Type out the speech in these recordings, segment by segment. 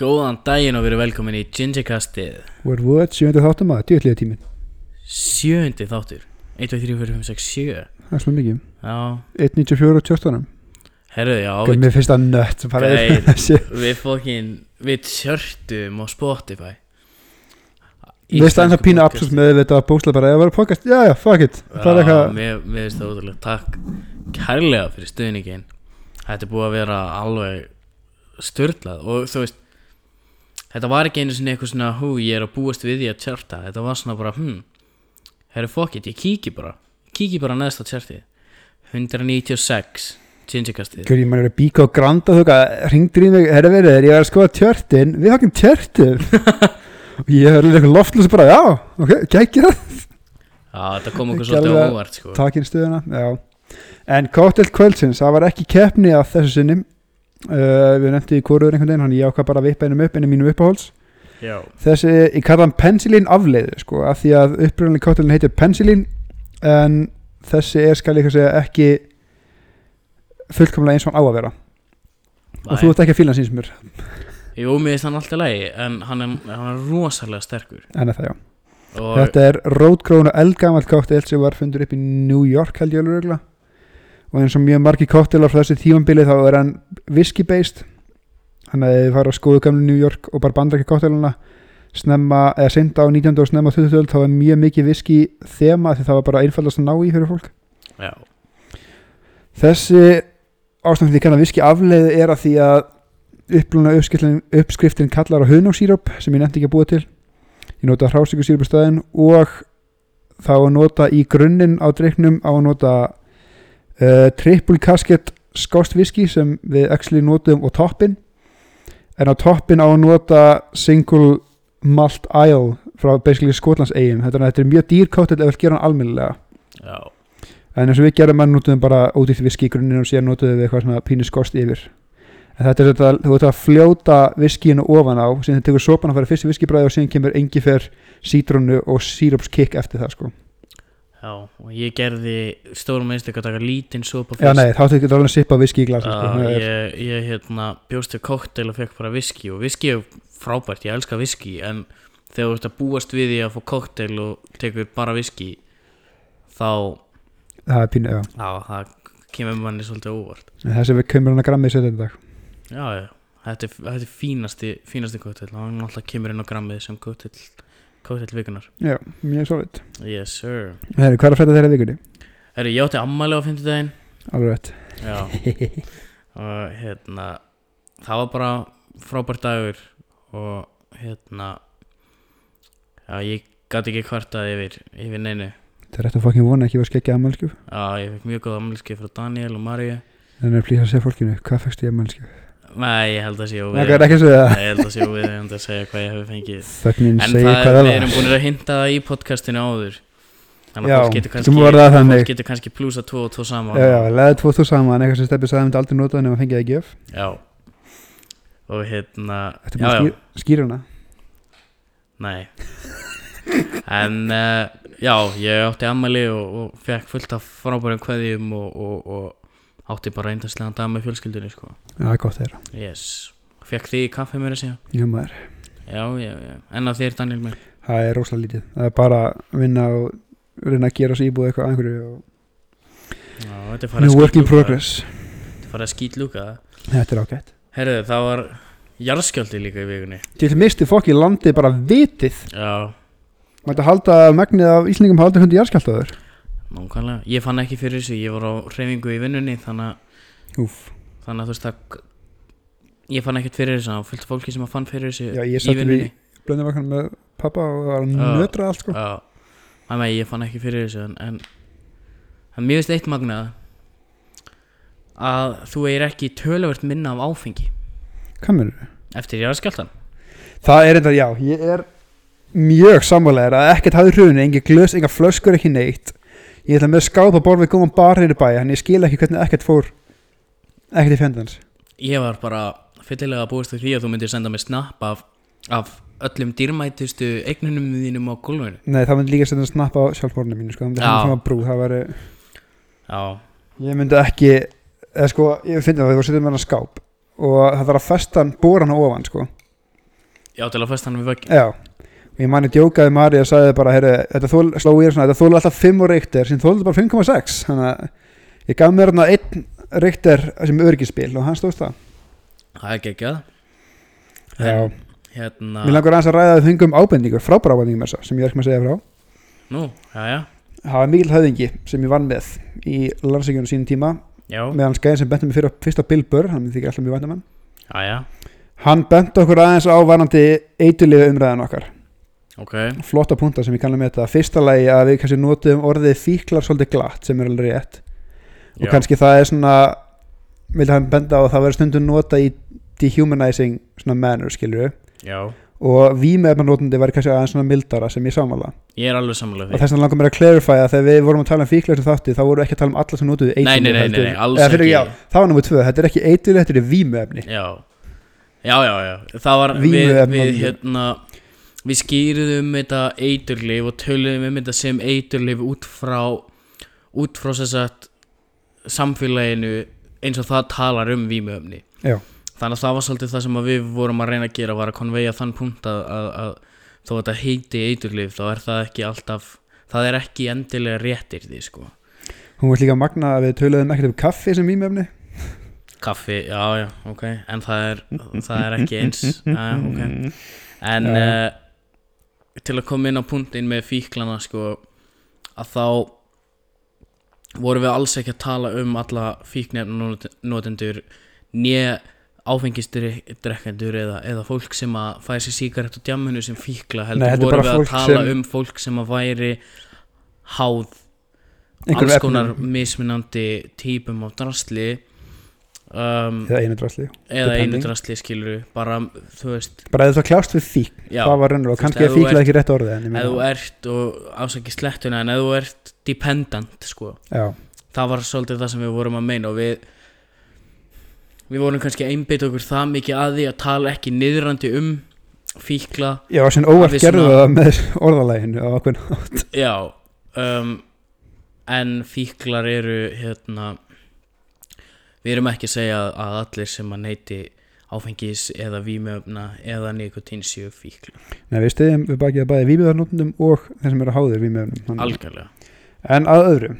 Góðan daginn og verið velkomin í Gingerkastið What what, sjöndi þáttum að, djöðlega tíminn. Sjöndi þáttur. 1, 2, 3, 4, 5, 6, 7 Það er svona mikið. Já, 1.94 og 14 herruðu, já við, mér finnst það nött þessi við fokkin Við tjörtum á Spotify. Við staðum það pínu absús með þetta að bóksla bara, var að podcast, já já, fuck it. Það er eitthvað, mér, mér finnst það útrúlega Takk kærlega fyrir stuðningin Þetta er búið að vera alveg störlað og þú veist Þetta var ekki einu sinni eitthvað svona Hú, ég er að búast við því að tjarta. Þetta var svona bara, hm Herru, fuck it, ég kíki bara Kíki bara neðst á tjartið 196 Gingerkastið. Hverju mann er að bíka og granda þú ringdur í mig, herra verið, er ég að skoða tjörtin Við hakkum tjörtum Og ég hörði eitthvað loftlösa bara, já, ok, gækja það. Já, þetta kom okkur svolítið óvart sko. Takin stöðuna, já. En Cocktail kvöldsins, það var ekki keppni að þessu sinni uh, Við nefndi í hvoruður einhvern veginn, hann ég ákvað bara að vippa einum upp einum mínum uppáhalds. Já, þessi, ég kalla hann penicillin afleiðu sko, af því að uppröðanlega káttelin heitir penicillin en þessi er skal ég segja ekki fullkomlega eins og hann á að vera. Og þú ert ekki að fíla hann síns mér. Jú, mér finnst hann alltaf lægi En hann er, hann er rosalega sterkur. En það já, Og þetta er rótgrónu eldgamall káttel sem var fundur upp í New York held ég alveg. Og eins og mjög margi káttelar frá þessi tímambili þá er hann whisky based hann þið fara að skoðu gamlu New York og bara bandra ekki káttelina snemma, eða senda á 19. og snemma á 20. öld, þá var mjög mikið whisky þema því það var bara einfaldast að ná í fyrir fólk Já, Þessi ástæðan því kannan viski afleið er að því að uppluna uppskriftin, kallar á huðnóksýróp sem ég nefndi ekki að búa til ég nota hrásíkusýróp í staðinn og þá nota í grunninn á dreiknum á nota uh, triple casket skást viski sem við actually notum og toppin en á toppin á að nota single malt ale frá basically Skotlands eigin þetta er, þetta er mjög dýrkáttil ef við gera hann almennilega. Já, en eins og við gerum að notum bara ódýrt viski í grunninn og síðan notum við eitthvað svona pínu skost yfir. En þetta er þetta, þú ert að fljóta viskíinu ofan á, síðan þið tekur sopan að fara fyrst í viskibræði og síðan kemur engifer sítrónu og sírópskikk eftir það sko já Og ég gerði stórum einstak að taka lítinn sopa já nei, þá tekur þetta alveg að sippa viski í glasi sko. Já, Það er, ég, ég hérna bjóst við koktel og fekk bara viski og viski er frábært, ég elska viski en þegar þú ert að búast við því að fá koktel og tekur bara viski þá, það er pínu, já. Já, það kemur manni svolítið óvart. En þessi við kemur hann að grammið setja þetta dag. Já, já, þetta er, þetta er fínasti fínasti koktel, hann náttúrulega kemur inn á grammið sem koktel, koktel vikunar já, mjög svolít. Yes sir. Heri, hvað er að fæta þeirra vikunni? Herru, ég átti ammæli á fimmtudaginn. Alveg rétt. Já. Og hérna það var bara frábært dagur og hérna já, ég gæti ekki kvartað yfir, yfir neinu. Það er rétt að fokkin vona ekki að skekja aðmælskjöf Já, ég fekk mjög góð ammælski frá Daniel og Maríu. En er plýs að segja fólkinu, hvað fækst ég aðmælskjöf? Nei, ég held að sé það óvið er ekki að segja Ég held að sé óvið að segja hvað ég hef fengið. Þögnin En það, það við erum búin að hinta það í podcastinu áður. Þannig að fólk getur kannski, það plúsa 2 og 2 saman. Já, já, leðið tvo þú saman. Eitthvað sem stefnir sagði um þetta aldrei notað nema fengið það ekki öf Já. Og hérna Þetta er skýr, skýruna nei. En uh, já, ég átti ammæli og, og fekk fullt af frábærum kveðjum og, og, og átti bara eindaslega dag með fjölskyldunni sko. Já, er gott þeirra. Yes. Fekk þig í kaffi mér að segja? Já, maður. Já, já, já. En að þér Daniel mér Það er rosalega lítið. Það er bara að vinna og reyna að gera sér íbúið eitthvað að einhverju og... Já, þetta er farið New að work in progress. Þetta er farið að skýtlúka Þetta er ágætt. Herðu, það var jarðskjöldi líka í vikunni. Til misti fokki landið bara vitið. Já, Mætti halda að megnið af Íslendingum haldi hundi jarðskjáltaður nákvæmlega. Ég fann ekki fyrir þessu, ég var á hreyfingu í vinnunni Þannig, að- þannig að þú veist það Ég fann ekkert fyrir þessu, var fullt af fólki sem að fann fyrir þessu Já, ég í vinnunni. blöndum vakna með pappa og það var nötra allt sko. Já, þannig að ég fann ekki fyrir þessu En, en, mér veist eitt magnað Að þú er ekki töluvert minna af áfengi. Hvað mennur Eftir jarðskjöldan Það er þetta, já, ég er mjög sammálegar að ekkert hafði hrunni, engin glös, enga flöskur ekki neitt ég ætla með skápa borð við góðan bar hér í bæ en ég skil ekki hvernig ekkert fór ekkert í fjandans Ég var bara fyllilega að við því að þú myndir senda mér snapp af, af öllum dýrmætustu eignunum þínum á gólfinu. Nei, það myndi líka senda snapp á sjálfborðinu mínu sko, að brú, það Já, ég myndi ekki, eða sko ég finnst að það var setjum með hann skáp og það þarf að festa hann, bóra hann ofan sko. Já, til að festa hann við vöggi Já, og ég manni djókaði Mari og sagði bara, heyrðu, þetta þól, sló ég svona, þetta þóla alltaf 5 og reyktir sem þóla bara 5,6 þannig að ég gaf mér hérna einn reyktir sem örgispil og hann stóðst það. Það er geggjað. Já, Hérna mér langar aðeins að ræða að fengum ábendingur, frábæra ábendingur með þessa sem ég er ekki með að segja frá. Nú, já, já. Það var mikil höfðingi sem ég vann með í landsækjunum sínum tíma Já, meðan skæðin sem benti mig fyrir fyrst á Bill Burr hann þykir alltaf mjög vandamann já, já. Hann benti okkur aðeins á varandi eituliða umræðan okkar Ok, flotta punta sem ég kannum með þetta fyrsta lagi að við kannski notum orðið fíklar svolítið glatt sem er alveg rétt. Og já, kannski það er svona vilja hann benda á að það verður stundum nota í dehumanizing svona manner skilur já. Og vímefnarnotandi væri kannski aðeins svona mildara sem ég samála Ég er alveg og því. þess vegna langar mér að clarify að þegar við vorum að tala um fíklar sem þátti þá vorum við ekki að tala um alla sem notuðu Nei, nei, nei, nei, nei, alls ekki. já, það var námið tvö, þetta er ekki eiturlið, þetta er vímefni Já, já, já, já. Það var, við, við, hérna Við skýrðum um þetta eiturlif og töluðum um þetta sem eiturlif út frá út frá þess að samfélaginu eins og það talar um vímuöfni Já. Þannig að það var svolítið það sem að við vorum að reyna að gera var að konveja þann punkt að, að, að þó að þetta heiti eiturlif þá er það ekki alltaf það er ekki endilega réttir því sko. Hún var líka magna að við töluðum ekkert um kaffi sem vímefni Kaffi, já, já, ok. En það er, það er ekki eins. Já, ok. En Já. uh, til að koma inn á punktinn með fíklana sko að þá vorum við alls ekki að tala um alla fíknefnotendur nýja áfengisdrekkendur eða, eða fólk sem að fæði sér síkarett á djamminu sem fíkla heldur Nei, vorum við að tala sem- um fólk sem að væri háð alls konar efnum. mismunandi típum af drasli um, eða einu drasli. eða einu drasli skilur bara, þú veist. Bara eða það kljást við fík, já, það var raunur og Þú kannski ef er þú fíkla ert- ekki rétt orðið ef þú ert og ásaki slettuna en ef þú ert dependent sko, já, það var svolítið það sem við vorum að meina og við við vorum kannski að einbytta okkur það mikið að því að tala ekki niðrandi um fíkla. Já, sem óvart gerðu það með orðalæginu á okkur já um, en fíklar eru hérna við erum ekki að segja að allir sem að neyti áfengis eða vímöfna eða nikotín séu fíklar. Nei, við stiðjum við bakið að bæði vímjöðarnótundum og þeir sem eru háðir vímjöðunum algjörlega. En að öðru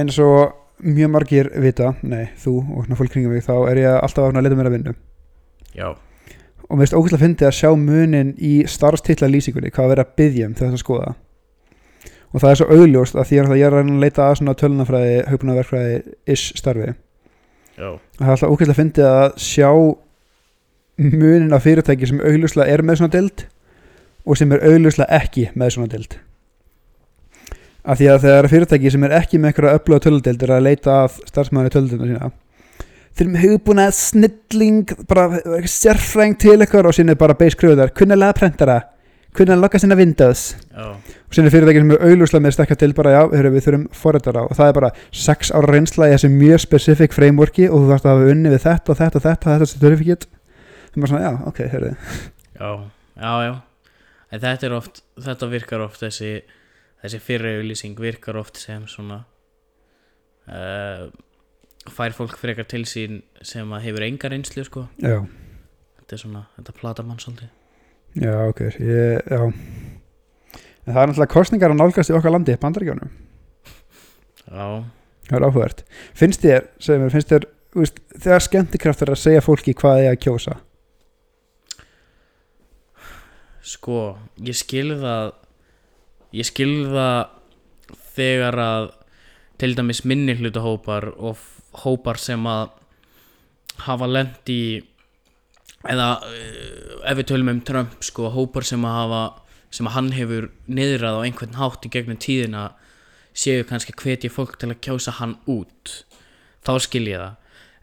eins og mjög margir vita, nei, þú og fólk kringum mig, þá er ég alltaf að leita mér að vinnu já, og mér finnst ógæslega fyndi að sjá munin í starfstitla lýsingunni, hvað að vera að byggja um þegar það skoða og það er svo augljóst að því að ég er að reyna að leita að svona tölunafræði, hugbúnaverkfræði ish starfi. Já, og það er alltaf ógæslega fyndi að sjá munin af fyrirtæki sem augljóslega er með svona dild og sem er augljóslega ekki með svona dild af því að þegar fyrirtæki sem er ekki með einhverja öfluga töludild er að leita að starfsmæðinu töludildina sína þeir eru með hugbúna snilling bara sérfræng til eitthvað og sinni bara base kröðar, kunnilega prentara kunnilega lokka sinna Windows já, og sinni fyrirtæki sem er augljóslega með stekka til bara já, við þurfum forrættara og það er bara 6 ára reynsla í þessu mjög specific frameworki og þú þarfst að hafa unni við þetta og þetta og þetta, þetta certificate það er bara svona, já, ok, heyrðu já, já, já. En þetta er oft, þetta virkar oft þessi, þessi fyrirauðlýsing virkar oft sem svona uh, fær fólk frekar til sín sem að hefur enga reynslu sko. já, Þetta er svona, þetta platar mann svolítið. Já, ok, ég, já. En það er náttúrulega kostningar að nálgast í okkar landi, bandaríkjónum Já, það er áhugavert. Finnst þér, segir mér, finnst þér veist, þegar skemmtikraftur að segja fólki hvað þið að kjósa? Sko, ég skil það, ég skil það þegar að til dæmis minni hlutahópar og hópar sem að hafa lent í eða uh, ef við tölum um Trump sko, hópar sem að hafa sem að hann hefur niðrað á einhvern hátt í gegnum tíðina séu kannski hvetja fólk til að kjósa hann út. Þá skil ég það.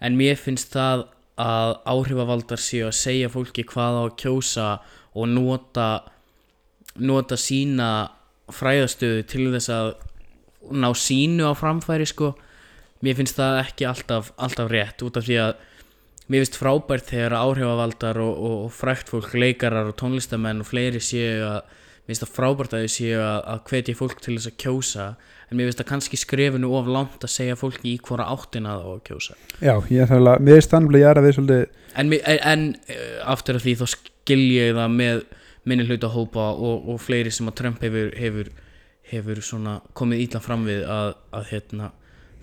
En mér finnst það að áhrifavaldar séu að segja fólki hvað á að kjósa og nota nota sína fræðastöðu til þess að ná sínu á framfæri sko. Mér finnst það ekki alltaf, alltaf rétt út af því að mér finnst frábært þegar áhrifavaldar og, og, og frækt fólk leikarar og tónlistamenn og fleiri séu að mér finnst það frábært að þau séu að, að hvetja fólk til þess að kjósa en mér finnst það kannski skrefinu of langt að segja fólki í hvora áttina það á að kjósa. Já, ég er þannig að mér er stannlega ég er að við svolítið en, en, en uh, aftur af því þá skil ég það með minni hluta hópa og, og fleiri sem að Trump hefur, hefur, hefur komið ítla fram við að, að hérna,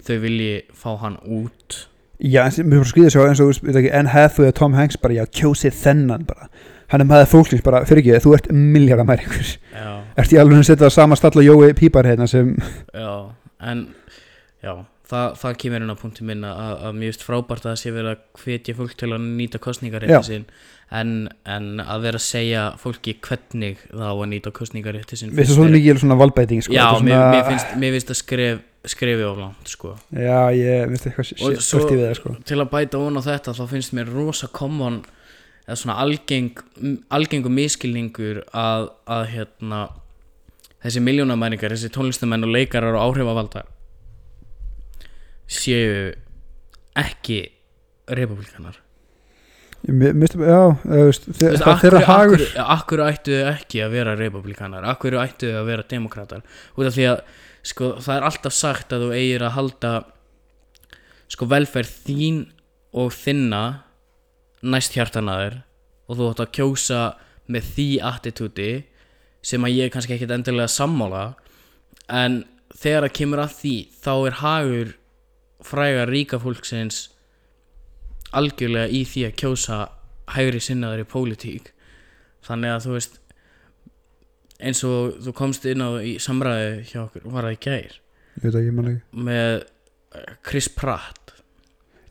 þau vilji fá hann út Já, mér fór að skriða svo eins og þú veist, ekki, Anne Hathaway og Tom Hanks bara, já, kjósið þennan bara. Hann er maður fólksins bara, fyrir ekki, þú ert miljardamæringur já, Ert í alveg að setja það sama stall og Jói Pípar hérna sem já, en já, það, það kemur inn á punkti minn að, að finnst frábært að það sé verið að hvetja fólk til að nýta kostningarétti sinn en, en að vera að segja fólki hvernig það á að nýta kostningarétti sinn við finnst mikið svona valbeiting sko, Já, svona, mér, finnst, mér finnst að skref, skrefi of langt sko. Já, ég finnst eitthvað stört í það sko. Til að bæta von á þetta þá finnst mér rosa common eða svona algeng, m- algengur miskilningur að, að hérna þessi miljónamæringar, þessi tónlistamenn og leikarar og áhrifavaldar séu ekki republikanar finnst, já, veist, það er þeirra hagur. akkur, ættu þau ekki að vera republikanar akkur ættu þau að vera demokratar út af því að sko, það er alltaf sagt að þú eigir að halda sko velferð þín og þinna næst hjartanaður og þú átt að kjósa með því attitúti sem að ég kannski ekkit endilega sammála. En þegar það kemur að því þá er hagur fræga ríka fólksins algjörlega í því að kjósa hægri sinnaður í pólitík. Þannig að þú veist eins og þú komst inn á í samræði hjá okkur, var það í gær? Ég veit ekki, ég man ekki. Með eh, Chris Pratt.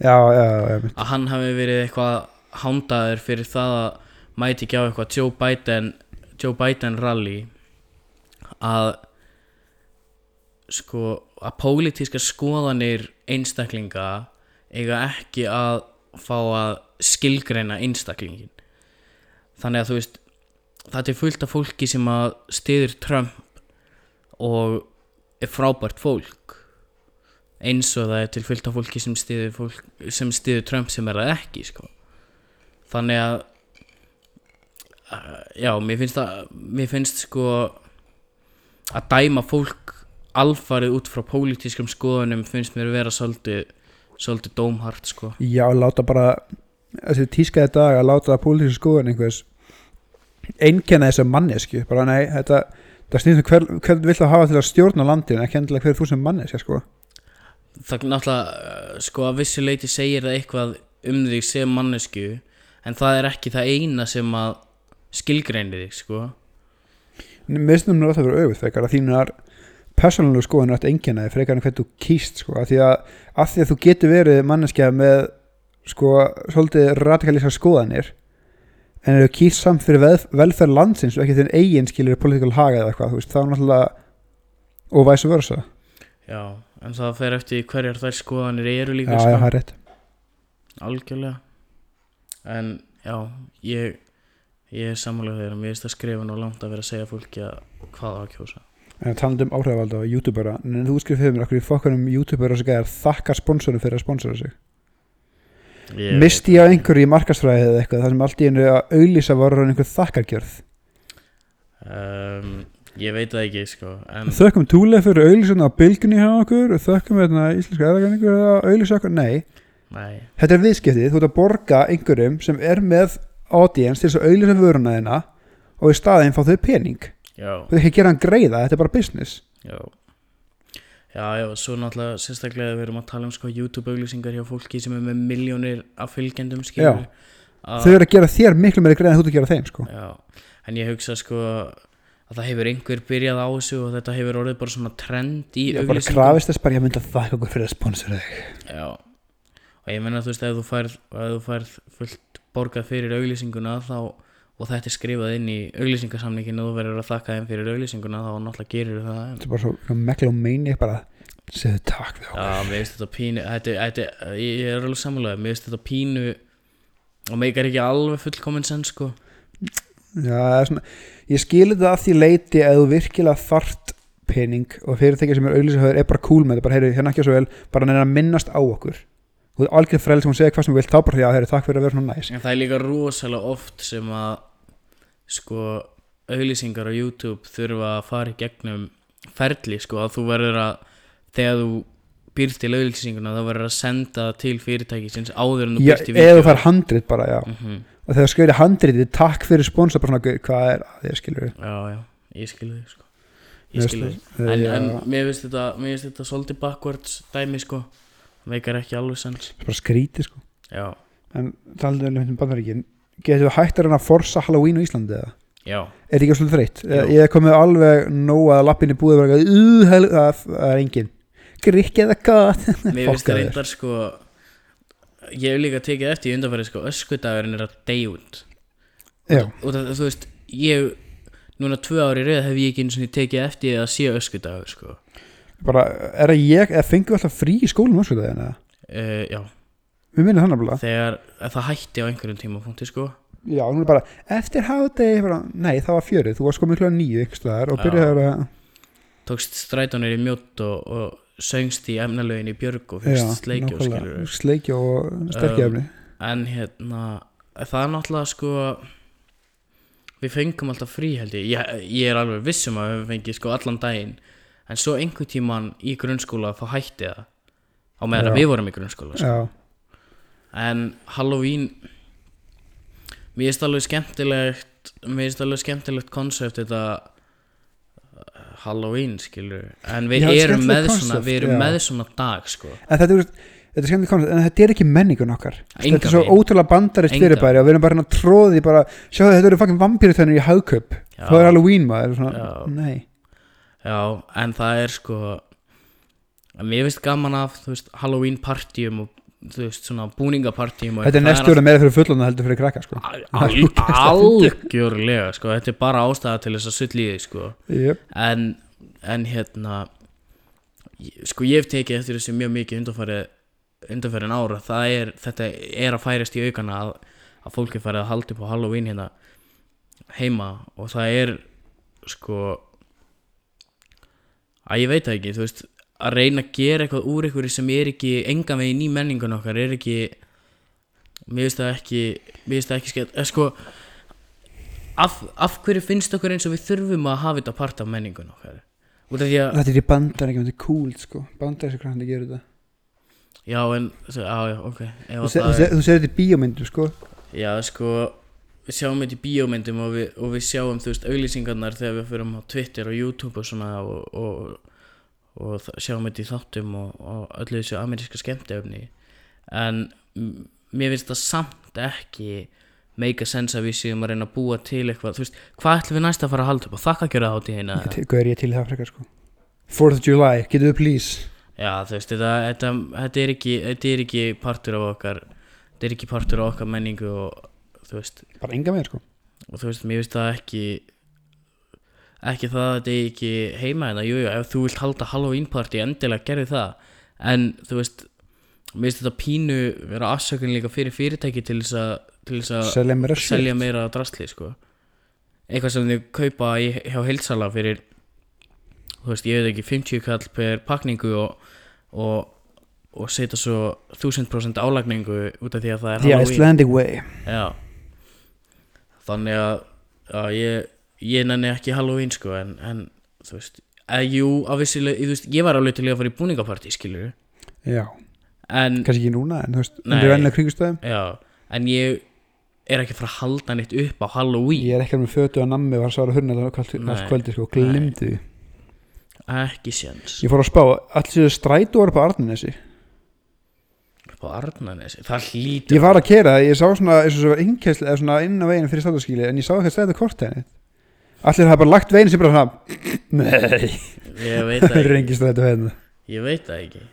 Já, já, já, já, að hann hafi verið eitthvað hándaður fyrir það að mæti ekki á eitthvað Joe Biden Joe Biden rally að sko að pólitíska skoðanir einstaklinga eiga ekki að fá að skilgreina einstaklingin þannig að þú veist það er fullt af fólki sem að stiður Trump og er frábært fólk eins og það er til fullt af fólki sem stiður, fólk, sem stiður Trump sem er það ekki sko. þannig að uh, já, mér finnst það mér finnst sko að dæma fólk alfarið út frá pólitískum skoðunum finnst mér vera svolítið svolítið dómhart sko já, láta bara þessi tískaði dag að láta pólitísku skoðun einhvers einkenna þessa mannesku bara nei, þetta það snýst um hver, hvern vill það hafa til að stjórna landinu ekki endilega hver þú sem manneska sko. Það náttúrulega uh, sko að vissu leiti segir það eitthvað um þig sem mannesku en það er ekki það eina sem að skilgreinir þig sko. Mér finnst það að vera auðvitað frekar að þínar persónulegu skoðun er einkenna þig frekar en hvernig þú kýst sko. Af því að, að þú getur verið manneskja með sko svolítið radikalísar skoðanir en eru kýst samt fyrir velferð landsins og ekki þinn eigin skilir politikal haga eða eitthvað, þú veist, þá er náttúrulega og væs og versa. Já, en það fer eftir hverjar þær skoðanir eru já, líka já, sko. það er rétt. Algjörlega. En já, ég ég er sammálega þegar mér finnst að skrifa nú langt að vera að segja fólki að hvað á að kjósa. En talandi um áhrifvalda og youtubera en þú skrifir mér okkur í fokkanum youtubera sem gæðar þakka sponsorum fyrir að sponsora sig Ég misti ég á einhverju í markasfræði eða eitthvað þar sem allt í einu að auðlýsa hann einhver þakkargjörð? Um, ég veit það ekki sko þökkum túlega fyrir auðlýsuna á bylgunni hjá okkur og þökkum hérna íslenska eðagreiningur að auðlýsa okkur, nei. Nei, þetta er viðskiptið, þú ert að borga einhverjum sem er með audience til þess að auðlýsa vöruna þeina og í staðinn fá þau pening. Já, þú ert ekki að gera hann greiða, þetta er bara business. Já já, já, svo náttúrulega sérstaklega við erum að tala um sko YouTube auglýsingar hjá fólki sem er með miljónir af fylgjendum skilur þau eru að gera þér miklu meiri greiða en þú ert að gera þeim sko. Já, en ég hugsa sko að það hefur einhver byrjað á þessu og þetta hefur orðið bara svona trend í ég bara auglýsingum. krafist þess bara ég myndi að þakka okkur fyrir að sponsora þig. Já, og ég meina þú veist ef þú færð, ef þú færð fullt borgað fyrir auglýsinguna þá og þetta er skrifað inn í auglýsingasamningin og þú verður að þakka þeim fyrir auglýsinguna þá náttúrulega gerir það þetta er bara svo meklómeini bara segðu takk við okkur. Ég er alveg sammálaðið mér finnst þetta pínu og meikar ekki alveg fullkomin senn sko. Já, svona, ég skilir það að því leiti að þú virkilega þart pening og fyrirtæki sem er auðlýsahöður er bara cool með þetta, bara heyri, hérna ekki svo vel bara neina að minnast á okkur og það er algjör frel sem hún segir hvað sem þú vilt, þá bara því að heyri, takk fyrir að vera svona næs. En það er líka rosalega oft sem að sko auglýsingar á YouTube þurfa að fara í gegnum ferli sko að þú verður að þegar þú býrst til auglýsinguna þá verður að senda það til fyrirtækisins áður en þú býrst í eða þú fær handrit bara, já. Mm og þegar skrifir handritið, takk fyrir sponsor bara svona, "Guð, hvað er að ég skilur Já, já, ég skilur þig sko. Ég skilur þig. Eh, en, en mér finnst þetta, þetta svolítið backwards dæmi sko veikar ekki alveg sens. Bara skrítið sko. Já, en talandi um bandaríkin getur hægt að reyna að forsa Halloween á Íslandi eða? já, er ekki svolítið þreytt? Jú. ég er komið alveg nóg að lappinni búið og vera eitthvað, "Uh, hel- það það er engin grikki eða gott mér finnst Fokkaður. reyndar sko ég hef líka tekið eftir í undanfæri sko öskudagurinn er að deyja út já, og það, þú veist, ég núna tvö ári reyð hef ég ekki eins og tekið eftir að sé öskudagur sko bara, er það ég eða fengum við alltaf frí í skólum ásvölda eða? uh, já, við minnum þannig bara þegar að það hætti á einhverjum tímapunkti sko. Já, hún er bara, eftir hádegi bara, nei, það var fjörið, þú varst komið kljóða nýju ykkur staðar og byrjaði að tókst strætónir í mjótt og, og söngst í emnalögin í björg og fyrst sleikjó skilur sleikjó og sterkjafni en hérna það er náttúrulega sko við fengum alltaf frí held ég. Ég, ég er alveg vissum að við fengið sko allan daginn en svo einhver tíman í grunnskóla þá hætti það. Á meðan að við vorum í grunnskóla sko. en Halloween mér finnst alveg skemmtilegt mér finnst alveg skemmtilegt konsept þetta uh, Halloween skilur en við Já, erum með svona við erum með svona dag sko. En þetta er Þetta er skemmtilegt koncept, en þetta er ekki menningun okkar. Engan Þetta er svo ótrúlega bandarist fyrirbæri og við erum bara hérna tróði bara, sjáðu þetta eru fucking vampýrutönur í hagköp Já. það er Halloween maður nei, Já, en það er sko Mér finnst gaman af þú veist, Halloween partíum og þú veist, svona búningapartíum og þetta er næstu meira fyrir fullona heldur fyrir krakka sko. Algjörlega, sko, þetta er bara ástæða til þess að sull í því, sko yep. en, en hérna sko ég hef tekið eftir þessu mjög mikið undanfæri ára, það er þetta er að færast í aukana að, að fólki farið að halda upp á Halloween hérna heima og það er sko að ég veit það ekki, þú veist að reyna að gera eitthvað úr eitthvað sem er ekki engan veginn í menningun okkar er ekki mér finnst það ekki mér finnst það ekki skemmt eða sko af, af hverju finnst okkur eins og við þurfum að hafa þetta part af menningun okkar því að þetta er í bandar ekki, þetta er cool sko. bandar þessi krakki gerir þetta já en já já ok að þú segir þetta í bíómyndu sko. Já, sko, við sjáum þetta í bíómyndum og við, og við sjáum, þú veist, auglýsingarnar þegar við fyrir á Twitter og YouTube og svona og, og, og sjáum þetta í þáttum og, og öllu þessu ameríska skemmtefni en mér finnst það samt ekki make a sense að við séum að reyna að búa til eitthvað, þú veist, hvað ætlum við næst að fara að halda upp á? Þakka gera hátíðina Ég te- hvað er ég til í það frekar sko. 4th of July, getur við please. Já, þú veist, þetta, þetta, þetta, er ekki, þetta er ekki partur af okkar þetta er ekki partur af okkar menningu og þú veist, bara enga með sko. og þú veist, mér finnst það ekki ekki það að þetta er ekki heima en það, jú, jú, ef þú vilt halda Halloween party, endilega gerðu það. En þú veist mér finnst þetta pínu vera afsökun líka fyrir fyrirtæki til þess að til þess að selja að selja meira drastli sko. Eitthvað sem þau kaupa í, hjá heilsala fyrir þú veist, ég veit ekki 50 kall per pakningu og, og, og setja svo 1000% álagningu út af því að það er The Halloween. Icelandic way. Já Þannig að, að ég, ég nenni ekki Halloween sko en, en þú veist að, jú, á vissileg, þú veist, ég var alveg til að fara í búningapartí skilur já, en, kannski ekki núna en þú veist, undir vennilega kringustöðum já, en ég er ekki að fara að halda neitt upp á Halloween. Ég er ekki alveg með fötu að nammi og var að svara hurna allt kvöldi, sko, glimtu því. Ekki séns. Ég fór að spá, strætó var upp á Arninesi upp á Arnanesi, það hlýtur ég var að kera, ég sá svona eins og svo innkæsli eða svona inn á veginn fyrir státtaskíli en ég sá ekki strætó kort henni. Allir hafa bara lagt veginn sem bara svona nei, ég veit það ekki. hérna. Ég veit það ekki.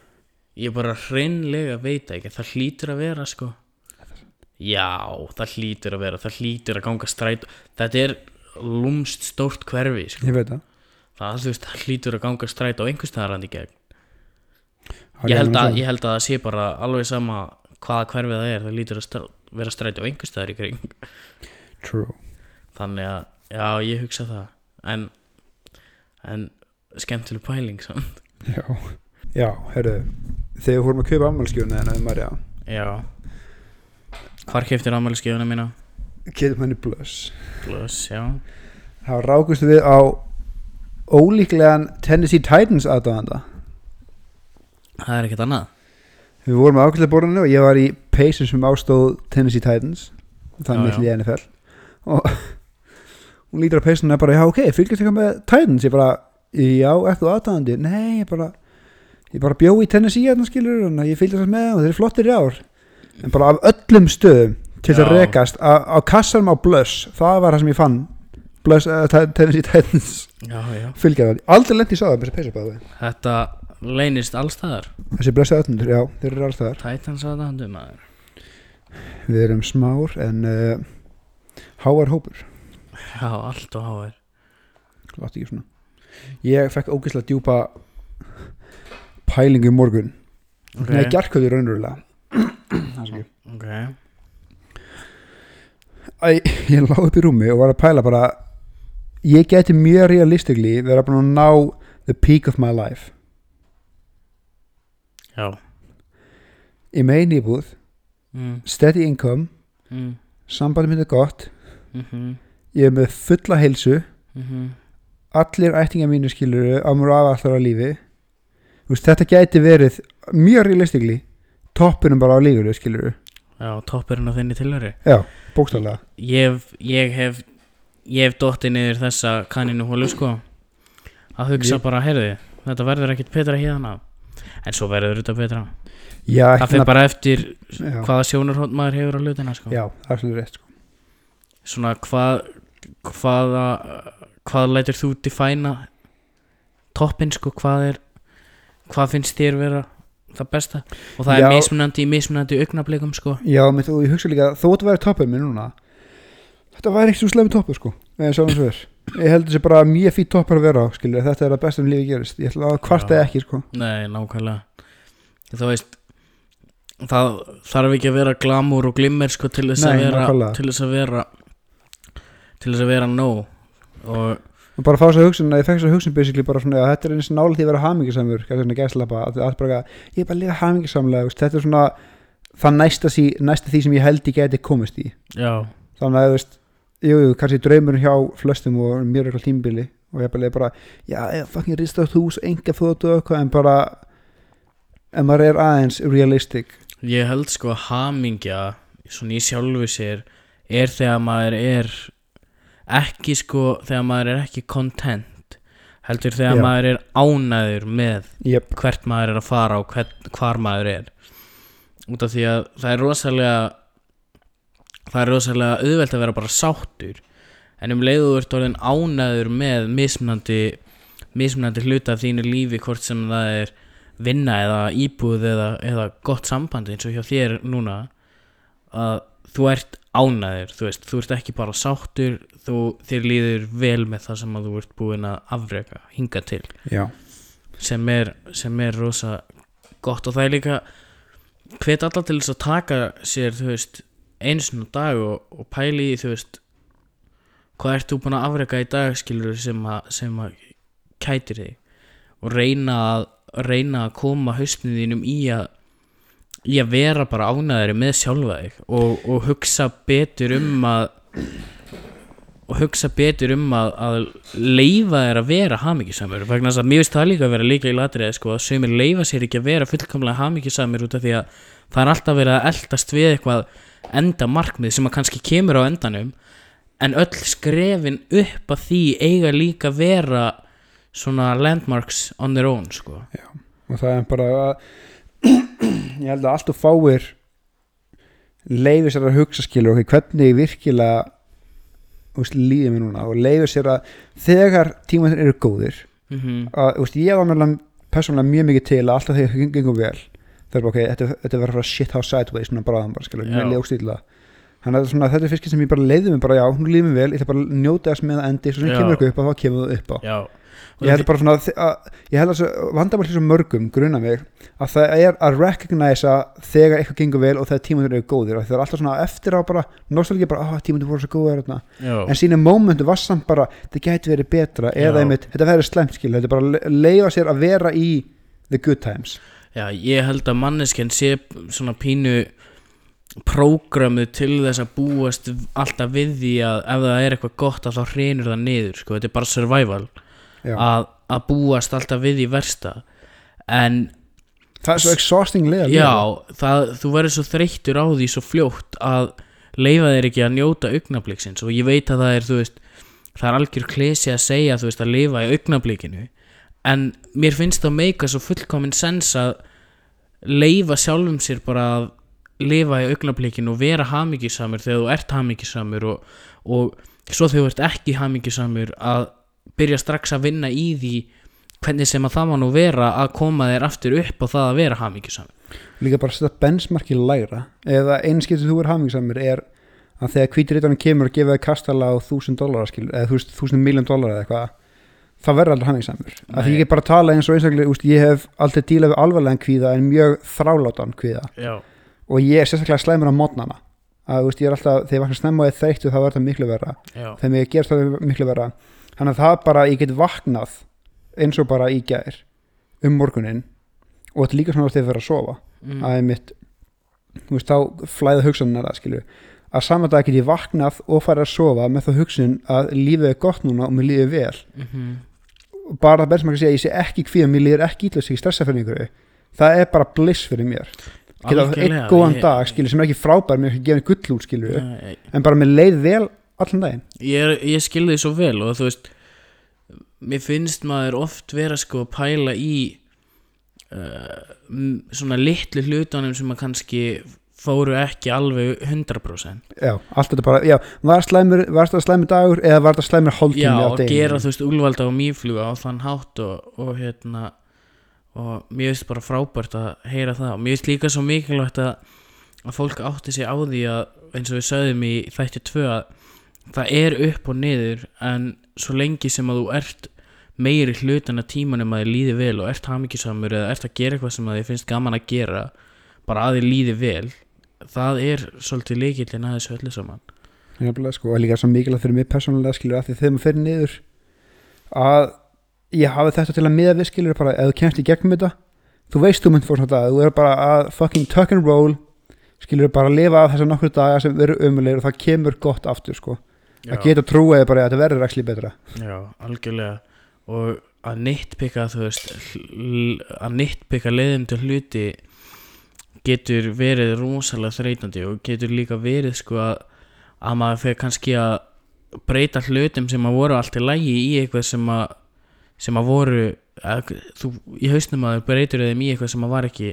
Ég bara hreinlega veit það ekki. Það hlýtur að vera sko. Já, það hlýtur að vera. Það hlýtur að ganga stræt þetta er lúmst stórt hverfi sko. það. Það, hlýtur að ganga stræt á einhverstaðar í gegn ég held, að, ég held að það sé bara alveg sama hvaða hverfið það er það lítur að stra- vera stræt á einhverstaðar í kring. True. þannig að, já, ég hugsa það. En en skemmtileg pæling samt. já, já, herru þegar við fórum að kaupa ammálskjónu en að Marja já. Hvar keftir ammælisgefuna mína? Kidum henni Blöss Plus, já. Þá rákustu við á ólíklegan Tennessee Titans aðdáðanda það er ekkert annað. Við vorum á ákveðlega borðinu og ég var í Pacers sem ástóð Tennessee Titans þannig já. í NFL og hún lítur á Pacersinu og bara, já ok, fylgjast eitthvað með Titans? Ég bara, já, ert þú aðdáðandi nei, ég bara ég bara bjó í Tennessee hérna skilur og ég fylgjast með og þeir eru flottir í ár. En bara af öllum stöðum til þess að rekast á, kassanum á Blush það var það sem ég fann. Blush, uh, Tennessee Titans. Já, já. fylgja það, aldrei lendi í sáðum þessi Pacers bæði þetta leynist allstaðar þessi blessu öllundur, já, þeir eru alls þar Titans að það handum maður. Við erum smár en uh, háar hópur. Já, allt og háir. Látt ekki svona. Ég fekk ógeðslega djúpa pælingu í morgun. Ok, nei, gerkvöldur raunverulega. Ok. Æ, ég lá upp í rúmi og var að pæla bara ég geti mjög realistically verið að ná the peak of my life já. Með einn íbúð, mm, steady income. Mm, sambandi mitt er gott. Mhm, ég er með fulla heilsu. Mhm. Allir ættingar mínu skilur á mér af alltaf á lífi. Veist, þetta gæti verið mjög realistically toppinum bara á lífinu skilur já, toppurinn á þinni tilhöri já, bókstaflega. Ég, ég hef ég hef dottið niður þessa kaninu hólu sko. Að hugsa Ég- bara, heyrði þetta verður ekkit betra hérna en svo verður þetta betra já, það fyrir bara eftir já, hvaða sjónarhótt maður hefur á hlutina sko. já, það svolítið rétt sko. svona hvað hvaða hvað lætur þú defæna toppin sko, hvað er hvað finnst þér vera það besta og það Já. er mismunandi í mismunandi augnablikum sko já, mitt, og ég hugsa líka þó þetta væri toppin minn núna þetta væri ekki svo slemmi toppur sko eða svo eins og er ég held þessi bara mjög fýtt toppar að vera á skilur þetta er að besta um lífi gerist. Ég ætla að kvarta Já. ekki sko. Nei, nákvæmlega. Þú veist Það þarf ekki að vera glamúr og glimmer sko, til þess að vera til þess að vera til þess að vera nóg. Og og bara fá þess að hugsun, ég fekk þess að hugsun basically bara svona, að þetta er eins og nála því að vera hamingisamur svona gæslapa, að, að bara, ég er bara að lifa hamingisamlega, þetta er svona það næsta, sí, næsta því sem ég held ég gæti komist í, já, þannig að þú veist, jú, jú, kannski draumurinn hjá flestum og mjög reikla tímbili og ég bara, bara já, fucking rist á hús, enga þóttu og eitthvað, en bara en maður er aðeins realistic ég held sko að hamingja svona í sjálfu sér er þegar maður er ekki sko þegar maður er ekki content heldur þegar Já. maður er ánæður með yep. hvert maður er að fara og hvert, hvar maður er út af því að það er rosalega það er rosalega auðvelt að vera bara sáttur en um leiðu þú ert orðin ánæður með mismunandi mismunandi hluta af þínu lífi hvort sem það er vinna eða íbúð eða, eða gott samband eins og hjá þér núna að þú ert ánæður þú veist, þú ert ekki bara sáttur þú, þér líður vel með það sem þú ert búin að afreka hinga til. Já, sem er, sem er rosa gott. Og það er líka hvet alltaf til þess að taka sér þú veist einu svona dag og, og pæli í þú veist hvað ert þú búin að afreka í dag skilur sem að, sem að kætir þig? Og reyna að reyna að koma haustinu þínum í að í að vera bara ánæðari með sjálfa þig og, og hugsa betur um að og hugsa betur um að, að leifa þér að vera hamingisamur vegna þess að mér finnst það líka að vera líka í latriði sko, að sömur leifa sér ekki að vera fullkomlega hamingisamur út af því að það er alltaf verið að eldast við eitthvað enda markmið sem að kannski kemur á endanum en öll skrefin upp að því eiga líka vera svona landmarks on their own sko. og það er bara að ég held að allt og fáir leifir sér að hugsa skilur ok, hvernig virkilega úst, líðum við núna og leifir sér að þegar tímaður eru góðir mm að úst, ég var meðlan persónulega mjög mikið til að alltaf þegar það gengum vel það er bara ok, þetta, þetta verður að fara shit house sideways svona bráðan bara skilur, með ljóstíla þannig að svona, þetta er fyrst sem ég bara leiði mig bara já, nú líðum við vel, ég ætla bara að njóta þess með að endi svo sem kemur eitthvað upp á, þá kemur það upp á. Já. Ég held bara svona að, að ég held að vandamál svo mörgum gruna mig að það er að recognize þegar eitthvað gengur vel og þegar tímandur eru góðir það er alltaf svona eftir á bara nostalgía bara, ah, tímandur voru svo góðir þarna." Já, en sína momentu var samt bara það gæti verið betra eða einmitt, þetta verður slemt skil þetta er bara að le- leifa sér að vera í the good times já ég held að manneskjan sé svona pínu prógramuð til þess að búast alltaf við því að ef það er eitthvað gott að þá hrinur það niður sko, þetta er bara survival. Að, að búast alltaf við því versta. En það er svo exhausting lega já, það, þú verður svo þreyttur á því svo fljótt að leifa þér ekki að njóta augnabliksins og ég veit að það er, veist það er algjör klesi að segja, veist, að lifa í augnablikinu. En mér finnst það meika svo fullkomin sens að leifa sjálfum sér bara að lifa í augnablikinu og vera hamingjusamur þegar þú ert hamingjusamur og, og svo þegar þú ert ekki hamingjusamur að byrja strax að vinna í því hvernig sem að það má nú vera að koma þér aftur upp á það að vera hamingjusamur. Líka bara að setja benchmarki lægra. Eða einskiptið þú er hamingsamur er að þegar kvítirítanum kemur og gefa þér kastala á þúsund miljón dólar eða eitthvað það verður aldrei hamingsamur að því ég get bara að tala eins og einstaklega úst, ég hef aldrei dílað við alvarlegan kvíða en mjög þrálátan kvíða. Já, og ég er sérstaklega slæmur á mótnana. Að úst, ég er alltaf, þegar ég vakna snemma og er þreyttu þá verður það miklu verra. Já, þegar mér gerst það miklu verra. Þannig að það bara, ég get vaknað eins og bara í gær um morgunin og þetta líka svona þegar ég fer að sofa. Mm, að einmitt þú veist, þá flæða hugsanar að skilju að saman dag get ég vaknað og farið að sofa með þá hugsun að lífið er gott núna og mér lífið vel. Mhm, og bara það benchmark að segja, ég sé ekki kvíða mér líður ekki ítla sig stressa fyrir einhverju það er bara bliss fyrir mér. Einn góðan ég- dag skilju sem er ekki frábær, mér er ekki gefin gull út skilju Nei, en bara mér leið vel allan daginn. Ég, er- ég skilði því svo vel og þú veist mér finnst maður oft vera sko að pæla í uh, svona litlu hlutunum sem að kannski fóru ekki alveg 100% já, allt þetta bara, já, var þetta slæmur dagur eða var þetta slæmur já hálftími af og gera þú veist úlvalda og mýfluga á þann hátt og, og hérna og mér finnst bara frábært að heyra það. Og mér finnst líka svo mikilvægt að, að fólk átti sig á því að eins og við sögðum í þætti 2 að það er upp og niður en svo lengi sem að þú ert meiri hlutan að tímanum að þið líði vel og ert hamingjusamur eða ert að gera eitthvað sem að þið finnst gaman að gera bara að þið líði vel það er svolítið líkillin að þessu öllu saman. Nefnilega, sko, og líka svo mikilvægt fyrir mig persónulega skilur að því þegar maður fyrir niður að ég hafi þetta til að miða við skilur bara ef þú kemst í gegnum þetta þú veist þú mynd fór svona dag, þú er bara að fucking tuck and roll skilur bara að lifa af þessar nokkur daga sem veru umulegir og það kemur gott aftur sko. Að geta trúið bara að þetta verður ekki betra. Já, algjörlega. Og að nýttpika að nýttpika leiðum til hluti getur verið rosalega þreytandi og getur líka verið sko að, að maður fyrir kannski að breyta hlutum sem að voru allt í lægi í eitthvað sem að sem að voru að, þú, í hausnum að breytur þeim í eitthvað sem að var ekki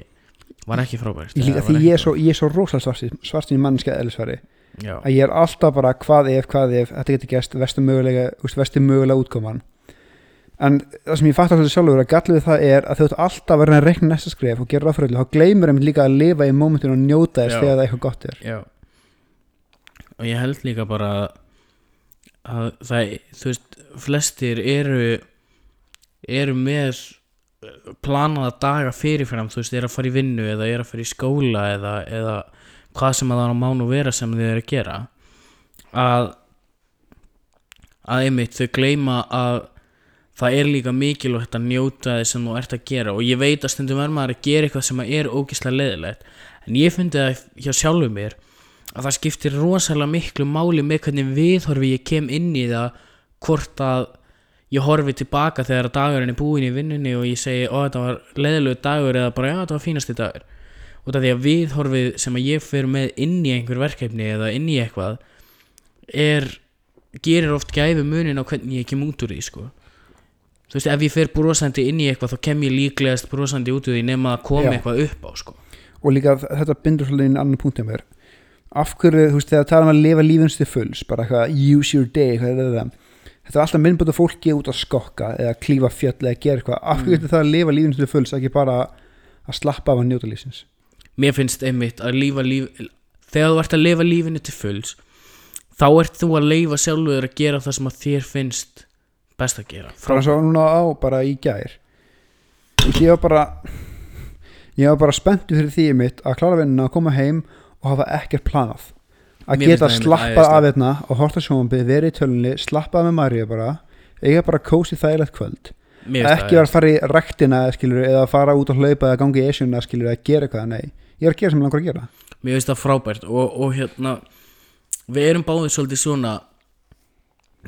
var ekki frábært. Líka, því ég er svo, svo rosalega svartin mannskja eðlisfæri að ég er alltaf bara hvað ef, hvað ef þetta getur gæst vestu mögulega, vestu mögulega útkoman en það sem ég fattar svolítið sjálfur að gallið það er að þú ert alltaf að vera að reikna næsta skref og gera ráðfyrirlega, þá gleymur einmitt líka að lifa í mómentinu og njóta þess þegar það er eitthvað gott er. Já. Og ég held líka bara að, að það, þú veist, flestir eru eru með eh, planaða daga fyrirfram þú veist, eru að fara í vinnu eða eru að fara í skóla eða, eða hvað sem að það má nú vera sem þið eru að gera. Að að einmitt þau gleyma að það er líka mikilvægt að njóta þess sem þú ert að gera og ég veit að stundum er maður að gera eitthvað sem er ógislega leðilegt en ég fyndi það hjá sjálfu mér að það skiptir rosalega miklu máli með hvernig viðhorfi ég kem inn í það hvort að ég horfi tilbaka þegar dagurinn er búinn í vinnunni og ég segi ó þetta var leðilegu dagur eða bara já þetta var fínasti dagur. Út af því að viðhorfið sem að ég fyrir með inn í einhver verkefni eða inn í eitthvað er gerir oft gæfi munin á hvernig ég kem út úr því sko þú veist ef ég fer brosandi inn í eitthvað þá kem ég líklegast brosandi út úr því nema að koma Já. eitthvað upp á sko. Og líka þetta bindur svolítið inn annan punkt hjá mér. Af hverju, þú veist, þegar tala um að lifa lífins til fulls, bara eitthvað use your day, hvað er það þetta er alltaf myndbúta fólki út að skokka eða klífa fjöll eða gera eitthvað. Af hverju getur það að lifa lífins til fulls, ekki bara að slappa af að njóta lífsins? Mér finnst einmitt að lífa líf þegar þú ert að lifa lífinu til fulls þá ert þú að leifa sjálfur að gera það sem að þér finnst best að gera. Bara svo núna á bara í gær. Veist, ég var bara ég var bara spenntu fyrir því mitt að klára vinnuna að koma heim og hafa ekkert planað. Að Mér geta slappað af hérna og horta sjónbið, verið í tölunni slappað með Maríu bara eiga bara kósi þægilegt kvöld. Mér finnst ekki vera að fara í rektina skilur, eða fara út að hlaupa eða gangi í esjuna skilur, eða gera eitthvað, nei. Ég er að gera sem ég langar að gera. Mér finnst það frábært og, og hérna við erum báðið svolítið svona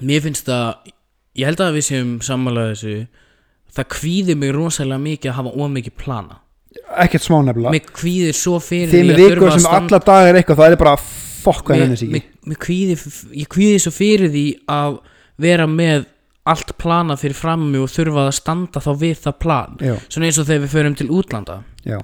mér finnst það ég held að við séum sammálaðið þessu. Það kvíðir mig rosalega mikið að hafa ómikið plana. Ekkert smá nefnilega. Mér kvíðir svo fyrir því að þurfa að sem standa- alla dagar er eitthvað það er bara fokk mér, henni sig mér kvíði, ég kvíði svo fyrir því að vera með allt planað fyrir fram mig og þurfa að standa þá við það plan. Já, svona eins og þegar við förum til útlanda já.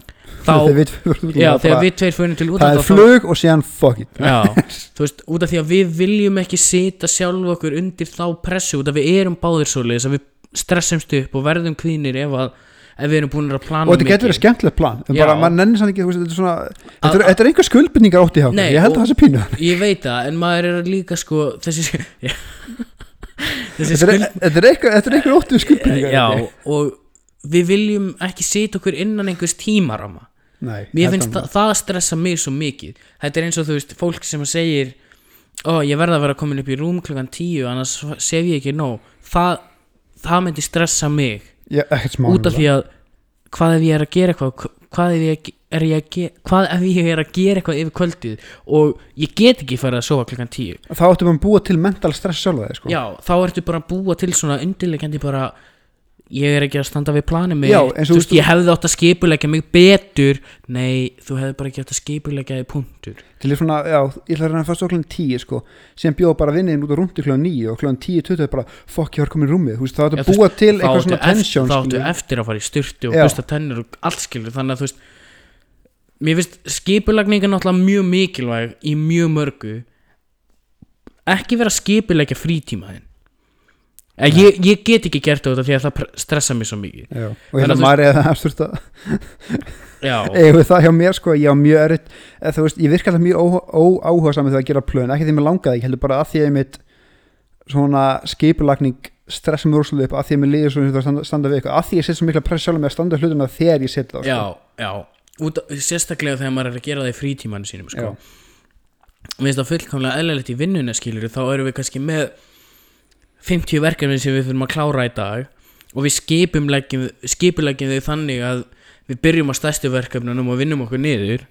þá, Þegar við, já, þegar við tveir förum til það útlanda er flug og síðan fuck it. Já, þú veist, út af því að við viljum ekki sita sjálf okkur undir þá pressu út af við erum báðir svoleiðis að við stressumst upp og verðum kvíðnir ef að ef við erum búin að plana og þetta getur verið skemmtilegt plan en bara ekki veist, þetta er svona þetta er, er einhver skuldbindningar hjá okkur. Nei, ég held að það sé pínu. ég veit það, en maður er líka sko þessi þetta er, þetta er einhver, er við skuldbindningar já, og við viljum ekki sita okkur innan einhvers tímarama Nei, mér finnst það, það stressa mig svo mikið. Þetta er eins og þú veist, fólk sem segir ó, ég verða að vera komin upp í rúm klukkan tíu annars sef ég ekki nóg. Það, það myndi stressa mig. Já, út af því að hvað ef ég er að gera eitthvað hvað ef ég er ég að gera hvað ef ég er að gera eitthvað yfir kvöldið og ég get ekki farið að sofa klukkan tíu? Þá áttum við að búa til mental stress sjálfa þig sko. já, þá ertu bara að búa til svona undirleikandi bara ég er ekki að standa við planið mig Já, eins og þú veist, ég hefði átt að skipulegja mig betur. Nei, þú hefði bara ekki átt að skipulegja þig punktur. Til því svona, já, ég ætla að reyna að fasta okkur tíu sko, sem bjóð bara vinniðin út á rúndi kljóðan níu og kljóðan tíu, tuttuð bara fokk, ég var komin í rúmið, þú veist, áttu Já, að búa til eitthvað svona tension þá áttu eftir að fara í styrtu og busta tennur og allt skilur þannig að þú veist mér finnst skipulagning er náttúrulega mjög mikilvæg í mjög mörgu. Ekki vera skipulegja frítíma þinn. En ég, ég get ekki gert þetta því að það stressa mig svo mikið. Já, og ég Þannig held að að eða það sturt að við það hjá mér sko, ég á mjög eða, þú veist, ég virka alltaf mjög óáhuga saman þegar að gera plön, ekki því mér langaði ekki heldur bara að því að ég mitt svona skipulagning stressa mig úrsluðu upp að því að mér líður svo að standa, standa við eitthvað, að því ég set svo mikla press sjálf með að standa hlutina þegar ég set það sko. já Út, Sérstaklega þegar maður er að gera það í frítímanu sínum sko. Mér finnst það fullkomlega eðlilegt í vinnuna skilur þá erum við kannski með 50 verkefni sem við þurfum að klára í dag og við skipuleggjum þau þannig að við byrjum á stærstu verkefnunum og vinnum okkur niður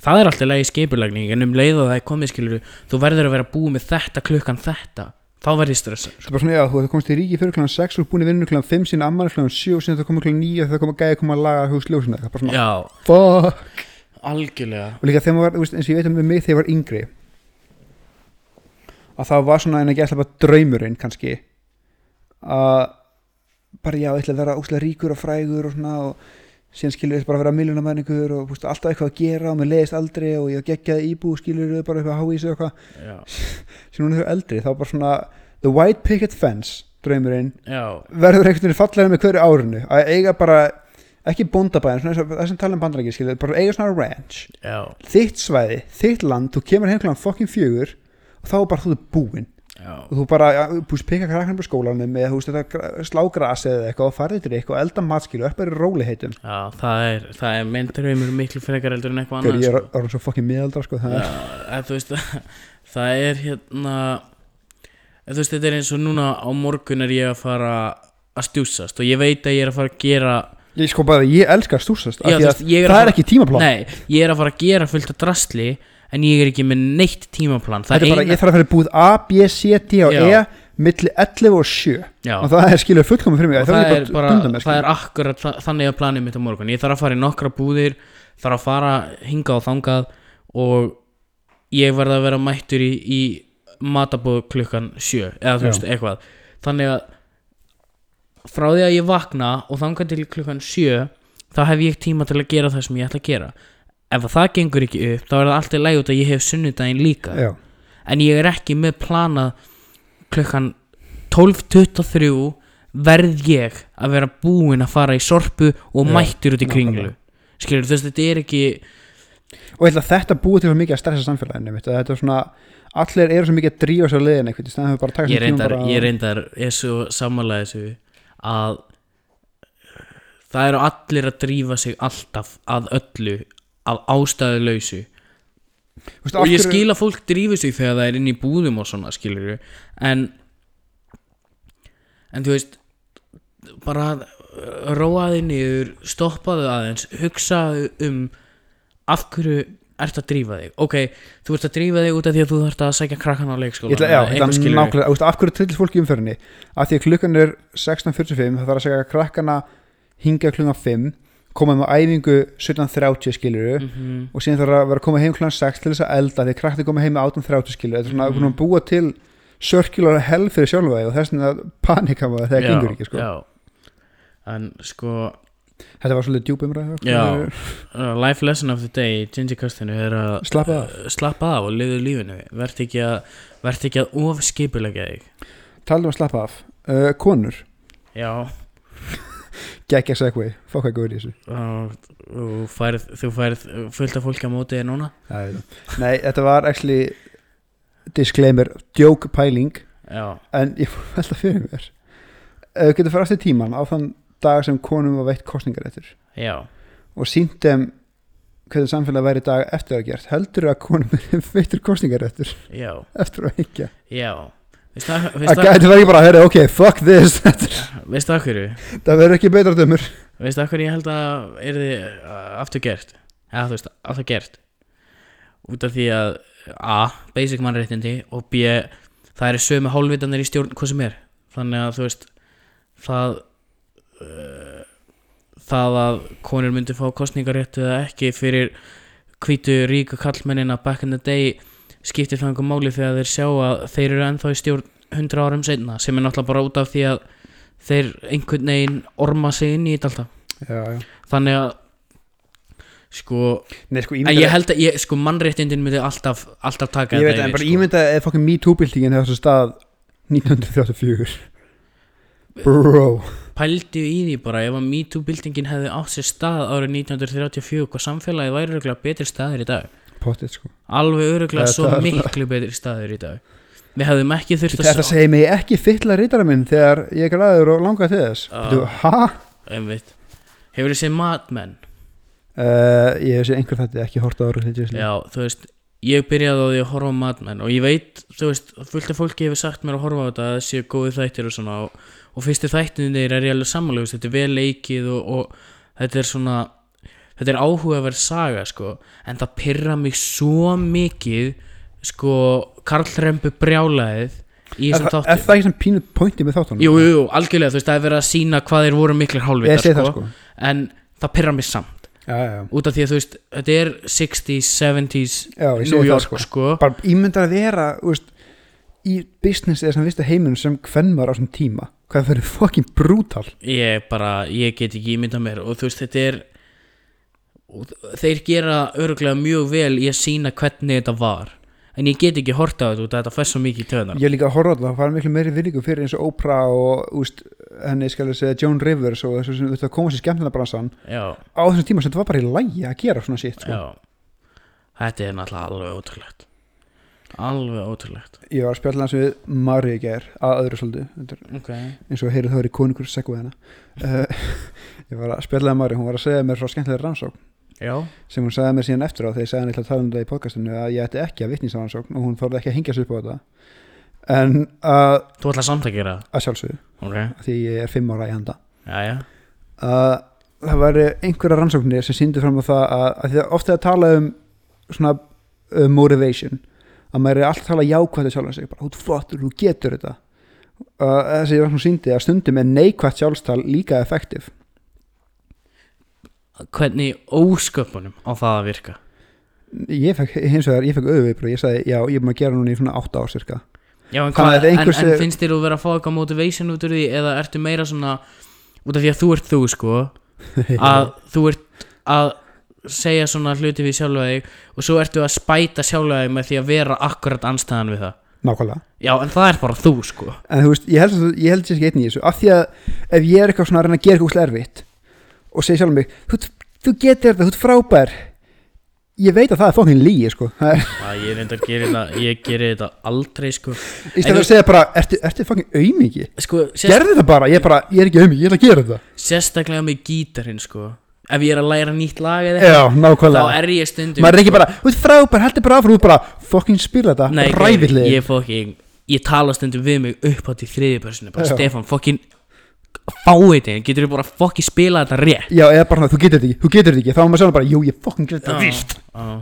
það er alltaf leið skipulegning en um leið og það er komið skilur þú verður að vera búið með þetta klukkan þetta þá verður ég stressað það er bara svona, já, þú komist í ríki fyrir kl. 6 og búin í vinnu kl. 5 sín ammali kl. 7 og síðan það komið kl. 9 og það komið gæði koma að laga húsljósina það er bara svona, fuck algjörlega og líka þegar maður eins og ég veit um mig þegar ég var yngri að það var svona en að gera bara draumurinn kannski. Að bara já, ég ætla að vera úslega ríkur og frægur og svona og síðan skilur ég bara að vera miljónamæningur og búst, alltaf eitthvað að gera og mér leiðist aldrei og ég geggjaði íbú skilur ég bara eitthvað að há í sig og eitthvað. Sem hún er eldri, þá bara svona the white picket fence draumurinn já, verður einhvern veginn fallega með hverju árinu. Að eiga bara ekki og það sem tala um bandarækir skilur, bara eiga svona ranch já, þitt svæði, þitt land, þú kemur heim kláðan fokkin fjögur og þá er bara þú búinn. Og þú bara, já, búist peka krakkan på skólanum með, þú veist, þetta gra- slá grasi eða eitthvað og farið til eitthvað og elda matskilu upp er róli heitum Já, það er, það er myndraumur miklu frekar eldur en eitthvað annað ég er sko. orðin svo fokkin miðaldra sko, það Já, þú veist það er hérna þú veist þetta er eins og núna á morgun er ég að fara að stjúsast og ég veit að ég er að fara að gera ég sko bara, ég elskar stúsast Já, að veist, ég er það að er ekki tímaplan Nei, ég er að fara að gera fullt af drastli en ég er ekki með neitt tímaplan. Þetta er bara, eina- ég þarf að fara í búð A, B, C, D og Já. E milli 11 og 7 Já, og það er skilur fullkomum fyrir mig. Það, það er bara, með, það er akkurat þa- þannig að planið mitt á morgun. Ég þarf að fara í nokkra búðir þarf að fara hingað og þangað og ég verð að vera mættur í, í matabóð klukkan sjö eða þú veist, eitthvað. Þannig að frá því að ég vakna og þangað til klukkan sjö þá hef ég tíma til að gera það sem ég ætla að gera ef að það gengur ekki upp þá er það alltaf læg út að ég hef sunnudaginn líka. Já, en ég er ekki með planað klukkan 12.23 verð ég að vera búinn að fara í sorpu og Já, mættur út í kringlu. nákvæmlega. skilur þú veist þetta er ekki og ég ætla að þetta búið til svo mikið að stressa samfélaginu mitt, að þetta er svona, allir eru svo mikið að drífa sér liðin eitthvað, í staðan fyrir bara að taka ég sér reyndar, bara ég reyndar er svo sammála þessu að það eru allir að drífa sig alltaf að öllu af ástæðu lausu Þú veist, og ég skil að fólk drífi sig þegar það er inn í búðum og svona skilur en en þú veist bara róaði niður stoppaðu aðeins hugsaðu um af hverju ertu að drífa þig. Ok, þú ert að drífa þig út af því að þú þarft að sækja krakkan á leikskóla Ég ætla, já, þetta er nákvæmlega, þú veist, af hverju trillis fólki í umferðinni? Af því að klukkan er 16.45 það þarf að segja krakkana hinga klukkan 5 koma með æfingu 17.30 skiluru mm -hmm. og síðan þarf að vera að koma heim klukkan 6 til þess að elda því að krakkni koma heim með 18.30 skiluru þetta er svona mm. að búa til circular hell fyrir sjálfa þig og þess vegna panika maður þegar það gengur ekki sko. já. en sko þetta var svolítið djúpum ræð Já. uh, life lesson of the day í Gingy-kastinu er að slappa af uh, slappa af og liðu lífinu verð ekki að, að ofskipulegja þig talum að slappa af uh, konur, já, geggja segway fokk að góður í þessu. Færð, þú færð fullt af fólki á móti þér núna. Nei, þetta var actually disclaimer, joke pæling. Já, en ég fór velta fyrir mér. Við getum fara aftur tíman á þann dag sem konum var veitt kostningaréttur já, og sínt þeim hvernig samfélag væri í dag eftir að gert heldur að konum er veittur kostningaréttur já, eftir að higgja já það, gæti verið bara, herri, ok, fuck this. Veistu það hverju? Það verður ekki betra dömur. Veistu það hverju ég held að er þið aftur gert? Eða þú veist, aftur gert. Út af því að A, basic mannréttindi og B, það eru sömu hálfvitanir í stjórn hvað sem er. Þannig að þú veist það uh, það að konur myndi fá kostningarétt eða ekki fyrir hvítu ríka kallmennina back in the day skiptir það einhver máli þegar þeir sjá að þeir eru ennþá í stjórn 100 árum seinna sem er náttúrulega bara út af því að þeir einhvern veginn orma sig inn í þetta alltaf já, já. þannig að sko, Nei, sko, en ímynda, ég held að ég, sko mannréttindin myndi alltaf, alltaf taka ég veit þetta en bara sko. ímynda eða fokkin MeToo-byltingin hefur þessu stað 1934 bro pældu í því bara ef að MeToo-byltingin hefði átt sér stað árið 1934 hvað samfélagið væri öruglega betri staðir í dag potið sko. Alveg öruglega Þetta svo er- miklu betri staðir í dag. Við hefðum ekki þurft Þetta að segir mig ekki fylla rítara minn þegar ég er græður og langar til þess. Já. Þú, Hæ? einmitt. Hefur þið séð matmenn Uh, ég hef séð einhver þetta ekki hort á religiously já, þú veist, ég byrjaði á því að horfa á matmenn og ég veit, þú veist, fullt af fólki hefur sagt mér að horfa á þetta að það séu góði þættir og svona og, og fyrstu þættinir er ég alveg sammála, þú veist, þetta er vel leikið og, og þetta er svona þetta er áhugaverð saga, sko en það pyrra mig svo mikið sko, Karl Rembu brjálaðið í þessum það- er þáttum það ekki sem pínu pointi með þáttunum? jú, jú, algjörlega, þú veist, það er verið að sína hvað þeir voru hálfvitar, segi sko, sko. en það pyrra mig samt. Já, já, já. Út af því að þú veist, þetta er 60s, 70s Já, ég New York sko. sko, Bara ímyndar að vera, þú veist í business eða sem vistu heiminum sem hvernmar á þessum tíma. Hvað það fyrir fucking brútal. Ég bara, ég get ekki ímyndað mér og þú veist, þetta er og þeir gera öruglega mjög vel í að sína hvernig þetta var. En ég get ekki horta á þetta út af þetta fer svo mikið í töðnar Ég líka að horfa á það, það fara miklu meiri virðingu fyrir eins og Oprah og úst, henni skal ég segja Joan Rivers og veist að koma sér skemmtina bransan já, á þessum tíma sem þetta var bara í lægi að gera svona shit sko. þetta er náttúrulega alveg ótrúlegt. Alveg ótrúlegt. Ég var að spjalla hans við Mari í ger að öðru svolítið Þetta er ok, eins og heyrið það er í konungur seggu hennar uh, Ég var að spjalla með Mari, hún var að segja mér frá skemmtilega rannsókn já, sem hún sagði mér síðan eftir á þegar ég sagði henni til að tala um þetta í podcastinu að ég ætti ekki að vitnýsa rannsókn og hún þorði ekki að hingja sig upp á þetta. En að, þú ætla samt að gera það? Að sjálfsögðu. Ok, af því ég er fimm ára í handa. Já, já, að það væri einhverja rannsóknir sem sýndu fram á það að, að því að ofta að tala um svona uh, motivation að maður er alltaf að tala jákvæmt sjálf sig, bara, þú flottur, þú getur þetta. Uh, þessi rannsókn sýndi að stundum er neikvægt sjálfstal líka effektiv hvernig ósköpunum á það að virka? Ég fekk hins vegar, ég fekk auðvipur og ég sagði, já, ég er búin að gera núna í svona 8 ár cirka Já, en, að hvað, en, einhvers- en finnst þér þú vera að fá eitthvað motivation út úr því eða ertu meira svona út af því að þú ert þú sko að þú ert að segja svona hluti við sjálfa þig og svo ertu að spæta sjálfa þig með því að vera akkurat anstæðan við það? Nákvæmlega. Já, en það er bara þú sko. En þú veist, ég held að ég held að ég sé ekki einn í þessu af því að ef ég er eitthvað svona að reyna að gera eitthvað erfitt og segja sjálf mig, þú, þú getur þetta, þú ert frábær. Ég veit að það er fókin lígi sko. Það er, að Ég reyndar gerir þetta, ég gerir þetta aldrei sko. Í stæðan að segja bara, ertu, ertu fókin auðmiki Sko, gerði þetta bara, ég er bara, ég er ekki auðmiki, ég ætla að gera þetta sérstaklega með gítarinn sko. Ef ég er að læra nýtt lag eða eitthvað Þá er ég stundum maður er ekki bara, þú ert frábær, heldur bara áfram þú bara, fókin spila þetta, ræðileg ég, ég fokkin Ég tala stundum við mig upp á til þriði personu bara Já. Stefán, fokkin Fáið þig, getur þú bara fokkin spila þetta rétt? Já, eða bara, þú getur þetta ekki, þú getur þetta ekki þá er maður sjálf bara, jú, ég fókin getur þetta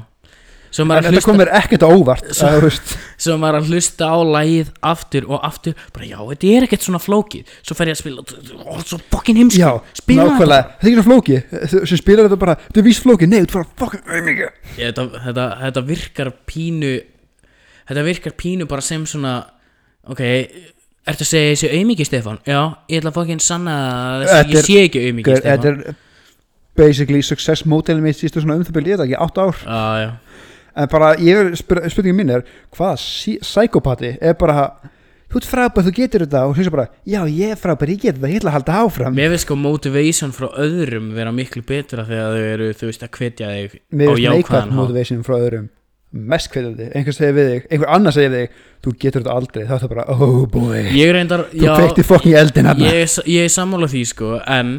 svo en þetta komir ekkert á óvart Svo- svo maður að hlusta á lagið aftur og aftur bara já, þetta er ekkert svona flókið. Svo fer ég að spila, ó, svo fokkin heimski já, spila nákvæmlega. Þetta er ekki svona flóki, Þú- sem spilar þetta bara þetta er víst flóki, nei, fucking auðmikið Ég, þetta, þetta, þetta virkar pínu þetta virkar pínu bara sem svona ok, ertu að segja þessi auðmiki Stefán? Já, ég ætla að fokkin sanna að Þetta ég sé ekki auðmiki þetta Stefán. er basically success modelið mitt sístu svona umþabili, ég veit ekki, átt ár. Já, já, en bara, ég er, spyr, spurningin mín er hvaða psykopati er bara þú ert frábær, þú getur þetta og hún svo bara, já, ég er frábær, ég get þetta, ég ætla að halda áfram. Mér finnst sko motivation frá öðrum vera miklu betra þegar þau eru, þú veist, að hvetja þig mér finnst neikvægt motivation frá öðrum mest hvetjandi, einhver segir við þig einhver annar segir við þig, þú getur þetta aldrei. Þá er það bara, oh boy, reyndar, þú kveikti fokkin í eldin hann ég, ég er sammála því sko, en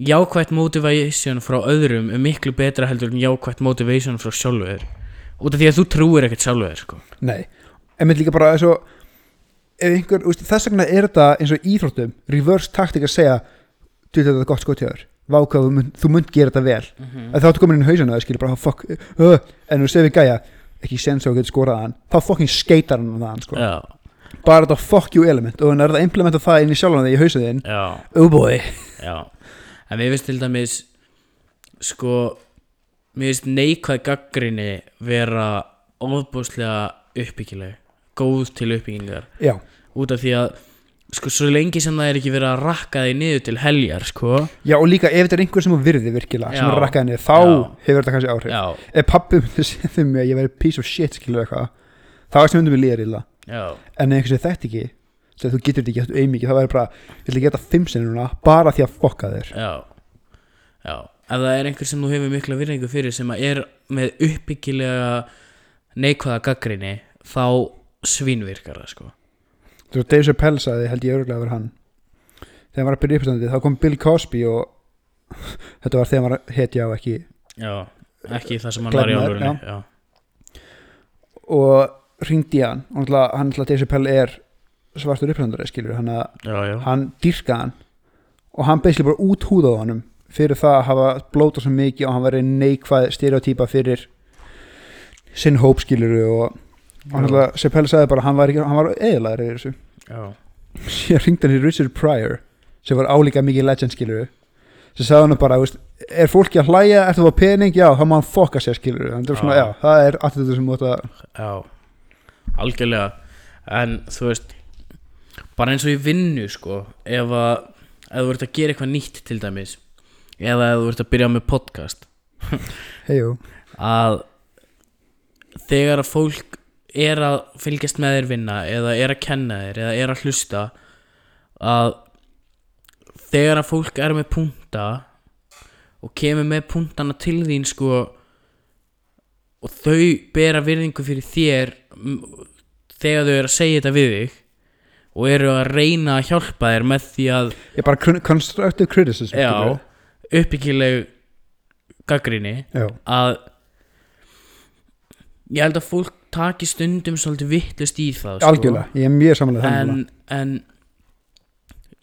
jákvætt motivation frá öðrum er miklu betra heldur en jákvætt motivation frá sjálfur út af því að þú trúir ekkert sjálfur sko. nei, en mér líka bara eins og ef einhver, úst, þess vegna er þetta eins og íþróttum, reverse taktik að segja þú þetta er gott skot hjá þér vákvað, þú mynd gera þetta vel. Mhm. að þá ertu komin inn í hausinu og skilur bara fuck, uh, en þú segir við gæja ekki sens á að geta skorað hann. Þá fucking skeitar hann á það sko. Já, bara þetta fuck you element og hann er það að implementa það inn í sjálfan þig í hausinu þinn. Já. Oh boy. Já, en mér finnst til dæmis sko mér finnst neikvæð gaggrinni vera ofbúslega uppbyggileg góð til uppbyggingar. Út af því að sko svo lengi sem það er ekki verið að rakka þig niður til heljar sko. Já og líka ef þetta er einhver sem þú virði virkilega sem er rakkaðinni þá Já. hefur þetta kannski áhrif. Já, ef pappi myndi segja þeim að ég væri piece of shit skilur eitthvað þá er sem myndum við líða illa. Já, en ef þetta ekki þú getur þetta ekki, þú einmikið þá væri bara ég að geta fimm sinni núna bara því að fokka þér. Já. Já, ef það er einhver sem þú hefur mikla virðingu fyrir sem að er með uppbyggilega neikvæða gaggrinni þá svínvirkar það sko þú veist Dave Chappelle sagði held ég örgulega að vera hann. Þegar hann var að byrja uppstandi þá kom Bill Cosby og þetta var þegar hann var hetja og ekki Já, ekki það sem hann var í álurinu og ringdi hann. Og hann náttúrulega Dave Chappelle er svartur uppstandari skilur hann að hann dýrka hann. Og hann basically bara út húða á honum fyrir það að hafa blóta svo mikið og hann væri neikvæð stereotýpa fyrir sinn hóp skiluru og Chappelle sagði bara hann var, var eðlaður yfir þessu. Já, síðan ringdi hann í Richard Pryor sem var álíka mikið legend skiluru sem sagði hann bara, veist, er fólki að hlæja? Eftir að fá pening, já, þá má hann fokka sér skiluru það er allt þetta sem þú að já. Algjörlega. En þú veist bara eins og í vinnu sko ef að ef þú ert að gera eitthvað nýtt til dæmis eða ef þú ert að byrja með podcast heiðu, að þegar að fólk er að fylgjast með þér vinna eða er að kenna þér eða er að hlusta að þegar að fólk er með punta og kemur með puntana til þín sko og þau bera virðingu fyrir þér þegar þau eru að segja þetta við þig og eru að reyna að hjálpa þér með því að ég bara con- constructive criticism já, uppbyggileg gaggrinni að ég held að fólk taki stundum svolítið vittlust í það sko. algjörlega, ég er mjög samanlega en, en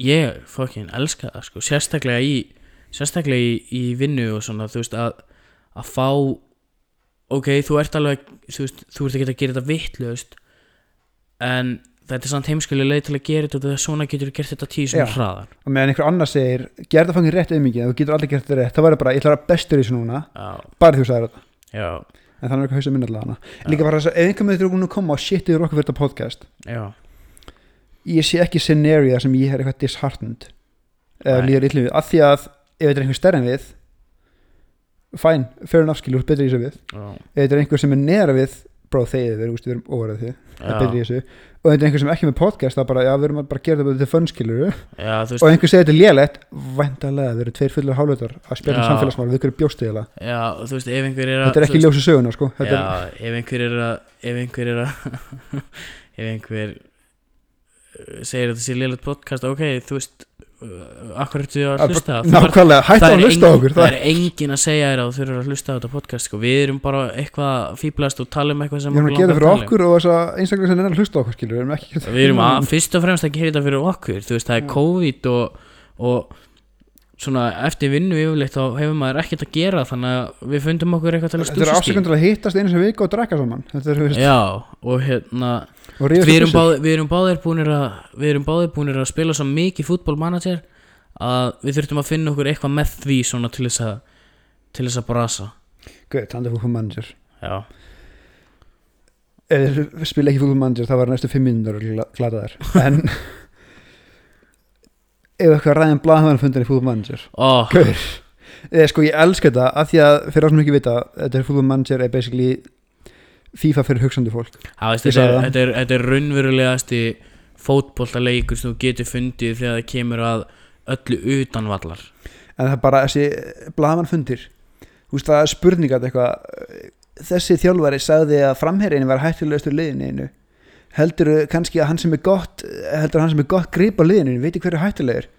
ég fucking elska það sko. sérstaklega í sérstaklega í, í vinnu og svona þú veist að, að fá ok, þú ert alveg þú veist, þú ert ekki að gera þetta vittlust en þetta er samt heimskulega leið til að gera þetta og það svona getur gert þetta tíu sem Já. hraðar og meðan einhver annar segir gerð það fangir rétt auðmikið, þú getur aldrei gert þetta rétt það væri bara, ég ætla að bestur í þessu núna já, bara þú sagðir þetta, já, en þannig ekki hausa minn allavega líka bara þess að ef einhver með þetta er að koma og shit yfir okkur fyrir þetta podcast já, ég sé ekki scenario sem ég er eitthvað disheartened. Eða líður illa við, af því að ef þetta er einhver stærri en við fæn, fair enough skilur, betri í þessu við. Já, ef þetta er einhver sem er neðra við bro, þegið við, við erum óverðið því það er já, þessu. Og þetta er einhver sem er ekki með podcast, það bara, já, við erum að bara gera þetta til fun skilur já þú og einhver segir þetta er lélegt væntalega, við erum tveir fullur hálfleitar að spjalla um Já. samfélagsmál, við erum bjóst eða já, þú veist, ef einhver er að þetta er ekki ljósi söguna sko Já, ef einhver er að ef einhver er að ef einhver uh, segir að þetta sé liðlega podcast ok, þú veist akkur ertu að er hlusta nákvæmlega, hættu að er, hlusta okkur það er engin að segja þér að þú þurfur að hlusta á þetta podcast sko. við erum bara eitthvað fíblast og tala um eitthvað sem Ég erum að gera fyrir um. okkur og þess að einstaklega sem er að hlusta okkur skilur Við við erum að, fyrst og fremst að gera þetta fyrir okkur þú veist, það er. COVID og, og svona eftir vinnu yfirleitt þá hefur maður ekkert að gera þannig að við fundum okkur eitthvað til að Þetta er stúsast í afsökun til að hittast einu sem vika og drekka saman Þetta er, Já, og hérna við erum, báð, við erum báðir búinir að við erum báðir búinir að spila svo mikið fútbolmanager að við þurftum að finna okkur eitthvað með því svona til þess að til þess að brasa. Gauð, tanda fútbol manager Já, þið spila ekki fútbol manager það var næstu fimm minnur glataðar En Ef eitthvað ræðin blaðhæðan fundan í fútbol manager ó, Gauð Eða sko ég elska þetta af því að fyrir ásum ekki vita þetta er fútbol manager er basically FIFA fyrir hugsandi fólk. Það veist, þetta, er, er, þetta er raunverulegasti fótboltaleikur sem þú getur fundið þegar það kemur að öllu utanvallar en það er bara þessi blaðmann fundir. Þú veist það er spurningat eitthvað þessi þjálfari sagði að framherjini var hættulegastur liðinu heldur kannski að hann sem er gott heldur að hann sem er gott grip á liðinu veit hver er hættulegur?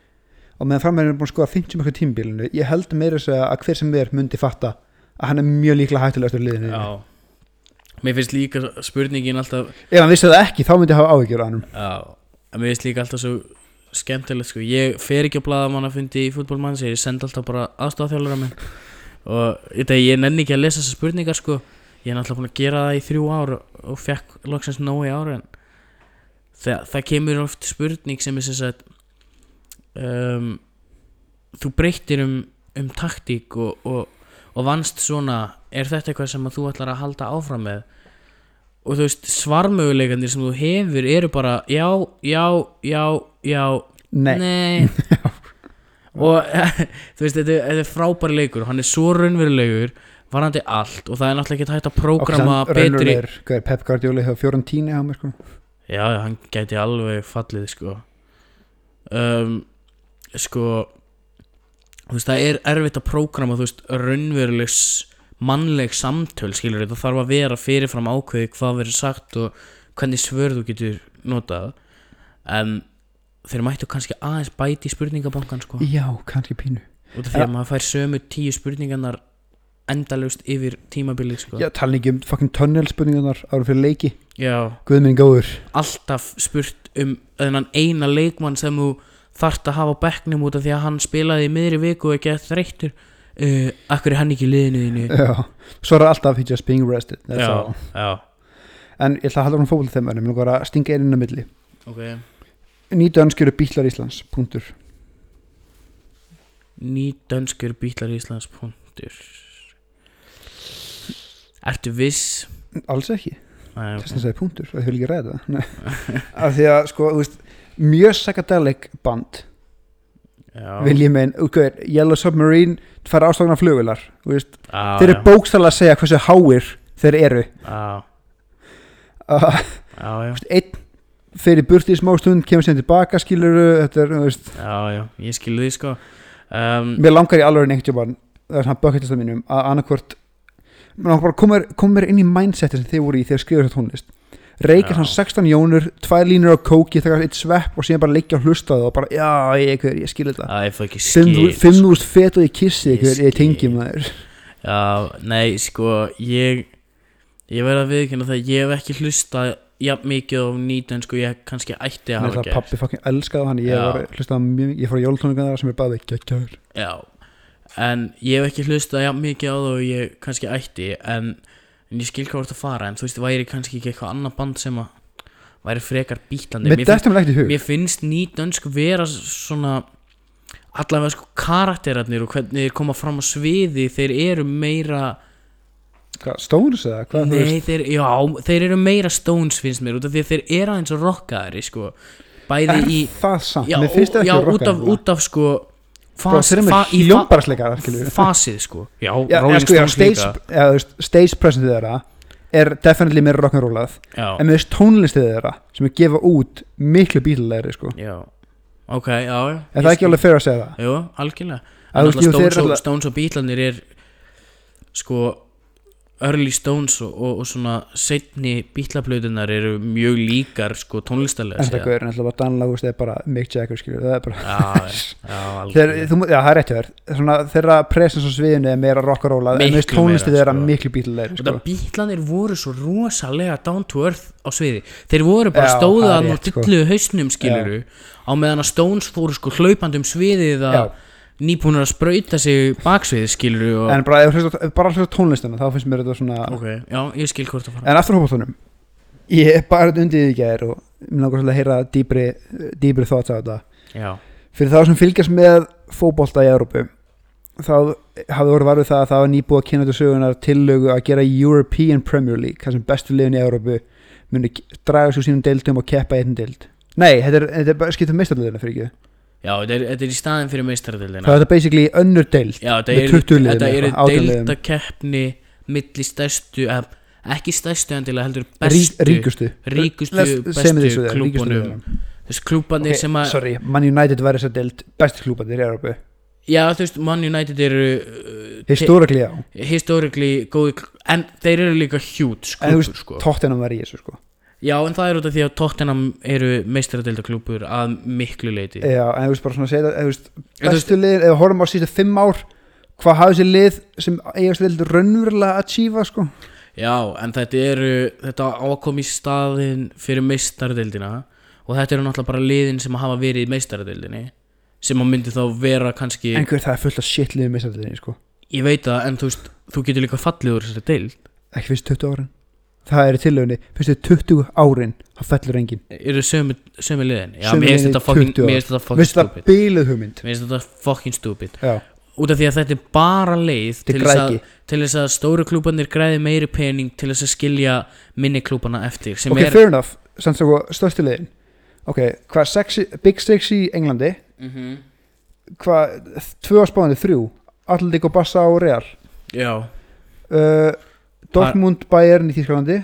Og meðan framherjini er búin að skoða 50 mjög tímbilinu ég held meira þess að hver sem er myndi fatta að hann er mjög líklega hættulegastur liðinu Já Mér finnst líka spurningin alltaf ef hann vissi það ekki þá myndi ég hafa áhyggjur af hann Já, mér finnst líka alltaf svo skemmtilegt sko, ég fer ekki á blaðamann að fundi í fútbolmann, ég send alltaf bara aðstofþjálfur minn. Og þetta, ég nenni ekki að lesa þessar spurningar sko. Ég er náttúrulega búin að gera það í þrjú ár og, fekk loksins nóg í ára það, það kemur oft spurning sem er sem sagt um, þú breyttir um, um taktík og, og, og vannst svona er þetta eitthvað sem þú ætlar að halda áfram með? Og þú veist svarmöguleikandir sem þú hefur eru bara já, já, já, já nei, og þú veist þetta, þetta er frábæri leikur hann er svo raunverulegur varandi allt og það er náttúrulega ekki hægt að prógrama betri er Pep Guardiola hefur fjórun tíni á mér sko. Já, já, hann gæti alveg fallið sko. Um, sko þú veist það er erfitt að prógrama þú veist raunverulegs mannleg samtöl skilur þetta þarf að vera fyrirfram ákveði hvað verður sagt og hvernig svör þú getur notað. En þeir mættu kannski aðeins bæti í spurningabankan sko. Já, kannski pínu. Út af því að maður fær sömu tíu spurningarnar endalaust yfir tímabilið sko. Já, tala ekki um fucking tunnel spurningarnar ára fyrir leiki. Já, Guðminn góður. Alltaf spurt um þennan eina leikmann sem þú þarft að hafa á bekknum út af því að hann spilaði í miðri viku og ekki að þreyttur uh, Akkur er hann ekki liðinu svo er það alltaf he just being rested that's Já, já, En ég ætla að halda hún fókból þeim önum að stinga eininn á milli. Ok. Nýta önskjöru bílar Íslands, punktur. Ný dönskur bílar Íslands punktur. Ertu viss? Alls ekki, þess að segja punktur Það vil ekki ræða það. Nei. Af því að sko, þú veist Mjög psychedelic band Já, Vil ég mein, okay, Yellow Submarine fara ástofna flugular já, Þeir eru bókstæðlega að segja hversu háir þeir eru. Já, uh, já, Einn fyrir burti í smá stund kemur sem tilbaka skiluru Þetta er, já, já, ég skil því sko. Um, mér langar í alveg einhvern tímann það er svona bökketista mínum að koma, koma mér inn í mindseti sem þið voru í þegar skrifur þetta tónlist Já. svona 16 jónur, tvær línur á kóki þegar eitt svepp og síðan bara liggja og hlusta það og bara, já, ég, ég, ég skil þetta. Það er það ekki skil fimm þúsund fet og ég kissi Ég ég tengi maður. Já, nei, sko, ég Ég verð að viðkynna það að Ég hef ekki hlustað jafn mikið á nýtun sko ég kannski ætti að hafa gert. pappi fucking elskaði hann ég var hlustað mjög, ég fór á jólutónleika þar sem er bæði geggjaður Já, en ég hef ekki hlustað jafn mikið á það og ég kannski ætti en, en ég skil hvað þú ert að fara en þú veist, væri kannski ekki eitthvað annað band sem að væri frekar bítandi? Mér mér mér finnst nýtönsk vera svona allavega sko karakterarnir og hvernig þeir koma fram á sviði þeir eru meira Stones eða hvað Nei, þeir, já, þeir eru meira Stones finnst mér út af því að þeir eru aðeins rockaðari sko. Bæði Er í það samt, já, mér finnst það ekki út af, út af sko Þeir í fa, hljómbarasleika skilur fasið sko. Já, Já, Rolling sko, já, Stones stage, veist, stage presentið þeirra er definitely meira rock'n'rollað. Já, en með þess tónlistið þeirra sem er gefa út miklu bílulegri sko. já, ok, já, já. Er það ekki alveg fyrir að segja það? Jú, algjörlega. Að þú náttúrulega þeir Stones, og, alltaf- Stones og Beatlanir er sko early Stones og, og, og svona setni Beatlaplötunar eru mjög líkar sko tónlistarlega en séð. gauður en alltaf Danlag það er bara Mick Jagger skilur það er bara Já, já, Þeir, þú, já, það er rétt hjá þér þeirra presens á sviðinu er meira rock'n'rollað en þess tónlistið meira, þeirra sko. miklu bílulegri Og sko. það Beatlanir voru svo rosalega down to earth á sviði Þeir voru bara Já, stóðu það er að rétt, sko. dillu hausnum skiluru á meðan að Stones fóru sko hlaupandi um sviðið að Já, nýbúnir að sprauta sig baksvið skilur og en bara, á tónlistina þá finnst mér þetta svona ok, já, ég skil hvort að fara. En aftur hópaðunum ég er bara undir því gær og mér langar svolítið að heyra dýbri, dýbri þátt á þetta. Já, fyrir þá sem fylgjast með fótbolta í Európu þá hafði voru varfið það að það var nýbúið að kynna til sögunar tillögu að gera European Premier League þar sem bestu liðin í Európu muni draga svo sínum deildum og keppa í einn deild. Nei, þetta er, þetta er bara skiptum meistarliðina fyrir ekki já þetta, er, þetta er í staðin fyrir meistaradildina það er basically önnur deild já, þetta með er, 20 liðum þetta er eitthvað, 18 liðum. deildakeppni milli stærstu eh, ekki stærstu endilega heldur bestu ríkustu. ríkustu, Let's- segjum bestu þessu ríkustu klúbunum. liðunum. þessu klúbanir Ok, sem að sorry, Man United var þess að deild bestu klúbanir í Európu já þú veist Man United eru uh, historically á, historically góði kl- en þeir eru líka hjút En þú klúbur veist, sko. Tottenham var í þessu sko já en það er út af því að Tottenham eru meistaradeildaklúbur að miklu leiti Já, en þú veist bara svona að segja það, veist, þú veist- bestu lið, ef við horfum á síðan fimm ár hvað hafði þessi lið sem eigast lið raunverulega að achieva sko? Já, en þetta eru þetta ákom í staðin fyrir meistaradeildina og þetta eru náttúrulega bara liðin sem hafa verið í meistaradeildinni sem að myndi þá vera kannski en hver það er fullt af shit liðum í þessari sko. Ég veit það, en þú veist, þú getur líka fallið úr þessari deild. Ekki fyrst 20 árin það er í tillögunni, fyrst 20 árin þá fellur enginn, eru sömu, sömu liðin? Já, Sömu mér finnst þetta fucking 20 ár. mér finnst þetta það stupid. bíluð hugmynd. Mér finnst þetta fucking stupid. Já, út af því að þetta er bara leið til þess, að, til þess að stóru klúbanir græði meiri pening til þess að skilja minni klúbana eftir ok, er fair enough, samt svo störstu liðin. Ok, hvað sexy, Big Six í Englandi? Mm hvað, tvö á spáðandi, þrjú? Atletic og Bassa og Real? Já, uh, Dortmund, Bayern í Þýskalandi.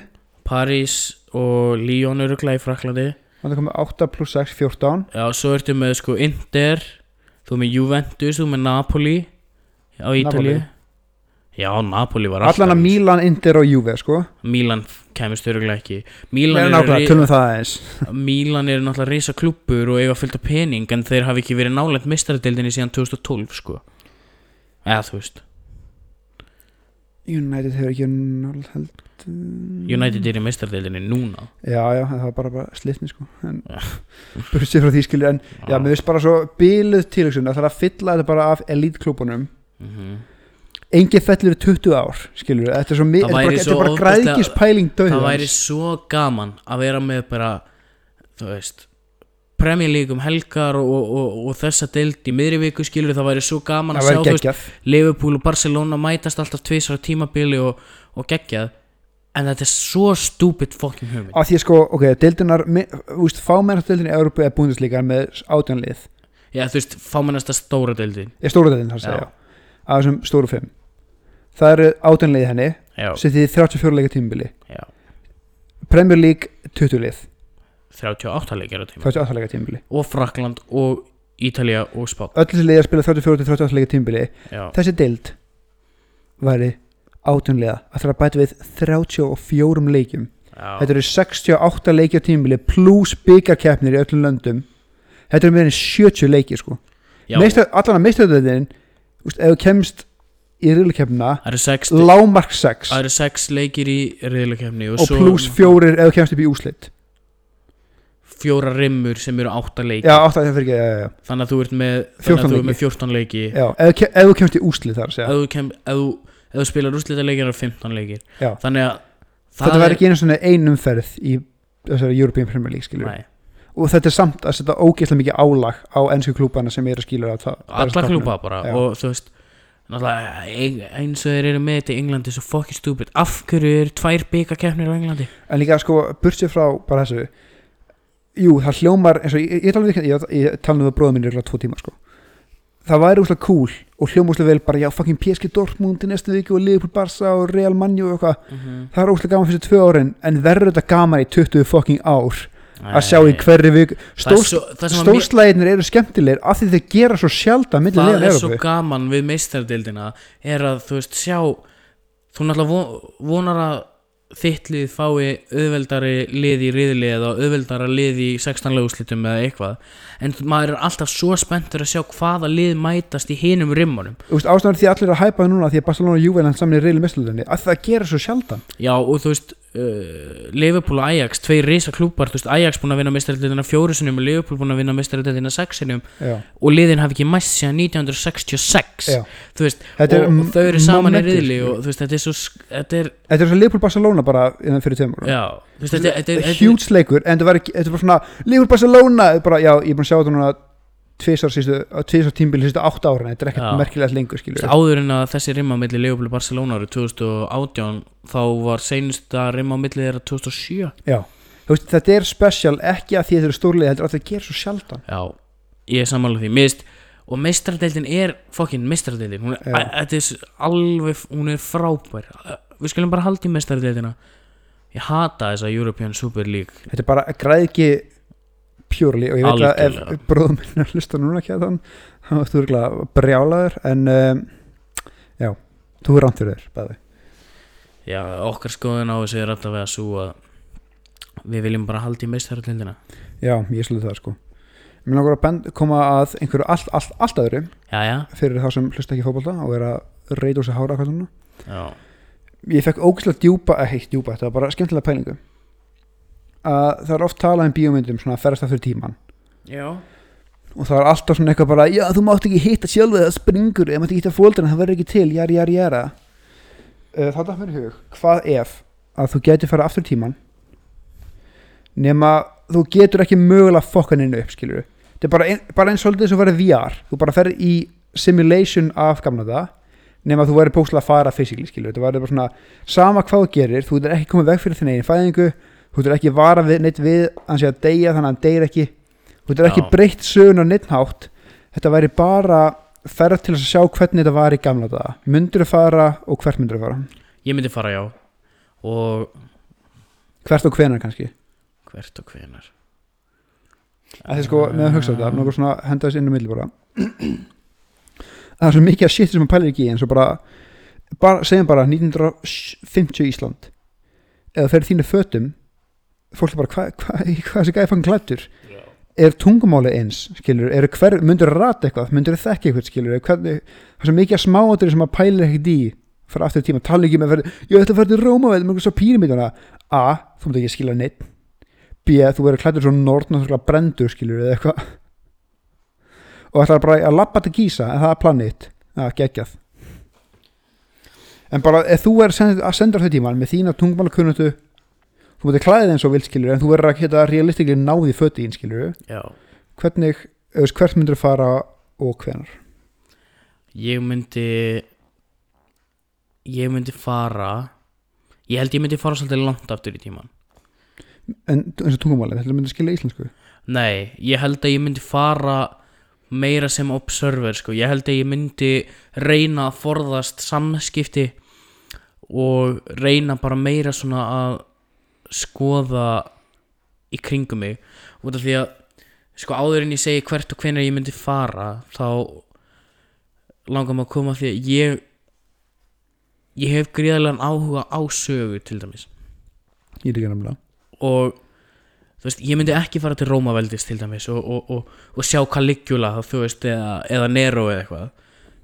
París og Lyon eru glæði í Fraklandi það komið 8 pluss 6, 14 Já, svo ertu með sko Inter Þú með Juventus, þú með Napoli Á Napoli. Já, Napoli var alltaf allan að Milan, Inter og Juve sko. Milan kemist öruglega ekki. Milan er náttúrulega risa klúbbur og eiga fullt af pening en þeir hafi ekki verið nálægt mistaradeildinni síðan 2012 sko. Eða þú veist United hefur ekki nála held United er í mistaradeildinni núna. Já, já, það var bara, bara slitni sko en sér frá því skilur en já, mér finnst bara svo bíluð að það er að fylla þetta bara af elítklúbunum Mhm. engin fellur í 20 ár skilur þetta er svo Það er bara, svo bara ógeðslega- græðkispæling Það döðans væri svo gaman að vera með bara þú veist Premier League um helgar og, og, og, og þessa deild í miðri viku skilur það væri svo gaman það að sjá þú veist, Liverpool og Barcelona mætast alltaf tvisar á tímabili og, og geggjað. En þetta er svo stupid fucking hugmynd. Af því að sko, ok, deildunar úst, fámennardeildin í Európu er búindislíkar með átjánlið, Já þú veist, fámennasta stóra deildin. Er stóra deildin að Já. segja af þessum stóru fimm. Það eru átjánlið henni sem því 34 leika tímabili. Já, Premier League 20 lið 38 leikir á tíma 38 leika tímabili. Og Frakland og Ítalía og Spán. Öll þessi að spila 34 til 38 leika tímabili. Já, þessi deild væri átjánlega. Að það að bæta við 34 leikjum. Já, þetta eru 68 leikja tímabili pluss byggarkeppnir í öllum löndum. Þetta eru meira en 70 leikir sko. Meistar, allan að meistaröðin ef þú kemst í sex lágmark 6 Það eru sex leikir í reyðlukefni og, og pluss fjórir ef þú kemst upp í úslit fjóra rimmur sem eru átta leikir já, átt að það fyrir já, já, þannig að þú ert með, 14 þannig að þú ert leiki. með 14 leiki. Já ef, þú kemst í úslit þar segja þú, kem, þú, ef þú spilar úrslita leikir eru 15 leikir. Já. þannig að þetta verður ekki einu svona einum ferð í þessari European Premier League skilur Nei, og þetta er samt að setja ógeðslega mikið álag á ennsku klúbana sem eru skilur alla klúpa bara og þú veist ein- eins og þeir eru með þetta í Englandi svo fucking stupid. Af hverju eru tvær byggakeppnir á Englandi? En líka sko, bursið frá bara þessu jú, það hljómar eins og ég, ég, tala, við, ég, ég tala um það bróðum minn í tvo tíma sko. Það væri úslega cool og hljóma úslega vel bara já, fucking PSG Dortmund í næstu viku og Liverpool Barca og Real Manju og eitthvað. Það er úslega gaman fyrir tvö árin en verður þetta gaman í 20 fucking ár að sjá í er að mér- stórslæðinir eru skemmtilegir af því þeir gera svo millir það er svo gaman við meistardildina er að þú veist sjá þú náttúrulega von- vonar að þitt lið fái auðveldari lið í riðlið eða auðveldara lið í 16 löguslitum eða eitthvað. En maður er alltaf svo spenntur að sjá hvaða lið mætast í hinum rimmunum. Þú veist, ástæður því að allir eru að hæpa það núna því að Barcelona og Juventus saman í reyli mestlunni að það gera svo sjaldan. Já og þú veist uh, Liverpool og Ajax tvei risa klúpar, veist Ajax búin að vinna meistaradeildina fjóru sinum og Liverpool búin að vinna meistaradeildina sex sinum já, og liðin hafi ekki mæst síðan 1966 já. þú veist, er og, og þau eru saman í riðli sko. og veist, þetta er svo þetta er, Þetta er svo Liverpool Barcelona bara innan fyrir tveimur þetta er, þetta er, þetta er Huge leikur, en þetta þetta var svona Liverpool Barcelona, bara, já, ég er búin að sjá þetta núna tvisar tímbili sístu átta ára, þetta er ekkert merkilegt lengur áður en að þessi rimma milli Leopold Barcelona árið 2018 þá var seinusta rimma milli þeirra 2007 Já, veist, þetta er special ekki að því þetta eru stórlega, þetta er að það gerir svo sjaldan. Já, ég er sammála því. Mist, og meistaradeildin er fokkin meistaradeildin, hún er, þetta er alveg, hún er frábær. Við skulum bara halda í meistaradeildina. Ég hata þessa European Super League. Þetta er bara græðki pjúrli og ég veit að Algjörlega. ef bróðum minn að hlusta núna ekki að þann þá þú örgulega brjálaður en um, já, þú er fyrir þér bæði. já, okkar skoðun á þessu er alltaf að svo að við viljum bara halda í meistaradeildina Já, ég sluði það sko. Mér langar að bend, koma að einhverju allt, allt, allt öðru já, já, fyrir þá sem hlusta ekki í fótbolta og er að reyta úr sig hára hvað núna já, Ég fekk ógæslega djúpa, ekki heitt djúpa, þetta var bara skemmtilega pælingu að það er oft talað um bíómyndum svona að ferast aftur tíman já. og það er alltaf svona eitthvað bara já þú mátt ekki hitta sjálfu það springur eða mátt ekki hitta fóldurinn það verður ekki til jari jari jara. Uh, þá dætt mér hug hvað ef að þú getur fara aftur tíman nema þú getur ekki mögulega fokkan inn upp skilur þetta er bara, ein, bara eins svolítið sem verður VR þú bara ferð í simulation af gamla það nema þú verður bókslega að fara fysikli skilur þetta verður bara svona sama hvað þú gerir þú getur ekki komið veg fyrir þinn eigin fæðingu þú getur ekki vara við, neitt við hann sé að deyja þannig að hann deyr ekki. Þú getur ekki Já. breytt sögun á neitt hátt. Þetta væri bara ferð til að sjá hvernig þetta var í gamla daga. Myndur þú fara og hvert myndur þú fara? Ég myndi fara já. Og hvert og hvenar kannski? Hvert og hvenar að þið sko, með að hugsa þetta, nokkuð svona henda þess inn á milli bara það er svo mikið að shit sem maður pælir ekki í eins og bara, bara segjum bara 1950 Ísland. Eða þeir þínu fötum fólk er bara, hvað hva, hva, hva, þessi gæði fann klættur er tungumáli eins, skilur, er hver, myndur þú rata eitthvað, myndur þú þekki eitthvað, skilur hvernig, það er svo mikið að smáatur sem maður pælir ekkert í fyrir aftur tíma, tala ekki með fyrir, ég ætla að fara til Róma með einhvern svo píramítuna A, þú myndir ekki skilja neitt B, þú verður klættur svo nortnáttúrulega brendur, skilur, eða eitthvað. Og ætlar bara að labba til Gísa en það er planið, það geggjað. En bara, ef þú er að senda á þau tíman með þína tungumála kunnutu þú myndir klæðið eins og vilt, skilur en þú verður að geta realistikli náði föti ín, skilur já, hvernig, veist, hvert myndir fara og hvenar ég myndi ég myndi fara ég held ég myndi fara svolítið langt aftur í tíman en eins og tungumálið, þetta myndir skilja íslensku? Nei, ég held að ég myndi fara meira sem observer sko. ég held að ég myndi reyna að forðast samskipti og reyna bara meira svona að skoða í kringum mig út af því að sko áður en ég segi hvert og hvenær ég myndi fara þá langar maður að koma því að ég ég hef gríðarlegan áhuga á sögu til dæmis. Ég er ekki nefnilega. Og þú veist, ég myndi ekki fara til Rómaveldis til dæmis og, og, og, og sjá Caligula þú veist, eða, eða Nero eða eitthvað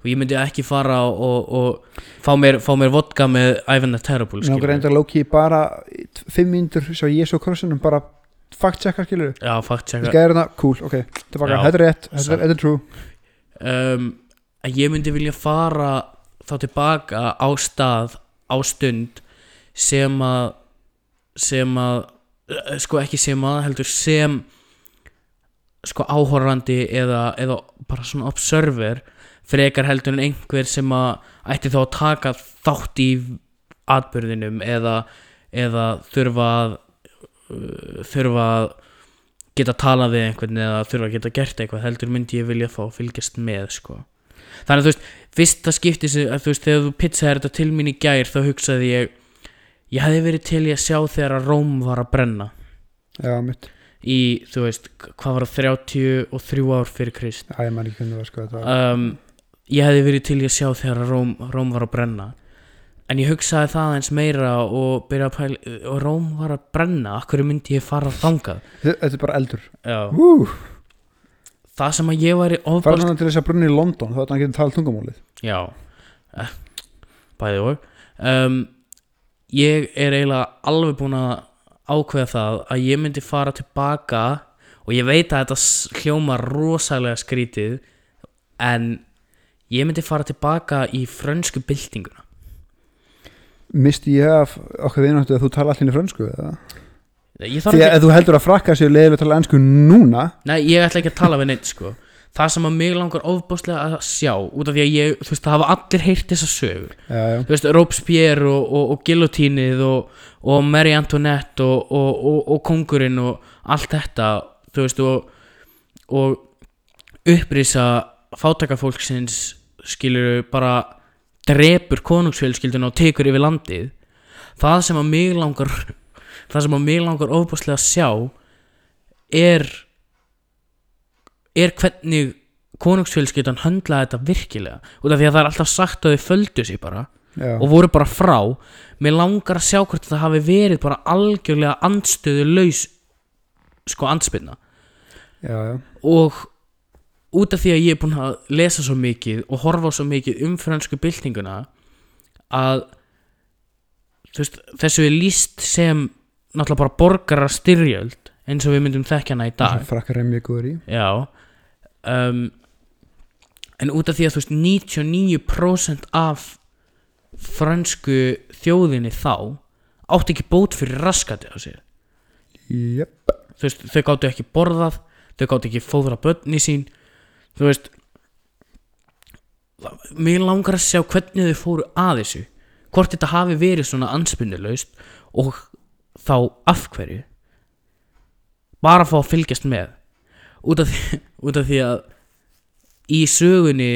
og ég myndi ekki fara og, og fá, mér, fá mér vodka með Ivan the Terrible Mér langar skilurðu. reynda Loki bara í t- fimm mínútur svo Jésu á krossinum bara fact checka skilur já, fakt Ég checka skæði hérna, cool, ok, þetta er rétt þetta er, er true. Um, ég myndi vilja fara þá tilbaka á stað á stund sem að sem að eh, sko ekki sem að heldur sem sko áhorrandi eða, eða bara svona observer frekar heldur en einhver sem að ætti þá að taka þátt í atbyrðinum eða, eða þurfa að uh, þurfa að geta talað við einhvern eða þurfa að geta gert eitthvað heldur myndi ég vilja fá fylgjast með sko. þannig að þú veist fyrsta skipti sem, þú veist, þegar þú pizzaði þetta til mín í gær þá hugsaði ég ég hefði verið til í að sjá þegar að Róm var að brenna. Já, mitt, í, þú veist, hvað var það 33 ár fyrir Krist. Já, ég man ekki hvernig það var sko þetta var um, ég hefði verið til í að sjá þegar að Róm, Róm var að brenna. En ég hugsaði það eins meira og byrja að pæla og Róm var að brenna, akkur myndi ég fara þangað? Þetta þetta er bara eldur. Ú, það sem að ég væri fara ofbalt svona til þess að brunni í London þá er hann getur talað tungumálið. Já, eh, bæði og um, ég er eiginlega alveg búin að ákveða það að ég myndi fara tilbaka og ég veit að þetta hljómar rosalega skrítið en ég myndi fara tilbaka í frönsku byltinguna. Misti ég af okkar viðnáttu að þú tala allir í frönsku eða? því að þú heldur að frakka sér leiðilega að tala ennsku núna nei, ég ætla ekki að tala við neitt sko. Það sem að mig langar ofbáslega að sjá út af því að ég, þú veist, það hafa allir heyrt þessa sögur já, já, þú veist, Robespierre og, og, og Guillotínið og, og Marie Antoinette og, og, og, og Kongurinn og allt þetta þú veist, og, og upprýsa fátakafólksins skilur bara drepur konungsfjölskylduna og tekur yfir landið það sem að mig langar það sem að mig langar ofbúslega að sjá er er hvernig konungsfjölskyldan höndlaði þetta virkilega út af því að það er alltaf sagt að þau földu sig bara já. og voru bara frá mér langar að sjá hvort það hafi verið bara algjörlega andstöðu laus sko já. og út af því að ég er búinn að lesa svo mikið og horfa svo mikið um fransku byltinguna að veist, þessu er líst sem náttúrulega bara borgarar styrjöld eins og við myndum þekkja hana í dag. Frakkar er mjög góður í. Já. Um, En út af því að veist 99% af fransku þjóðinni þá átti ekki bót fyrir raskati á Jöp. þú veist, þau gáttu ekki borðað þau gáttu ekki fóðra börni sín þú veist mér langar að sjá hvernig þau fóru að þessu hvort þetta hafi verið svona anspinnulegst og þá af hverju? Bara fá að fylgjast með. Út af því, út af því að í sögunni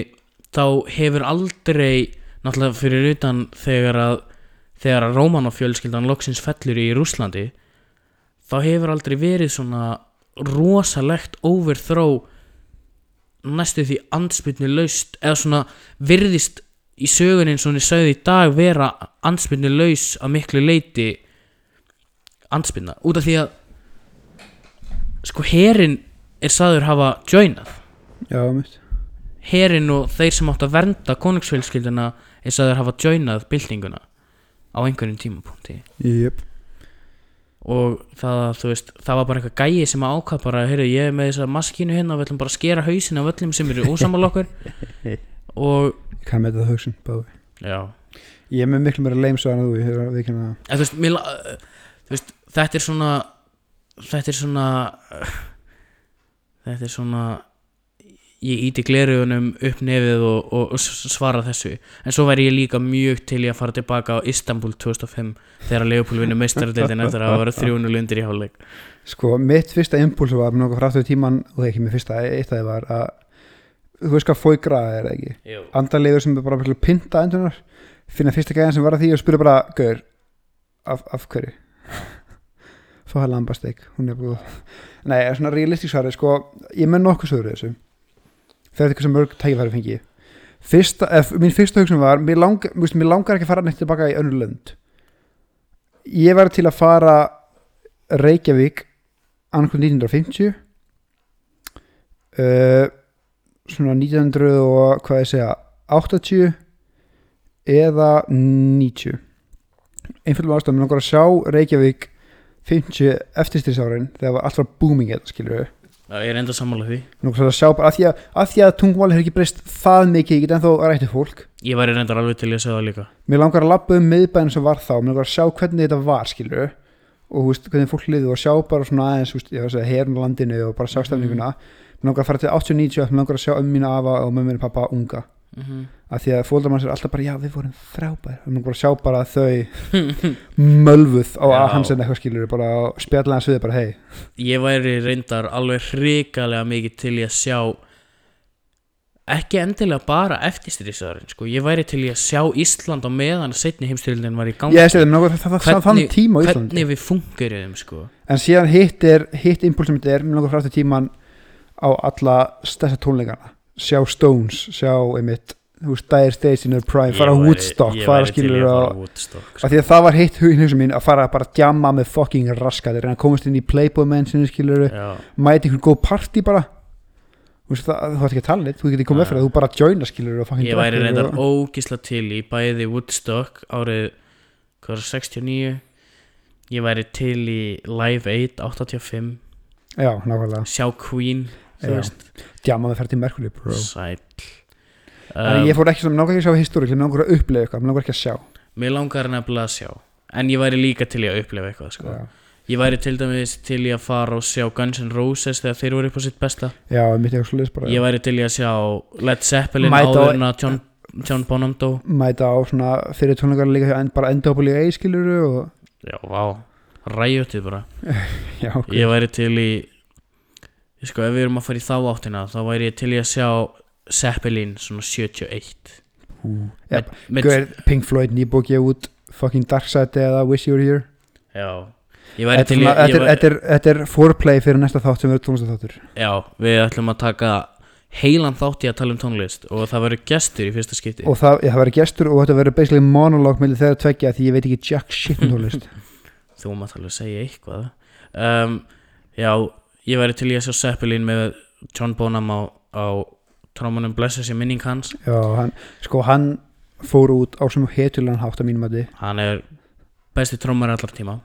þá hefur aldrei náttúrulega fyrir utan þegar að þegar að Rómanofjölskyldan loksins fellur í Rúslandi þá hefur aldrei verið svona rosalegt overthrow næstu því anspyrnu laust eða svona virðist í sögunni eins og hún er sögð í dag vera anspyrnu laus að miklu leiti anspyrna út af því að sko herin er sagður hafa joinað. Já, herin og þeir sem átt að vernda konungsfjölskylduna er sagður hafa joinað byltinguna á einhverjum tímapunkti. Jöp. Og það, að, þú veist, það var bara eitthvað gæi sem að ákvað bara, heyrðu, ég er með þessa maskínu hérna og við ætlum bara að skera hausin af öllum sem eru ósamal okkur. Og, kann með þetta hugsun báði. já. Ég er með miklu meira leimsa en þú ég hefur að það. En þú veist, mér, þú veist, þetta er svona þetta er svona þetta er svona ég íti glerugunum upp nefið og, og, og svara þessu. En svo væri ég líka mjög til í að fara tilbaka á Istanbul 2005 þegar Leopold vinnur meistaradeildin eftir að vera 300 lundir í hálfleik. Sko, mitt fyrsta impulsu var með nokkuð fráttuð tíman og það er ekki mitt fyrsta, eitt af þið var að þú veist hvað fói graða er það ekki? Andarlegur sem er bara pinta endunar finna fyrsta gæðan sem var að því og spyrja bara gaur, af, af hverju? Fá það lambasteik hún er búið. Nei, það er svona realistík svari, sko, ég menn nokkuð sögur þessu þegar þetta er sem mörg tækifæri fengi. Fyrsta, ef, mín fyrsta hugsun var mér, lang, mér, langar ekki að fara neitt tilbaka í önnur lönd. Ég var til að fara Reykjavík annarkvæm 1950 uh, svona 1900 og hvað ég segja 80 eða 90 einfjöldum ástæðum mér langar að sjá Reykjavík 50 eftirstýrsárin þegar var alltaf booming skilur við Já, ég er enda sammála því. Langar að sjá bara að því að, að, því að tungumáli hefur ekki breyst það mikið, ég get ennþá rætti fólk. Ég væri reyndar alveg til í að segja það líka. Mér langar að labba um miðbæðin sem var þá mér langar að sjá hvernig þetta var skilur og veist, hvernig fólk liði og sjá bara svona aðeins veist, ég var að segja, herun á landinu og bara sjá stefninguna mér langar að fara til 80-90 mér langar að sjá mína afa og mömmu og pappa unga mm -hmm. að því að fóldarmann sér alltaf bara já við vorum frábær og mér langar að sjá bara þau mölvuð á Já. að hans en eitthvað skilur bara og spjalla hans við bara hei Ég væri reyndar alveg hrikalega mikið til í að sjá ekki endilega bara eftirstrísaðurinn sko. ég væri til í að sjá Ísland á meðan að setni heimstyrildin var í gangi ég það, það, það, það, þann tíma á Íslandi hvernig við fungerum sko. en síðan hitt er hitt impulsum þetta er, mér langar frá þetta tíman á alla stærsta tónleikana sjá Stones, sjá einmitt þú veist, Dire Straits in their prime, fara á Woodstock fara skilur á Woodstock sko. af því að það var hitt hugin hugsa mín að fara bara að djama með fucking raskat en að komast inn í Playboy Mansion skilur mæti einhvern góð party bara. Þú veist það, þú ætti ekki að tala þú getur komið eftir að þú bara joina skilur ég væri reyndar og, ógisla til í bæði Woodstock árið hvað er 69 ég væri til í Live 8 85 já, nákvæmlega. Sjá Queen djamaði Mercury bro. Sæll. En um, ég fór ekki sem, nákvæmlega ekki að sjá históri ég langar að upplega eitthvað, mér langar ekki að sjá. Mér langar nefnilega að sjá. En ég væri líka til í að upplifa eitthvað sko. ég væri til dæmis til í að fara og sjá Guns N' Roses þegar þeir voru upp á sitt besta. Já svo bara ég væri til í að sjá Led Zeppelin Mæta á- áður en að John, John Bonham dó. Mæta á svona fyrir tónleikar líka bara NWA skiluru og já, vá, ræjutið bara. Já, ok, ég væri til í ég sko, ef við erum að fara í þá áttina þá væri ég til í að sjá Zeppelin svona 71 Ú. ja, með, með, Guður, Pink Floyd gefa út fucking Dark Side eða Wish You Were Here? Já. Ég Þetta er ég foreplay fyrir næsta þátt sem verður tónlistatháttur já, við ætlum að taka heilan þátt í að tala um tónlist og það verður gestur í fyrsta skipti. Og það, það verður gestur og þetta verður basically monolog með þeirra tveggja því ég veit ekki jack shit um tónlist. Þú mátt alveg segja eitthvað. Um, já, ég væri til í að sjá Zeppelin með John Bonham á, á trómanum blessa sér minning hans. Já, hann, sko hann fór út á sem hetulegan hátt að mínum að hann er besti trómar allar tíma.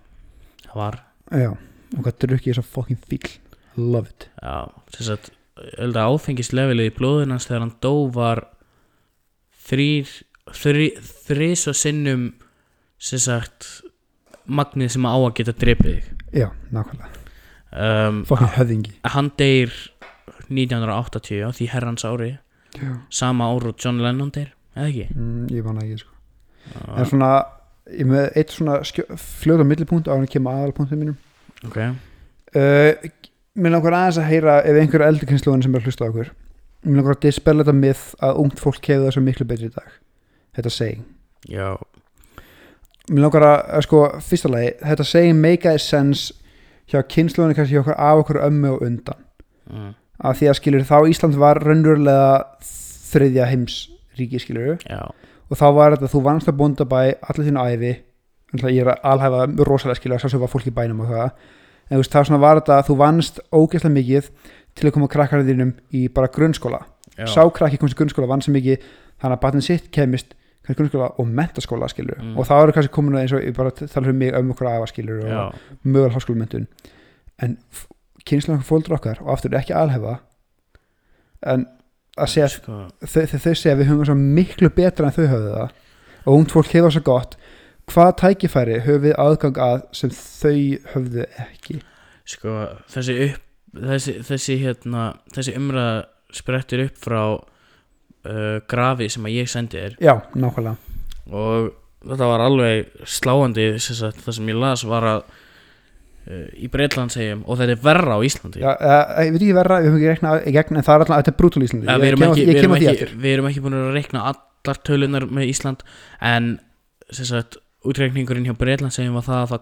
Það var. Já, og hvað drukki þess að fucking fíl love it. Já, þess að áfengislevelið í blóðin hans þegar hann dó var þrýr þrý, þrís og sinnum sem sagt magnið sem á að geta drepið þig. Já, nákvæmlega, um, fucking höfðingi. hann deyr 1980 á því herrans ári. Já. sama ár og John Lennon deyr eða ekki? Mm, ég vana ekki sko. en uh, svona, ég með eitt svona fljóta millipunkt á hann kemur aðalpunktum mínum. Ok, uh, mér langar aðeins að heyra ef einhver eldur kynnslóðin sem er að hlusta á okkur. Mér langar að dispella þetta mið að ungt fólk hefur það svo miklu betri í dag. Þetta seging já. Mér langar að, að sko, fyrsta lagi þetta seging meikaði sense hjá kynnslóðinu kannski hjá okkur af okkur ömmu og undan. Uh, af því að skilur þá Ísland var raunverulega þriðja heims ríki skilur já, og þá var þetta þú vannst að bónda bæ allir þínu æfi ég er að alhæfa rosalega skilur að sá var fólk í bænum og það. En þú veist þá svona var þetta að þú vannst ógeðslega mikið til að koma krakkarinn þínum í bara grunnskóla. Já, sá krakki komst í grunnskóla vann sem mikið þannig að batnið sitt kemist grunnskóla og mentaskóla skilur Mm. og þá eru kannski komin að eins og ég bara tala um mig um okkur afa skilur og já, mögulega háskólamöntun en okkur fóldur okkar og aftur ekki alhefa en að segja sko, þau, þau, segja við höfum það miklu betra en þau höfðu það og ungt fólk hefur það svo gott. Hvað tækifæri höfum við aðgang að sem þau höfðu ekki? Sko þessi upp þessi, þessi hérna þessi umræða sprettur upp frá uh, grafi sem að ég sendi þér. Já, nákvæmlega. Og þetta var alveg sláandi sem sagt, það sem ég las var að uh, í Breitland segjum og þetta er verra á Íslandi. Já, uh, ég veit ekki verra, við höfum ekki rekna í gegn en það er alltaf, þetta er brútul Íslandi. Ja, við, erum ekki, við, erum ekki, við erum ekki búin að reikna allar tölunar með Ísland en sagt, útreikningurinn hjá Breitland segjum var það að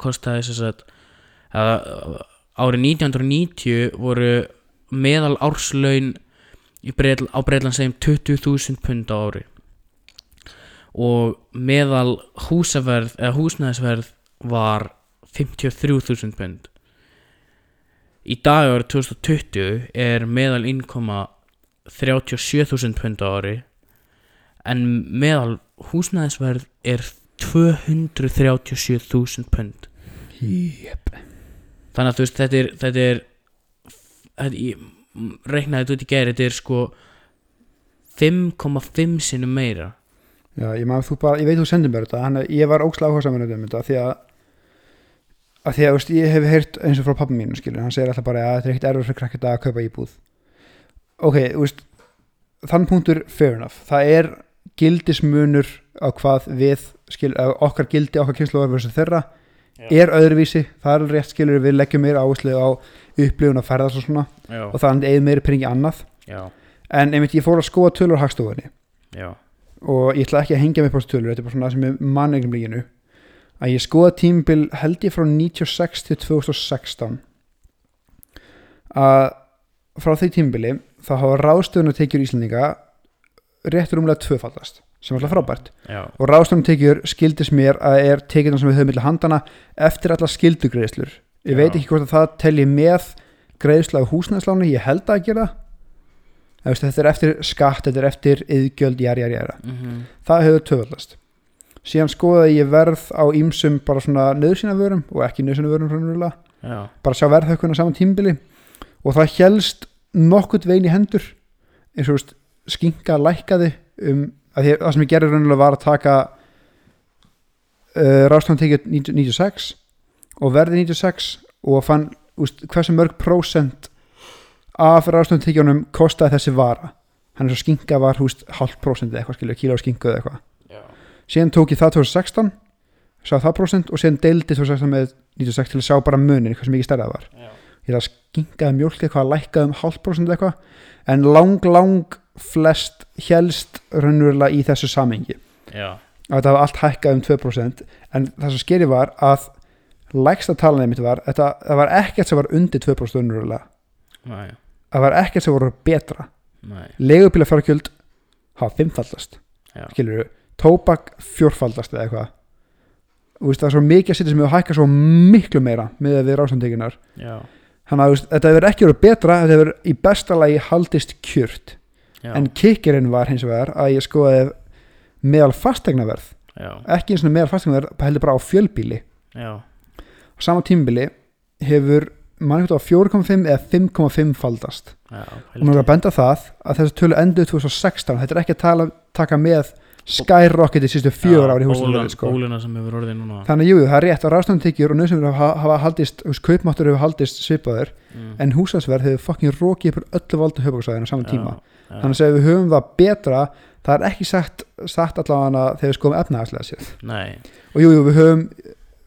það að, árið 1990 voru meðal árslaun Breitl, á Breitland segjum 20.000 pund á ári. Og meðal húsaverð eða húsnæðisverð var 53.000 pund. Í dag árið 2020 er meðal innkoma 37.000 pund á ári en meðal húsnæðisverð er 237.000 pund. Yep. þannig að þú veist þetta er þetta er þetta, ég reiknaði þetta út í gæri þetta er sko 5,5 sinni meira. Já, ég, maður, bara, ég veit þú sendir mér þetta hann, ég var ókslega áhuga saman um þetta því að að því að veist, ég hef heyrt eins og frá pappa mínu skilur, hann segir alltaf bara að þetta er ekkert erfur fyrir krakkið að kaupa íbúð. Ok, veist þann punktur fair enough. Það er gildismunur á hvað við skil, okkar gildi, okkar kynslu versus þeirra er öðruvísi, það er rétt skilur við leggjum meira áherslu á upplifun að ferðast og svona já, og það er eða meiri peningi annað. Já, en einmitt ég fór að skoða tölur hagstofunni. Já, og ég ætla ekki að hengja mig á þessu tölur þetta er bara svona sem er mannegnumlíkinu að ég skoða tímabil held ég frá 96 til 2016 að frá því tímabili þá hafa ráðstöðun að tekjur Íslandinga réttur umlega tvöfaldast sem er alltaf frábært. Já, og ráðstöðun tekjur skildis mér að er tekjurna sem við höfum milli handana eftir alla skildugreiðslur ég Já. veit ekki hvort að það telji með greiðsla á húsnæðsláni, ég held að gera það. Þetta er eftir skatt, þetta er eftir yðgjöld, jæri, jæri, jæri mhm, það hefur töfaldast síðan skoðaði ég verð á ýmsum bara svona nöðsina vörum og ekki nöðsina vörum bara sjá verðhökkuna saman tímbili og það helst nokkurt veginn í hendur. Eins og skinka lækkaði um að það sem ég gerði raunverulega var að taka uh, ráðstofntekið 96 og verði 96 og fann úst, hversu mörg prósent af ráðstofntekjunum kostaði þessi vara. Hann er svo skinka var húst hálf prósent eða eitthvað skilja, kíló skinka eða eitthvað. Síðan tók ég það 2016 sá það prósent og síðan deildi 2016 með 96 til að sjá bara munin sem mikið stærða var. Já, ég það skinkaði mjólk eitthvað lækkaði um hálf prósent eitthvað en lang lang flest helst raunverulega í þessu samengi já, að þetta var allt hækkað um 2% en það sem skeri var að lægsta talan einmitt var þetta, það var ekkert sem var undir 2% raunverulega. Næ, það var ekkert sem voru betra. Næ, legubíla fjárkjöld hafa fimmfaldast skilur við, tóbak fjórfaldast eða eitthvað. Þú veist, það er svo mikið að setja sem hefur hækkað svo miklu meira með rásamtekinar já, þannig að þú þetta hefur ekki verið betra þetta hefur í besta lagi haldist kjört já, en kikkerinn var hins vegar að ég skoði meðal fastegnaverð já, ekki eins og meðal fastegnaverð heldur bara á fjölbíli já, á sama tímbili hefur mannhjótt á 4,5 eða 5,5 faldast. Já, og maður er að benda það að þessu tölu endur 2016 þetta er ekki að tala, taka með skyrocket í sístu fjögur ári í húsnæðinu sko. þannig jú, það er rétt að ráðstofntekjur og nöðsumur hafa, hafa haldist, kaupmáttur hefur haldist svipaður, mm. en húsnæðsverð hefur fucking rokið upp úr öllu valdu höfbruksvæðinu á saman tíma, já, þannig að við höfum það betra, það er ekki sagt, sagt allavega þegar við skoðum efnaðarslega sér nei, og jú, jú, við höfum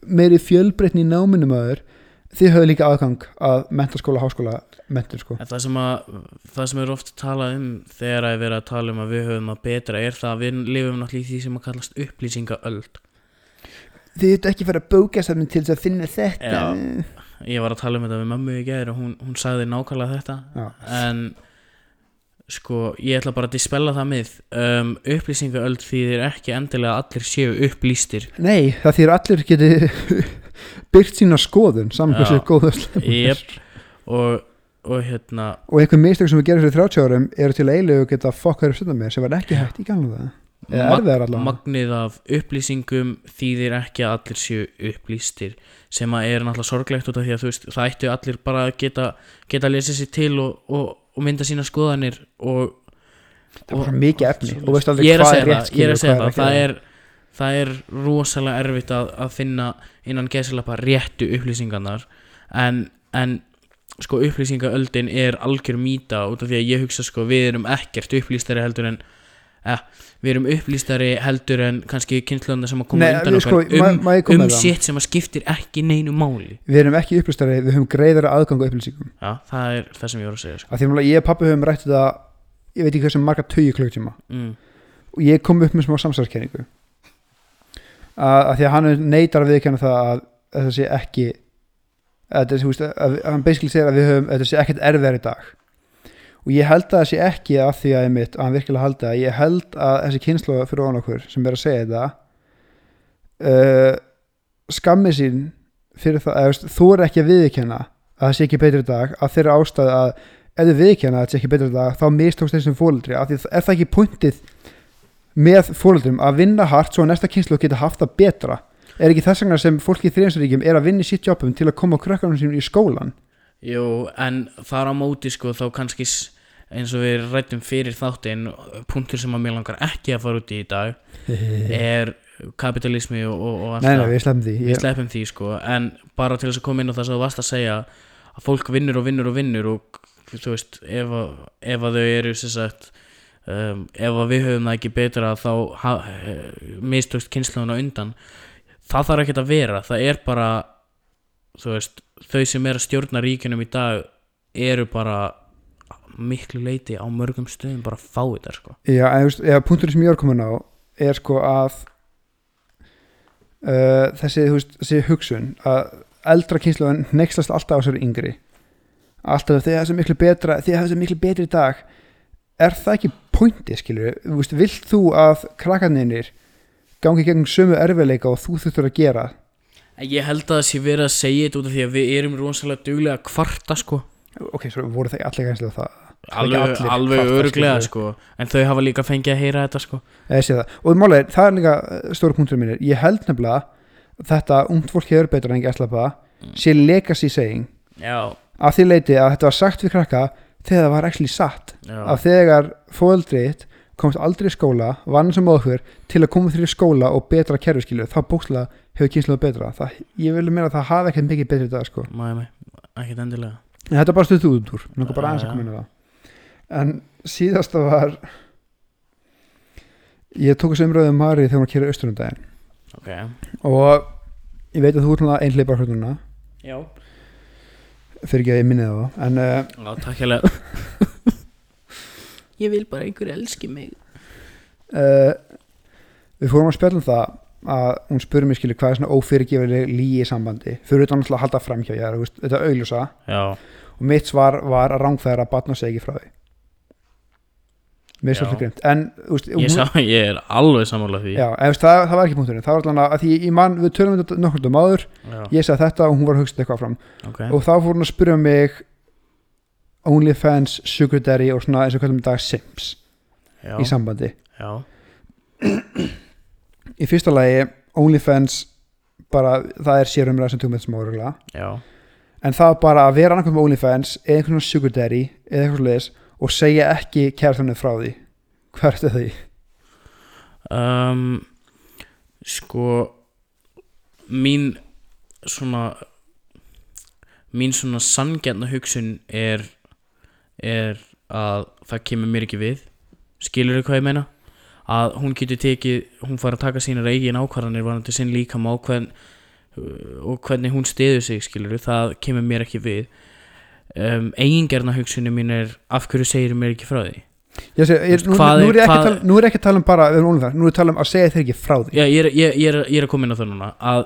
meiri fjölbreytni í náminum aður þið höfum líka aðgang að mentaskóla, háskóla mentur sko. Það sem, að, það sem er oft talað um þegar að vera að tala um að við höfum að betra er það að við lifum náttúrulega í því sem að kallast upplýsingaöld þið ert ekki fara að bóka saman til þess að finna þetta Já. ég var að tala um þetta við mömmu í gæðir og hún, hún sagði nákvæmlega þetta Já. en sko ég ætla bara að dispella það mið um, upplýsingaöld þýðir ekki endilega allir séu upplýstir nei, það þýr allir geti byrt sína skoðun saman Já. hversu góða yep. og, og hérna og einhver mistök sem við gerum fyrir 30 árum eru til eiginlegu að geta fokkar upp stundar með sem var ekki hægt í gamla það mag- magnið af upplýsingum þýðir ekki að allir séu upplýstir sem að er náttúrulega sorglegt út af því að þú veist það ættu allir bara að geta, geta að lesa sér til og, og, og mynda sína skoðanir og það er bara mikið efni og veist aldrei er hvað er rétt ég er að segja það, það er, það er rosalega erfitt að, að finna innan geðsalapa réttu upplýsingarnar en, en sko upplýsingaöldin er algjör mýta út af því að ég hugsa sko við erum ekkert upplýstari heldur en eh, við erum upplýstari heldur en kannski kynnslöðna sem að koma Nei, undan sko, okkar um, koma um shit sem að skiptir ekki neinu máli. Við erum ekki upplýstari, við höfum greiðara aðgang á upplýsingum. Já, það er það sem ég voru að segja sko. að því að ég og pappi höfum rætt þetta ég veit ekki hversu marga tögi klukktíma mm, og ég kom upp með smá samsæðskenningu að, að því að hann neytar að viðkjanna það að þetta sé ekki að að, að hann basically segir að við höfum að þetta sé ekkert erfiðar í dag og ég held að það sé ekki að því að ég mitt að hann virkilega haldi að ég held að þessi kynslu fyrir ofan okkur sem er að segja þetta uh, skammi sín fyrir það, eða, þú er ekki að viðkjanna að það sé ekki betri dag að þeirra ástæð að ef þið viðkjanna að það sé ekki betri dag þá mistókst þessum fóldri af því að er það ekki pointið með fóldrum að vinna hart svo að næsta kynslu geta haft það betra? Er ekki þess vegna sem fólki í þriðansaríkjum er að vinna í sitt jobbum til að koma á krökkunum sínum í skólan jú, en þar á móti sko þá kannski eins og við rættum fyrir þáttinn punktur sem að mér langar ekki að fara út í í dag er kapitalismi og, og, og allt Nei, nei, það. við sleppum því við ég, sleppum því sko en bara til þess að koma inn á það sem þú varst að segja að fólk vinnur og vinnur og vinnur og þú veist ef að, ef að þau eru sem sagt um, ef að við höfum það ekki betra þá ha, mistökst kynnslóðuna undan það þarf ekki að vera það er bara þú veist þau sem er að stjórna ríkjunum í dag eru bara miklu leiti á mörgum stöðum bara fá þetta sko. Já, eða punkturinn sem ég er komin á er sko að uh, þessi, veist, þessi hugsun að eldra kynsluðan nexlast alltaf á sér yngri. Alltaf þið hafði miklu betra þið hafði miklu betri í dag er það ekki pointi, skilur veist, vilt þú að krakkarnir gangi gegn sömu erfiðleika og þú þurftur að gera ég held að það sé verið að segja þetta út af því að við erum rosalega duglega að kvarta sko. Ok, svo voru það allir gænslega það alveg, alveg öruglega sko. En þau hafa líka fengið að heyra þetta sko. Ég sé það. og málega, það er líka eh, stóra punktur mínir, ég held nefnilega þetta ungt fólk hefur betur en ekki slappa Mm. sé legacy saying. Já, að því leiti að þetta var sagt við krakka þegar það var actually satt. Já, að þegar fóðaldrið komst aldrei í skóla, vann sem móður til að koma þér í skóla og betra kerfiskilu þá bókslega hefur kynsluðu betra. Það, ég vil meina að það hafi ekkert mikið betri dag sko. mig, ekkert endilega. En þetta er bara stuðt út úr bara á það. En síðasta var ég tók þessu umröðu um Mari þegar hún var að kera austurundaginn ok, og ég veit að þú ert náttúrulega einhleipa hrjóðuna já, fyrir ekki að ég minni það á. En uh, já takk hérlega. Ég vil bara einhver elski mig. uh, við fórum að spjalla um það að hún spurði mig skilur hvað er svona ófyrirgefileg líi sambandi? Fyrir utan náttúrulega að halda fram hjá ég veist, þetta auðljósa já, og mitt svar var að rángfæra að batna ekki frá því. Mér er svolítið grimt en veist, ég, hún- sá, ég er alveg sammála því. Já, en, veist, það, það var ekki punkturinn. Það var allan að því ég man, við tölum um þetta nokkur um áður. Já, ég sagði þetta og hún var að hugsa eitthvað fram ok, og þá fór hún að spyrja mig OnlyFans, Sugar Daddy og svona eins og hvað um dag Sims já, í sambandi. Já, í fyrsta lagi OnlyFans bara það er þetta smárulega já. En það bara að vera annarkvæm með OnlyFans eða einhvern svona Sugar Daddy eða eitthvað svoleiðis og segja ekki kærtunni frá því. Hvert er því? um, sko mín svona mín svona sanngjarna hugsun er er að það kemur mér ekki við. Skilur hvað ég meina að hún getur tekið, hún fara að taka sínar eigin ákvarðanir varandi sinn líkam á hvern, og hvernig hún stiður sig skilur það kemur mér ekki við. Um, eigingerna hugsunni mín er af hverju segir mér ekki frá því? Ég seg, ég, nú, nú, er- hvað- að tala, nú er ekki að tala um bara nú er að tala um að segja þeir ekki frá því. Já, ég er, ég, ég, er, ég er að koma inn á það núna að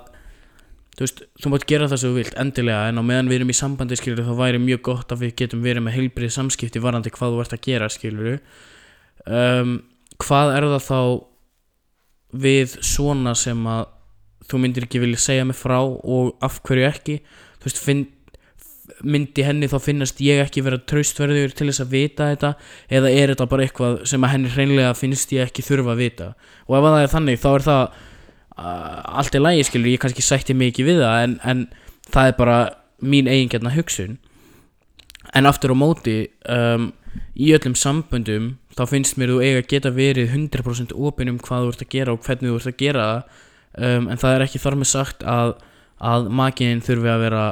þú veist, þú mátt gera það sem þú vilt endilega en á meðan við erum í sambandi skilur þá væri mjög gott að við getum verið með heilbrið samskipti varandi hvað þú ert að gera skilur um, hvað er það þá við svona sem að þú myndir ekki vilja segja mig frá og af hverju ekki? Þú veist, finn, myndi henni þá finnast ég ekki vera traustverður til þess að vita þetta? Eða er þetta bara eitthvað sem að henni hreinlega finnst ég ekki þurfa að vita? Og ef að það er þannig þá er það uh, allt er lægi skilur ég kannski sætti ekki við það en, en það er bara mín eigingjarna hugsun. En aftur á móti um, í öllum samböndum þá finnst mér þú eiga að geta verið 100% opin um hvað þú ert að gera og hvernig þú ert að gera það. Um, en það er ekki þar með sagt að, að makinn þurfi að vera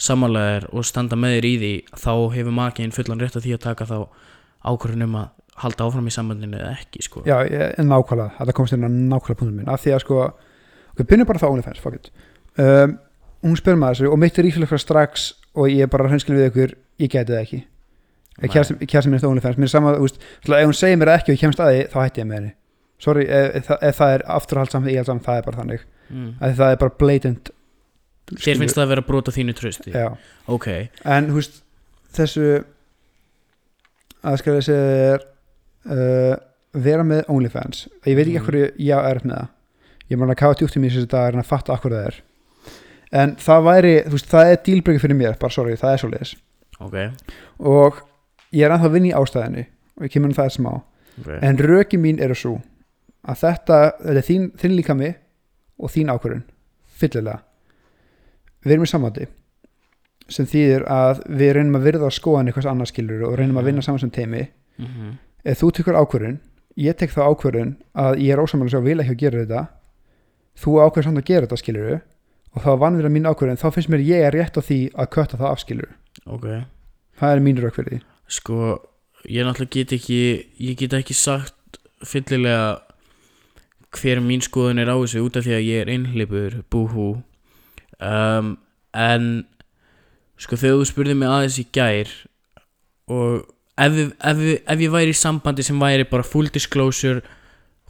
samanlegar og standa með þér í því. Þá hefur makinn fullan rétt að því að taka þá ákvörðun um að halda áfram í sambandinu eða ekki sko. Já, en nákvæmlega, þetta komst inn á nákvæmlega punktum minn. Af því að sko, ok, byrjum bara það OnlyFans, fuck it. Um, hún spyr maður og mitt er ífélag strax og ég er bara hreinskilin við ykkur, ég geti það ekki Kjærstum minn eftir OnlyFans mér er sama, þú veist, ef hún segir mér ekki og ég kemst að því, þá hætti ég með henni. Sorry, ef, ef, það- er afturhald saman, ég held saman, það er bara þannig. Mm. að það er bara blatant Þér finnst það að vera að brota þínu trösti Já, Ok, en þú veist þessu að skal ég segja þér uh, vera með OnlyFans. Ég veit ekki Mm. hverju ég er með það. Ég bara að kafa djúpt í mér þessi dag en að fatta akkur það er. En það væri, þú veist, það er dílbreyki fyrir mér bara sorry, það er svo leiðis ok, og ég er ennþá að vinna í ástæðinni og ég kemur um það smá. Okay. en röki mín eru svo að þetta, þetta er þín, þín líkami og þín ákvörun fyllilega. Við erum í samvæti sem þýðir að við reynum að virða skoðan eitthvað annars skilur og reynum að vinna saman sem teimi mm ef þú tekur ákvörun ég tek þá ákvörun að ég er ósamlega svo vil ekki að gera þetta þú ákvörun samt að gera þetta skilur og þá vann við mín ákvörun þá finnst mér ég er rétt á því að kötta það af skilur ok. Það er mín því Sko, ég náttúrulega get ekki ég get ekki sagt fyllilega hver mín skoðun er á þessu út af því að ég er einhleipur búhú. Um, en sko þegar þú spurði mig aðeins í gær og ef, ef, ef ég væri í sambandi sem væri bara full disclosure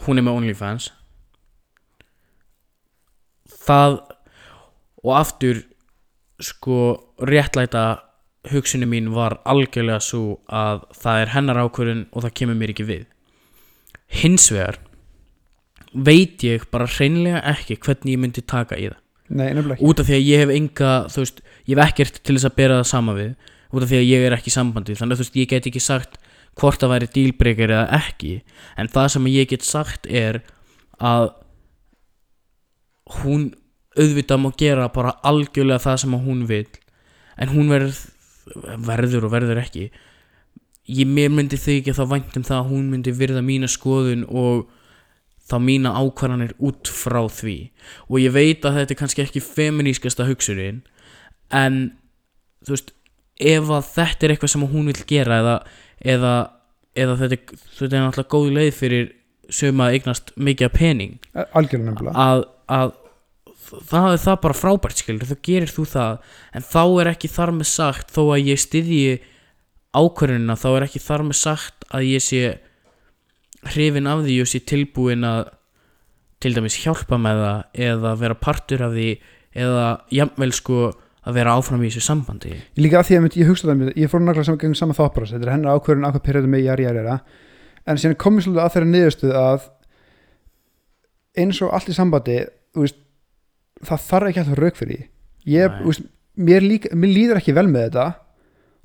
hún er með OnlyFans. Það og aftur sko réttlæta hugsunni mín var algjörlega svo að það er hennar ákvörðun og það kemur mér ekki við. Hins vegar veit ég bara hreinlega ekki hvernig ég myndi taka í það. Nei, út af því að ég hef enga veist, ég hef ekkert til þess að bera það sama við. Út af því að ég er ekki í sambandi. Þannig að þú veist, ég get ekki sagt hvort það væri dílbreykir eða ekki. En það sem ég get sagt er að hún auðvitað má gera bara algjörlega það sem að hún vil en hún verður, verður og verður ekki ég mér myndi ekki þá vænt um það að hún myndi virða mína skoðun og þá mína ákvarðanir út frá því. Og ég veit að þetta er kannski ekki feminískasta hugsunin en þú veist ef að þetta er eitthvað sem hún vil gera eða, eða, eða þetta, þetta er náttúrulega góð leið fyrir sem að eignast mikið pening algjörlega að, að það er það bara frábært skilur þá gerir þú það. En þá er ekki þar með sagt þó að ég styðji ákvörðunina þá er ekki þar með sagt að ég sé hrifin af því og sé tilbúin að til dæmis hjálpa með það eða vera partur af því eða jafnvel sko að vera áfram í þessu sambandi. Ég líka að því að ég hugsa það mér, ég fór nákvæmlega saman þáttbráð, þetta er hennar ákvörðun ákveð periodu með jari jari jara, en síðan komið svolítið að þeirra niðurstuð að eins og allt í sambandi þú veist, það þarf ekki alltaf rauk fyrir ég, veist, mér, líka, mér líður ekki vel með þetta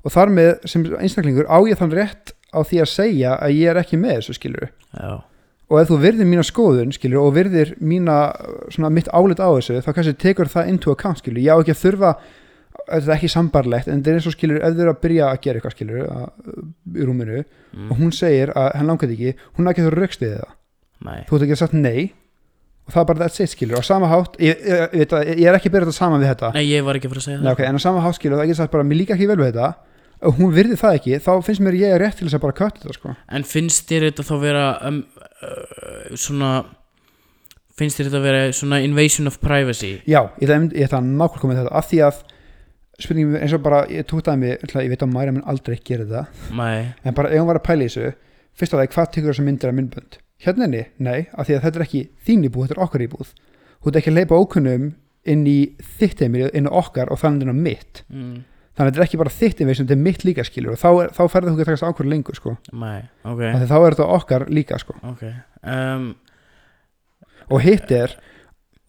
og þar með sem einstaklingur á ég þann rétt á því að segja að ég er ekki með þessu skilur já, og ef þú virðir mína skoðun skilur og virðir mína svona mitt álit á þessu þá kannski tekur það into account skilur ég á ekki að þurfa þetta er ekki sambarlegt en þetta er eins og skilur ef þau eru að byrja að gera eitthvað skilur að, í rúminu mm, og hún segir að hann langar ekki hún er ekki að þurfa raukstiði það. Nei. Þú ert ekki að sagt nei og það er bara that's it skilur á sama hátt ég, ég, ég, að- ég er ekki að byrja þetta saman við þetta. Nei, ég var ekki að fara að segja Nei, það. okay, en á sama hátt skilur það ekki sagt bara mér líka ekki vel við þetta. Og hún virði það ekki þá finnst mér ég rétt til þess að bara kötta þetta sko. En finnst þér þetta þá vera um, uh, svona finnst þér þetta vera svona invasion of privacy? Já, ég ætla að nákvæmlega koma þetta. Af því að spurningum eins og bara, ég tók það mig ég veit að Mæra mun aldrei gera þetta. Nei, en bara ef hún var að pæla í þessu fyrst af það, hvað tekur þessar myndir af myndbönd hérna enni, nei, af því að þetta er ekki þín íbúð, þetta er okkar íbúð. Þú ert ekki að leipa ókunnum inn í þitt heimili, inn á okkar og þannig inn á mitt. Mm, þannig að þetta er ekki bara þitt heimili sem þetta er mitt líka skilur og þá, er, þá ferðu þú ekki að takast ákvörð lengur sko. nei, ok, af því þá er þetta okkar líka sko. ok um, og hitt er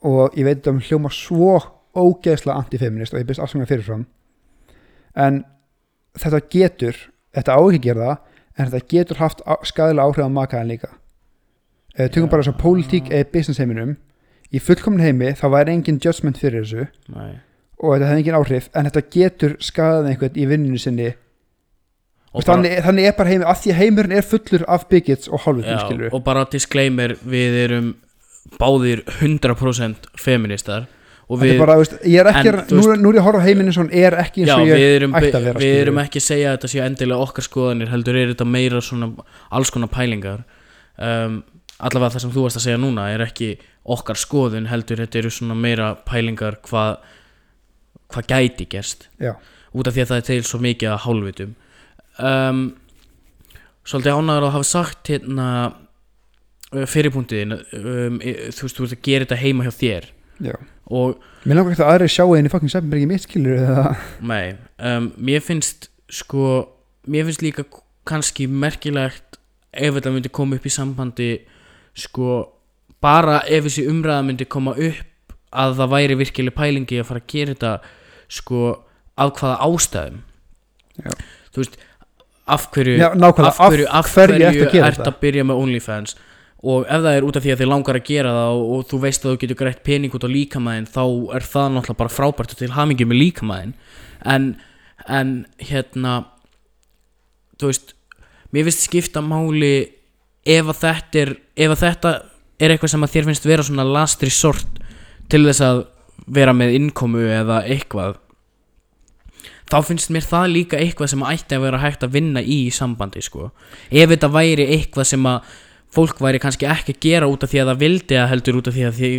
og ég veit að um hljóma svo ógeðslega antifeminist og ég byrst afsvönga fyrirfram en þetta getur þetta á ekki að gera það en þetta getur haft skaðilega áhrif á makaðan líka ef við tökum bara að pólitík eða business heiminum. Í fullkomin heimi þá væri engin judgment fyrir þessu. Nei. Og þetta hefði engin áhrif en þetta getur skaðað einhvern í vinninu sinni. Og og þannig, þannig er bara heimi að því heimurinn er fullur af biggits og hálfutum og bara disclaimer við erum báðir 100% feministar við, bara, veist, ég er ekki, en, nú, er- nú er ég að horfa heiminn eins og hann er ekki eins og ég ætti að vera við erum ekki að segja að þetta sé endilega okkar skoðanir heldur er þetta meira svona alls konar pælingar. Um, allavega það sem þú varst að segja núna er ekki okkar skoðun heldur þetta eru svona meira pælingar hvað hvað gæti gerst Já. út af því að það er til svo mikið að hálfvitum um, svolítið ánægur að hafa sagt hérna uh, fyrirpuntiðin um, e- þú veist, þú veist að gera þetta heima hjá þér Já. og Mér langar ekki að aðri sjá einu fucking Seppenberg í mitt skilur Nei, um, mér finnst sko, mér finnst líka kannski merkilegt ef þetta myndi koma upp í sambandi sko, bara ef þessi umræða myndi koma upp að það væri virkileg pælingi að fara að gera þetta sko, af hvaða ástæðum Já. þú veist af hverju, Já, af hverju, af hverju hverju að gera ert þetta? að byrja með OnlyFans og ef það er út af því að þið langar að gera það og, og þú veist að þú getur greitt pening út á líkamæðin þá er það náttúrulega bara frábært til hamingi með líkamæðin en, en hérna þú veist mér finnst skipta máli ef að þetta er ef að þetta er eitthvað sem að þér finnst vera svona last resort til þess að vera með innkomu eða eitthvað þá finnst mér það líka eitthvað sem ætti að vera hægt að vinna í sambandi sko. ef þetta væri eitthvað sem að fólk væri kannski ekki að gera út af því að það vildi að heldur út af því að því,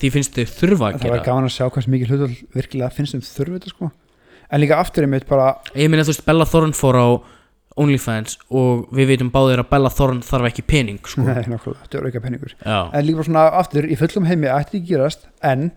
því finnst þau þurfa að það var gera gaman að sjá hversu mikið hlutal virkilega finnst þeim þurfi þetta sko en líka aftur einmitt bara ég meina þú veist Bella Thorne fór á OnlyFans og við veitum báðir að Bella Thorne þarf ekki pening sko. nei, nákvæmlega, þetta er auka penningur Já, en líka bara svona aftur í fullum heimi ætti ekki gerast en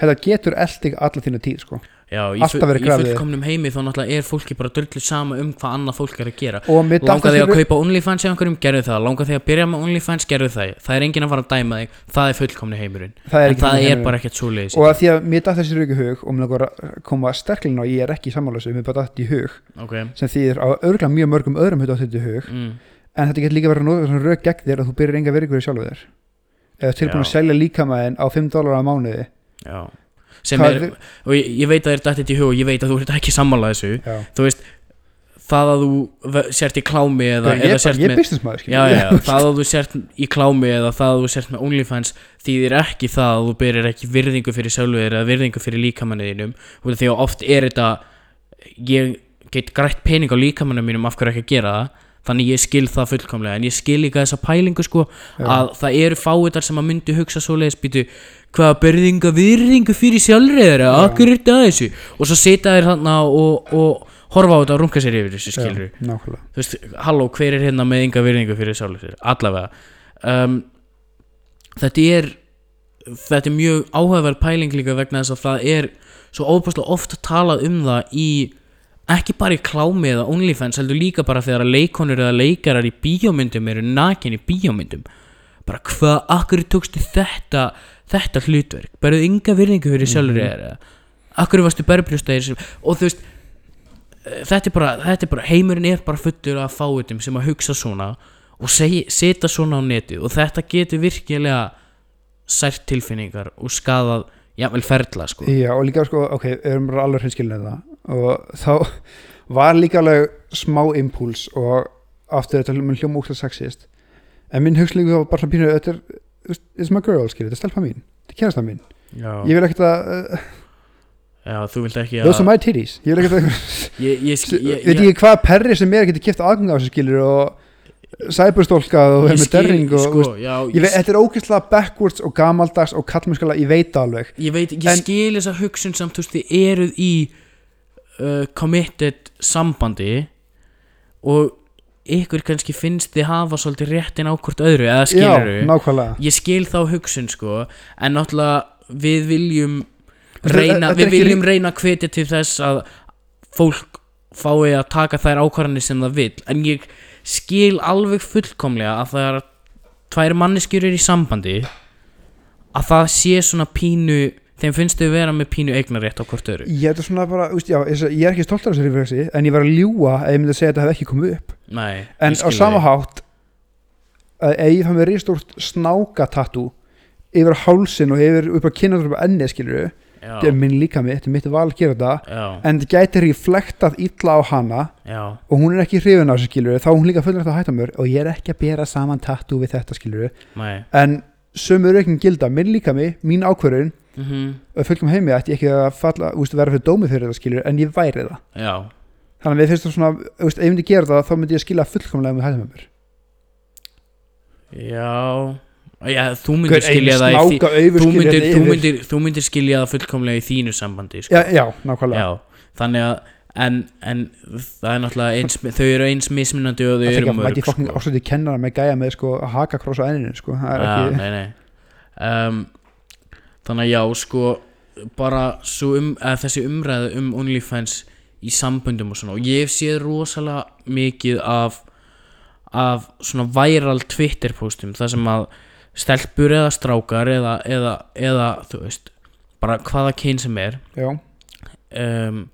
þetta getur eldig alla þína tíð sko Já, í, Alltaf verið í grafið. fullkomnum heimi þá náttúrulega er fólki bara dörlu sama um hvað annað fólk er að gera. Langar þig að kaupa OnlyFans eða einhverjum, gerðu það. Langar þig að byrja með OnlyFans, gerðu það. Það er enginn að fara að dæma þig, það er fullkomni heimurinn. Það er En það þannig er heimurinn. bara ekkert svoleiðis. Og að því að mér datt þessi rauki hug og mér koma sterklinn á ég er ekki samanlösu, mér bara datt í hug Ok, sem þýðir á örgulega mjög mörgum öðrum í hug mm, en þetta getur líka verið að rauk gegn þér að þú byrjar enga verið sjálfur þér eða tilbúin að Já. selja líkamæðin á 5 dólar á mánuði já Sem Hvað er, er- og ég, ég veit að þér dætti í hug og ég veit að þú ert ekki sammála þessu já. Þú veist, það að þú sért í klámi eða, ég, eða sért ég með businessmaður Já, já, það að þú sért í klámi eða það að þú sért með OnlyFans þýðir ekki það að þú byrjar ekki virðingu fyrir sjálfur eða virðingu fyrir líkamanniðinum því að oft er þetta ég get grætt pening á líkamannum mínum af hverju ekki að gera það þannig ég skil það fullkomlega en ég skil líka þessa pælingu sko Já. að það eru fáiðar sem að myndi hugsa svoleiðis býtu hvaða byrðinga virðingu fyrir sjálfur eða akkur er þetta að þessu? Og svo sita þér þarna og, og horfa á þetta og runga sér yfir þessu skilur já, þú veist, halló, hver er hérna með enga virðingu fyrir sjálfur sér, allavega. Um, þetta er þetta er mjög áhugaverð pæling líka vegna þess að það er svo óbúslega ofta talað um það í ekki bara í klámi eða OnlyFans heldur líka bara þegar að leikonur eða leikarar í bíómyndum eru nakin í bíómyndum. Bara hvað, akkur tókstu þetta þetta hlutverk, berðu enga virðingu fyrir sjálfur þér eða? Akkur varstu berbrjóstæðir og þú veist eh, þetta er bara, þetta er bara heimurinn er bara fullur af fáitum sem að hugsa svona og setja svona á netið og þetta getur virkilega sært tilfinningar og skadað jafnvel ferla sko. Já, og líka sko, ok, erum bara alveg hreinskilin þetta og þá var líka alveg smá impuls og aftur þetta mun hljóma úkslega sexist. En minn hugslíku var bara pínu þetta er, it's my girl, skilur, þetta er stelpa mín þetta er kærasta mín, já, ég vil ekkert að uh, já, þú vilt ekki those are að my titties, ég vil ekkert að ég, ég, ég, ég, veit ekki hvað perri sem er getur kipt aðgang á þessu skilur og cyberstólkað og er með derring og sko, já, ég veit, þetta er ógeðslega backwards og gamaldags og kallmennskala, ég veit alveg. Ég veit, ég En- skil þessa hugsun samt þú veist, þið eruð í uh, committed sambandi og ykkur kannski finnst þið hafa svolítið réttin á hvort öðru eða skilur Já, nákvæmlega. Ég skil þá hugsun sko en náttúrulega við viljum reyna, við ekki viljum reyna að hvetja til þess að fólk fái að taka þær ákvarðanir sem það vill. En ég skil alveg fullkomlega að það er tvær manneskjur eru í sambandi að það sé svona pínu þeim finnst þau vera með pínu eignarétt á hvort öðru Ég, er bara, úst, já, ég er ekki stoltar af þessari refleksi en ég var að ljúga ef ég myndi að segja að þetta hef ekki komið upp Nei, en á skil sama þig. hátt að ég fann mér ristórt snákatatú yfir hálsin og yfir upp á kynnaður upp á enni skilur já, þetta er minn líka mitt, þetta er mitt val að gera þetta. En þetta gæti reflektað illa á hana. Já, og hún er ekki hrifin á þessu skilur þá er hún líka fullrætt að hætta mér. Og ég er ekki að bera saman tatú við þetta skilur nei. En sömur ekki gilda, minn líka mig mín ákvörðun, mm og fylgjum heimi ætti ég ekki að falla, úst, vera fyrir dómi fyrir þetta skilur en ég væri það. Já, þannig að við finnst það svona, veist, ef ég myndi gera það þá myndi ég skilja fullkomlega með hættum með mér. Já já, þú myndir skilja það í því þú myndir, þú, myndir, þú myndir skilja það fullkomlega í þínu sambandi sko. já, já, nákvæmlega Já, þannig að en, en það er náttúrulega eins, þau eru eins mismunandi og þau það er eru ekki að mörg mæti fokkin sko. ástöndi kennara með gæja með sko hakakross á enninu sko ekki. Um, þannig að já sko bara um, að þessi umræðu um OnlyFans í samböndum og svona og ég séð rosalega mikið af af svona viral Twitter postum þar sem að stelpur eða strákar eða, eða, eða þú veist bara hvaða kyn sem er um,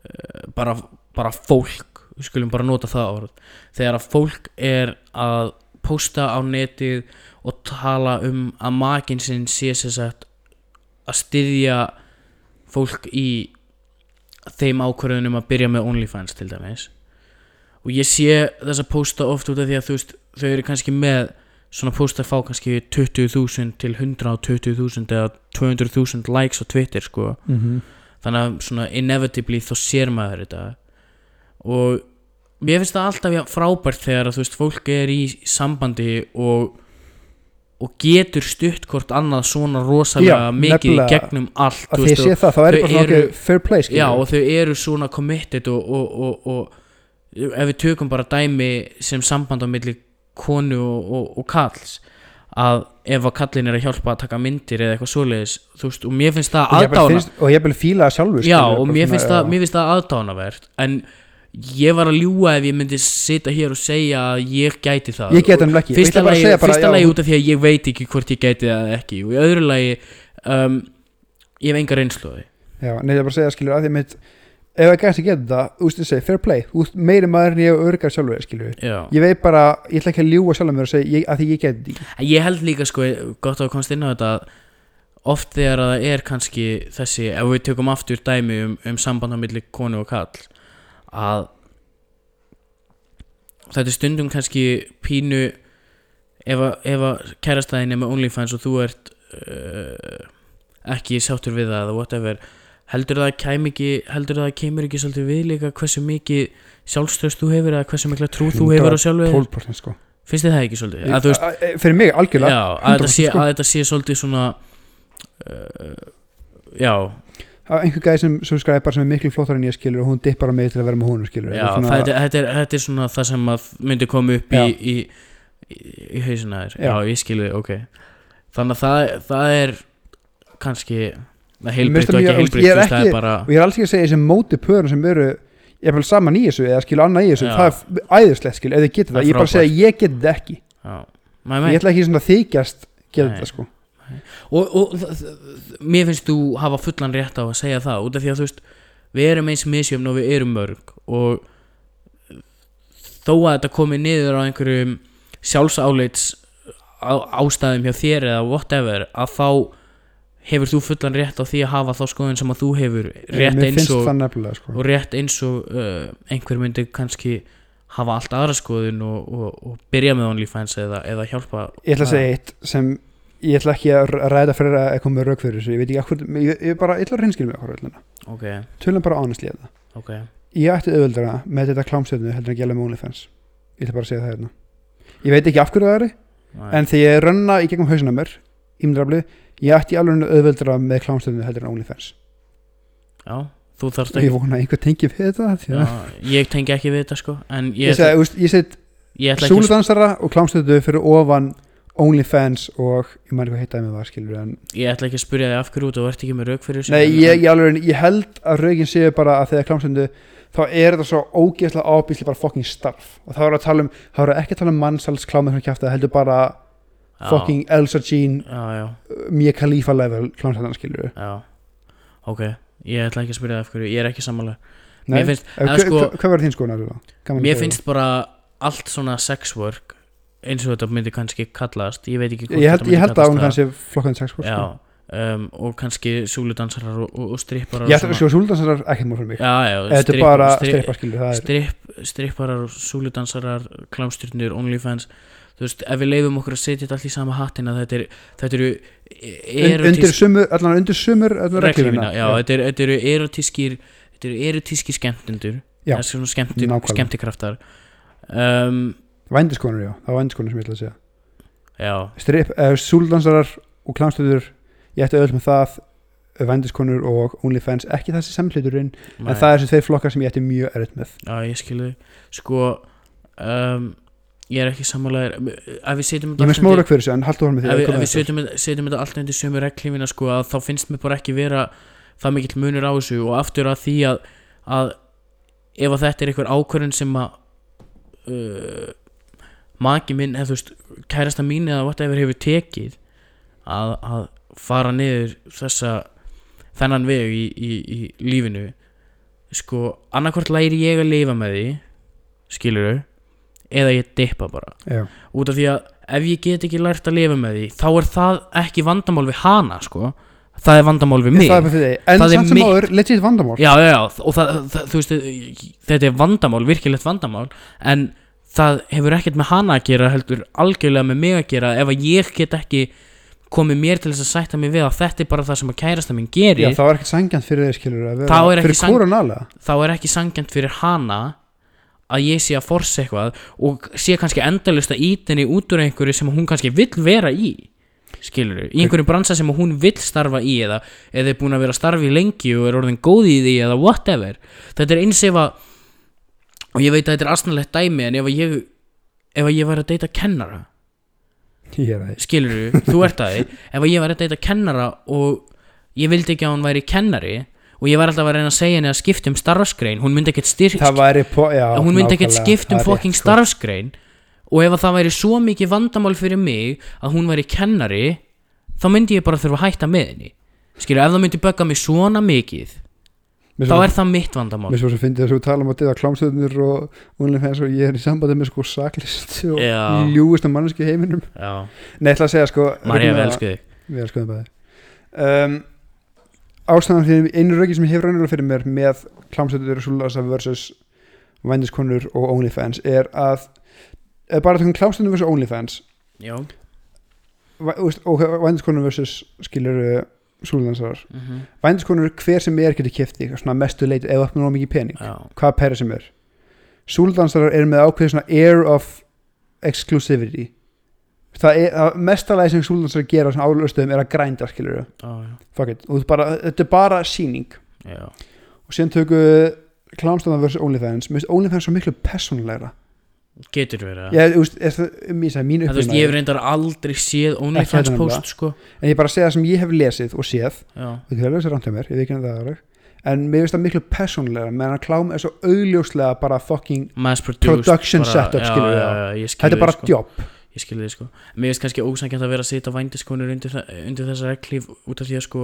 uh, bara, bara fólk við skulum bara nota það orð. Þegar að fólk er að posta á netið og tala um að makinn sinn sé sér sagt að styðja fólk í þeim ákvörðunum að byrja með OnlyFans til dæmis. Og ég sé þess að posta oft út af því að þú veist þau eru kannski með svona postar fá kannski 20.000 til 120.000 eða 200.000 likes á Twitter sko. Mm þannig að svona inevitably þá sér maður þetta. Og mér finnst það alltaf frábært þegar að þú veist fólk er í sambandi og og getur stutt hvort annað svona rosalega Já, mikið í gegnum allt að því ég veist, sé það, þá er þau bara fair play já og þau eru svona committed og, og, og, og ef við tökum bara dæmi sem samband á milli konu og, og, og kalls að ef að kallin er að hjálpa að taka myndir eða eitthvað svoleiðis veist, og mér finnst það aðdána og ég vil fíla það sjálfur já, og mér finnst, það, finnst það aðdánavert en ég var að ljúga ef ég myndi sita hér og segja að ég gæti það. Ég get hann ekki. Fyrsta að lagi, bara, fyrsta lagi út af því að ég veit ekki hvort ég gæti það ekki. Og í öðru lagi um, ég hef enga reynslu á því. Já, nei, ég er bara að segja skilur að því mitt ef ég gæti að geta það, þú veist að segja, fair play. Þú ert meiri maður en ég og örgar sjálfur skilur já. ég veit bara, ég ætla ekki að ljúga sjálfur og segja ég, að því ég geti því. Ég held líka sko, gott að komst inn á þetta oft þegar að það er kannski þessi, ef við tökum aftur dæmi um, um samband á milli konu og kall að þetta er stundum kannski pínu ef að, ef að kærastæðin er með OnlyFans og þú ert uh, ekki sáttur við það eða whatever heldur það kæm ekki heldur það kemur ekki svolítið við líka hversu mikið sjálfstöðst þú hefur eða hversu mikla trú þú hefur á sjálfu þér? 12% sko finnst þið það ekki svolítið? Þú veist, Að- að- fyrir mig algjörlega já, að þetta, 100% sé, sko. að þetta sé svolítið svona uh, já, er einhver gæði sem subscriber sem er miklu flottar en ég skilur og hún dippar á mig til að vera með honum skilur já Svona- þetta, þetta, er, þetta er svona það sem myndi koma upp í, Já. í, í, í hausina þér já. Já. ég skilði, ok þannig að það, það er kannski finnst og það ekki ég er það ekki- er bara og ég er alls ekki að segja þessi móti pörum sem eru ég er vel saman í þessu eða skilu annað í þessu Já. það er æðislegt skilu, ef þið getur Það það, ég er bara að segja að ég get þetta ekki. Já, maður ég ætla ekki svona þykjast geta þetta sko. Og, og þ- mér finnst þú hafa fullan rétt á að segja það út af því að þú veist við erum eins misjöfn og við erum mörg og þó að þetta komi niður á einhverjum sjálfsáleits á, ástæðum hjá þér eða whatever að þá hefur þú fullan rétt á því að hafa þá skoðun sem að þú hefur? Rétt eins og, það sko. og rétt eins og uh, einhver myndi kannski hafa allt aðra skoðun og, og, og byrja með OnlyFans eða, eða hjálpa ég ætla að segja eitt sem ég ætla ekki að ræða fyrir að koma með rauk fyrir þessu. Ég veit ekki akkur, ég, ég bara, ég ætla að reynskil með okkur öllina. ok, tölum bara honestly þetta ok. Ég ætti auðvöldara með þetta klámstöðnu heldur en að gæla með OnlyFans. Ég ætla bara að segja það hérna. Ég veit ekki af hverju það er Nei. en þegar ég rönna í gegnum hausina á mér ímdrafli, ég ætti alveg auðvöldara með klámstöðnu heldur en OnlyFans. Já, þú þarft og ég ekki vona að einhver tengi við þetta að já, ég tengi ekki við þetta sko ég ég, set ekki að súludansara og klámstöðnu fyrir ofan OnlyFans og ég maður hvað heitaði með var skilur en ég ætla ekki að spyrja þig af hverju og ert ekki með rauk fyrir þessu Nei, ég, ég, alveg, ég held að raugin séu bara að þegar klámstundu þá er þetta svo ógeðslega ábýsli bara fucking starf. Og þá er að tala um þá er ekki að tala um mannsals klámið fucking Elsa Jean já, já, Mia Khalifa level klámstundan skilur já. Ok, ég ætla ekki að spyrja þig af hverju ég er ekki sammála. Nei, finnst, hva- sko, hva- hvað verður þín skoðan að mér finnst bara allt svona sex work eins og þetta myndi kannski kallast. Ég veit ekki hvort þetta myndi ég held að kallast hún það. kannski flokkan sex sko. já, um, og kannski súludansarar og, og, og stripparar að sko súludansarar ekkert mór fyrir mig. Já, já, þetta er bara strippa skilur það stripp, stripparar súludansarar klámstyrnir, onlyfans þú veist, ef við leifum okkur að setja þetta allt í sama hattina þetta, er, þetta eru Un- undir sumur, allan undir sumur reglífina, reglífina já, þetta eru, þetta eru erotískir þetta eru erotískir skemmtundur. Já, skemmti, nákvæmlega. skemmtikraftar. Um, vændiskonur já, það var vændiskonur sem ég ætla að segja. Já, strip, uh, súludansarar og klámstöður ég ætti öll með það vændiskonur og OnlyFans ekki þessi samhluturinn en það er þessi tveir flokkar sem ég ætti mjög erfitt með. Já, ég skilði sko um, ég er ekki sammálaðir ef við setjum þetta. setjum, þetta- setjum þetta allt undir sömu reglífina sko að þá finnst mér bara ekki vera það mikill munur á þessu og aftur að því að, að ef að þetta er einhver ákvörðun sem að uh, maki minn eða þú veist kærasta mín eða whatever hefur tekið að, að fara niður þessa þennan veg í, í, í lífinu sko annarkvort læri ég að lifa með því skilur eða ég dippa bara. Já. út af því að ef ég get ekki lært að lifa með því þá er það ekki vandamál við hana sko. Það er vandamál við mig. það er fyrir því en Það er samt sem áður legit vandamál. Já, já, já, og það, það, þú veist þetta er vandamál, virkilegt vandamál en það hefur ekkert með hana að gera heldur algjörlega með mig að gera ef að ég get ekki komið mér til þess að sætta mig við að þetta er bara það sem að kærasta minn Já, gerir það var ekkert sangjant fyrir þeir skilur Þá er ekki sang- þá er ekki sangjant fyrir hana að ég sé að forsa eitthvað og sé kannski endalust að ít henni út úr einhverju sem hún kannski vill vera í skilur í einhverjum bransa sem hún vill starfa í eða, eða er búin að vera að starfa í lengi og er orðin góð í því eða whatever. Þetta er eins ef að og ég veit að þetta er asnalegt dæmi en ef að ég ef að ég væri að deyta kennara skilur þú ert að því. Ef að ég var að deyta kennara og ég vildi ekki að hún væri kennari og ég var alltaf að reyna að segja henni að skipta um starfsgrein. Hún myndi ekkert styrk það hún myndi ekkert um það er fokking sko. starfsgrein. Og ef að það væri svo mikið vandamál fyrir mig að hún væri kennari þá myndi ég bara þurfa að hætta með henni. Skilur, ef það myndi bögga mig svona mikið Mér þá svo- er það mitt vandamál. Mér svo finnst þess að við tala um að klámstöðnir og OnlyFans og ég er í sambandi með sko saklist og ljúist af manneski heiminum. Já, Nei, ég ætla að segja sko Marja, hérna- Við elskuðum bæði. Um, Ástæðan fyrir einu röki sem ég hefur raunulega fyrir mér með klámstöður Súlasa versus vændiskonur og OnlyFans er að eða bara tökum klámstöður versus OnlyFans já, og vændiskonur versus skilur Súlasarar mhm, vændiskonur hver sem er getur kefti svona mestu leiti eða upp með náðu mikið pening já, hvað pæri sem er. Súldansarar eru með ákveðið svona air of exclusivity það er að mestalagi sem súldansarar gera á svona álöfstöðum er að grænda skilur já, fuck it, og er bara, þetta er bara síning já. og síðan tökum klámstöðan versus OnlyFans. Mér finnst OnlyFans svo miklu persónulegra. Getur verið að ég, veist, er það, En þú veist, ég hef reyndar aldrei séð OnlyFans Ekki þetta post sko. En ég bara segja það sem ég hef lesið og séð. Það er sér rámt hjá mér, ég veit ekki að það er en mér finnst það miklu persónulegra meðan að klám er svo augljóslega bara fucking Production bara, setup, já, við, já, já. þetta er bara sko. jobb Ég skil þið sko. Mér finnst kannski ósækjant að vera að sitja vændiskonur undir, undir þessa reglíf út af því að sko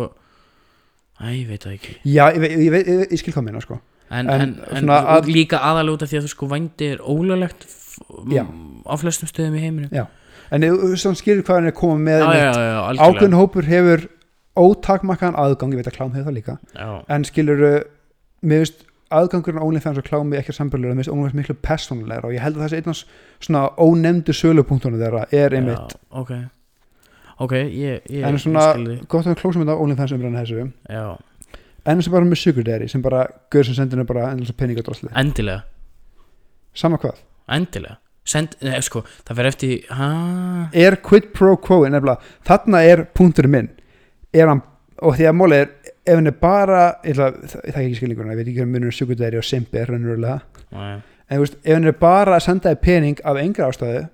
Æ, ég veit það ekki. Já, ég, ég, ég, ég, skil hvað minna sko. En, En en, að- líka aðalega út af því að þú sko vændi er m- á flestum stöðum í heiminum. Já. en þú skilur hvað hann er að koma með ákveðin hópur hefur ótakmarkaðan aðgang, ég veit að klám hefur það líka. Já, en skilur mér finnst aðgangurinn á OnlyFans og klámi ekki sambölulega, mér finnst OnlyFans miklu persónulegra og ég held að þessi einnast svona ónefndu sölupunktunum þeirra er einmitt já, ok. Ok, ég, ég, en svona, gott að við klósum þetta á OnlyFans umræðan þessu. Já, en sem bara með Sugar Daddy sem bara gaur sem sendinu bara endilega peningadrosli endilega. Sama hvað, Endilega. Send, nei, sko, það fer eftir ha, er quid pro quo nefnilega, þarna er punkturinn minn. Er hann, og því að máli er ef hann er bara, ætla, það, það er ekki skilningurinn ég veit ekki hvað munur Daddy og Simp er raunverulega. En veist, ef hann er bara að senda þér pening af engra ástæðu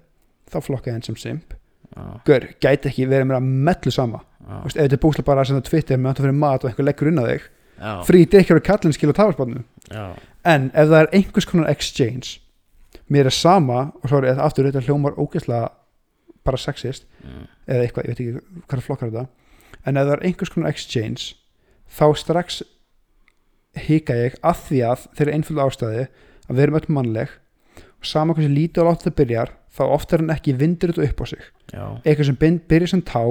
þá flokka ég hann sem simp. Já, Gaur, gæti ekki verið mér að mellu sama. Veist, ef þetta er búslega bara að senda Twitter með að fyrir mat og einhver leggur inn á þig já, frí dikkjur og kallin skil og tafarspannum já, en ef það er einhvers konar exchange mér er sama og svo er aftur þetta hljómar ógeðslega bara sexist mm, eða eitthvað, ég veit ekki þá strax hika ég að því að þeirra einföldu ástæði að við erum öll mannleg og sama hversu lítið og látt það byrjar þá oftar en ekki vindur þetta upp á sig. Já. Eitthvað sem byrjar sem tá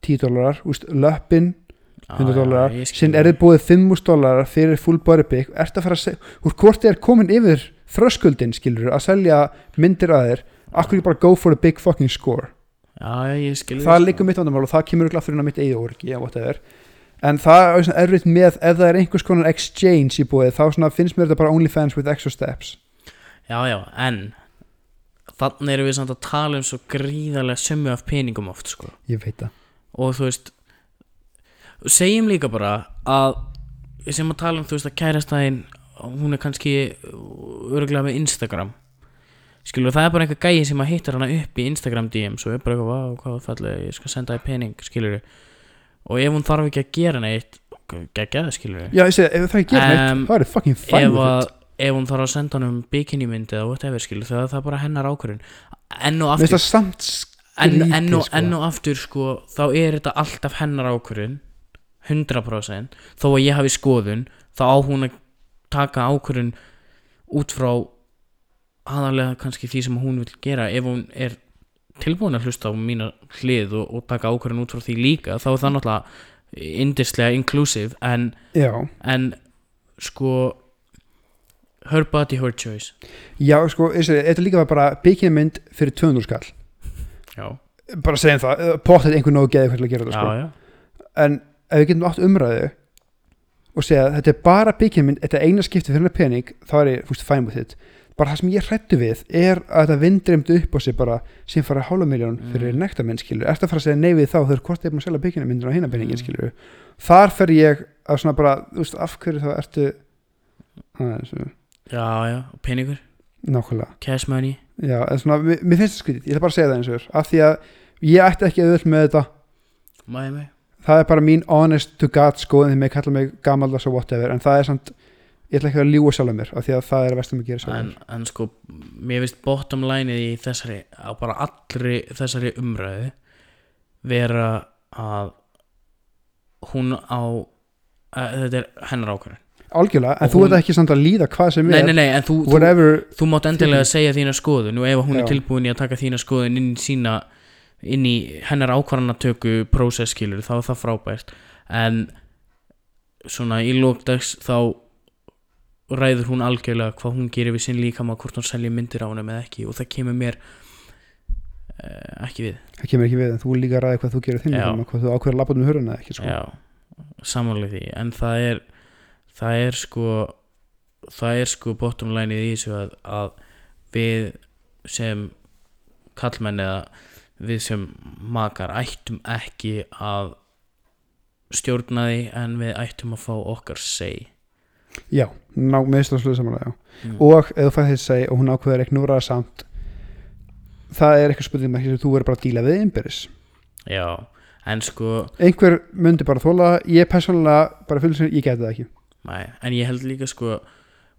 10 dólarar, löppin 100 dólarar, síðan er þið búið 5.000 dólarar fyrir full body pick ert að fara að segja, úr hvort þið er komin yfir þröskuldin skilur að selja myndir að þér, akkur ekki bara go for the big fucking score? Já, það er líka mitt vandamál og það kemur inn á mitt eigið orgi en það er svona erfitt með ef það er einhvers konar exchange í búið þá finnst mér þetta bara OnlyFans with extra steps. Já, já, en Þannig erum við samt að tala um svo gríðarlega sömmu af peningum oft sko. ég veit það. Og þú veist Segjum líka bara að sem að tala um, þú veist, að kærastæðin hún er kannski örgulega með Instagram. Skilur, það er bara einhver gæi sem að hittar hana upp í Instagram DMs og er bara eitthvað, hvað fallið ég skal senda þér pening, skilur og ef hún þarf ekki að gera neitt geggja það, skilur já, ég segi, ef það ekki Em, neitt, það er fucking fine ef, að, ef hún þarf að senda hann um bikini mynd eða whatever skilur það, er bara hennar ákvörðun. Enn og aftur enn, enn, og, sko. enn og aftur sko, þá er þetta alltaf hennar ákvörðun 100% þó að ég hafi skoðun þá á hún að taka ákvörðun út frá aðalega kannski því sem hún vil gera. Ef hún er tilbúin að hlusta á mína hlið og, og taka ákvörðun út frá því líka þá er það náttúrulega indislega inclusive en, já, en sko her body her choice. Já, sko, þetta líka var bara bikini mynd fyrir 200 skall. Já, bara segjum það, potið einhver nógu geði til að gera þetta já, sko. já, en ef við getum átt umræðu og segja að þetta er bara byggjumynd þetta er eina skipti fyrir pening þá er ég fúst fæn með þitt bara það sem ég hrættu við er að þetta vindrimd upp á sig bara sem fara hálfa miljón fyrir Mm. nektarmynd skilur ertu að fara að segja nei við þá þau eru hvort er maður að selja byggjumyndin á hinna peningin Mm. skilur þar fer ég að svona bara veist af hverju þá ertu aðeins, já, já, peningur? Nákvæmlega. Cash money? Já, en svona, mér, mér finnst það skrítið, ég ætla bara að segja það eins og þér af því að ég ætti ekki að öll með þetta. Mæði mig? Það er bara mín honest to god skoðin því mig kalla mig gamaldags og whatever en það er samt, ég ætla ekki að ljúa sjálf mér af því að það er að vestum að gera sjálf en, en sko, mér finnst bottom line í þessari, á bara allri þessari umræðu vera að hún á að, þetta er hennar ákvörðin algjörlega, en Og þú ert ekki samt að líða hvað sem nei, er nei, nei, en þú, þú, whatever, þú mátt endilega segja þína skoðun. Og ef hún Já. er tilbúin í að taka þína skoðun inn í sína inn í hennar ákvarðanatöku prósesskilur þá er það frábært. En svona í lókdags þá ræður hún algjörlega hvað hún gerir við sinn líkama hvort hún selja myndir á honum eða ekki og það kemur mér uh, ekki við. Það kemur ekki við en þú líka að ræða hvað þú gerir þinn líkama, hvað þú ákveður að labba um höruna ekki sko. já, samanlega því en það er það er sko það er sko bottom line í þessu að, að við sem kallmenn eða við sem makar ættum ekki að stjórna því en við ættum að fá okkar seg já, ná, meðslasluðu samanlega mm. og ef þú fæði þess að segja og hún ákveður ekki núra samt það er eitthvað spurning með ekki sem þú verður bara að díla við innbyrðis já, en sko einhver myndi bara þóla ég persónulega bara fyrir sem ég geti það ekki. Nei, en ég held líka sko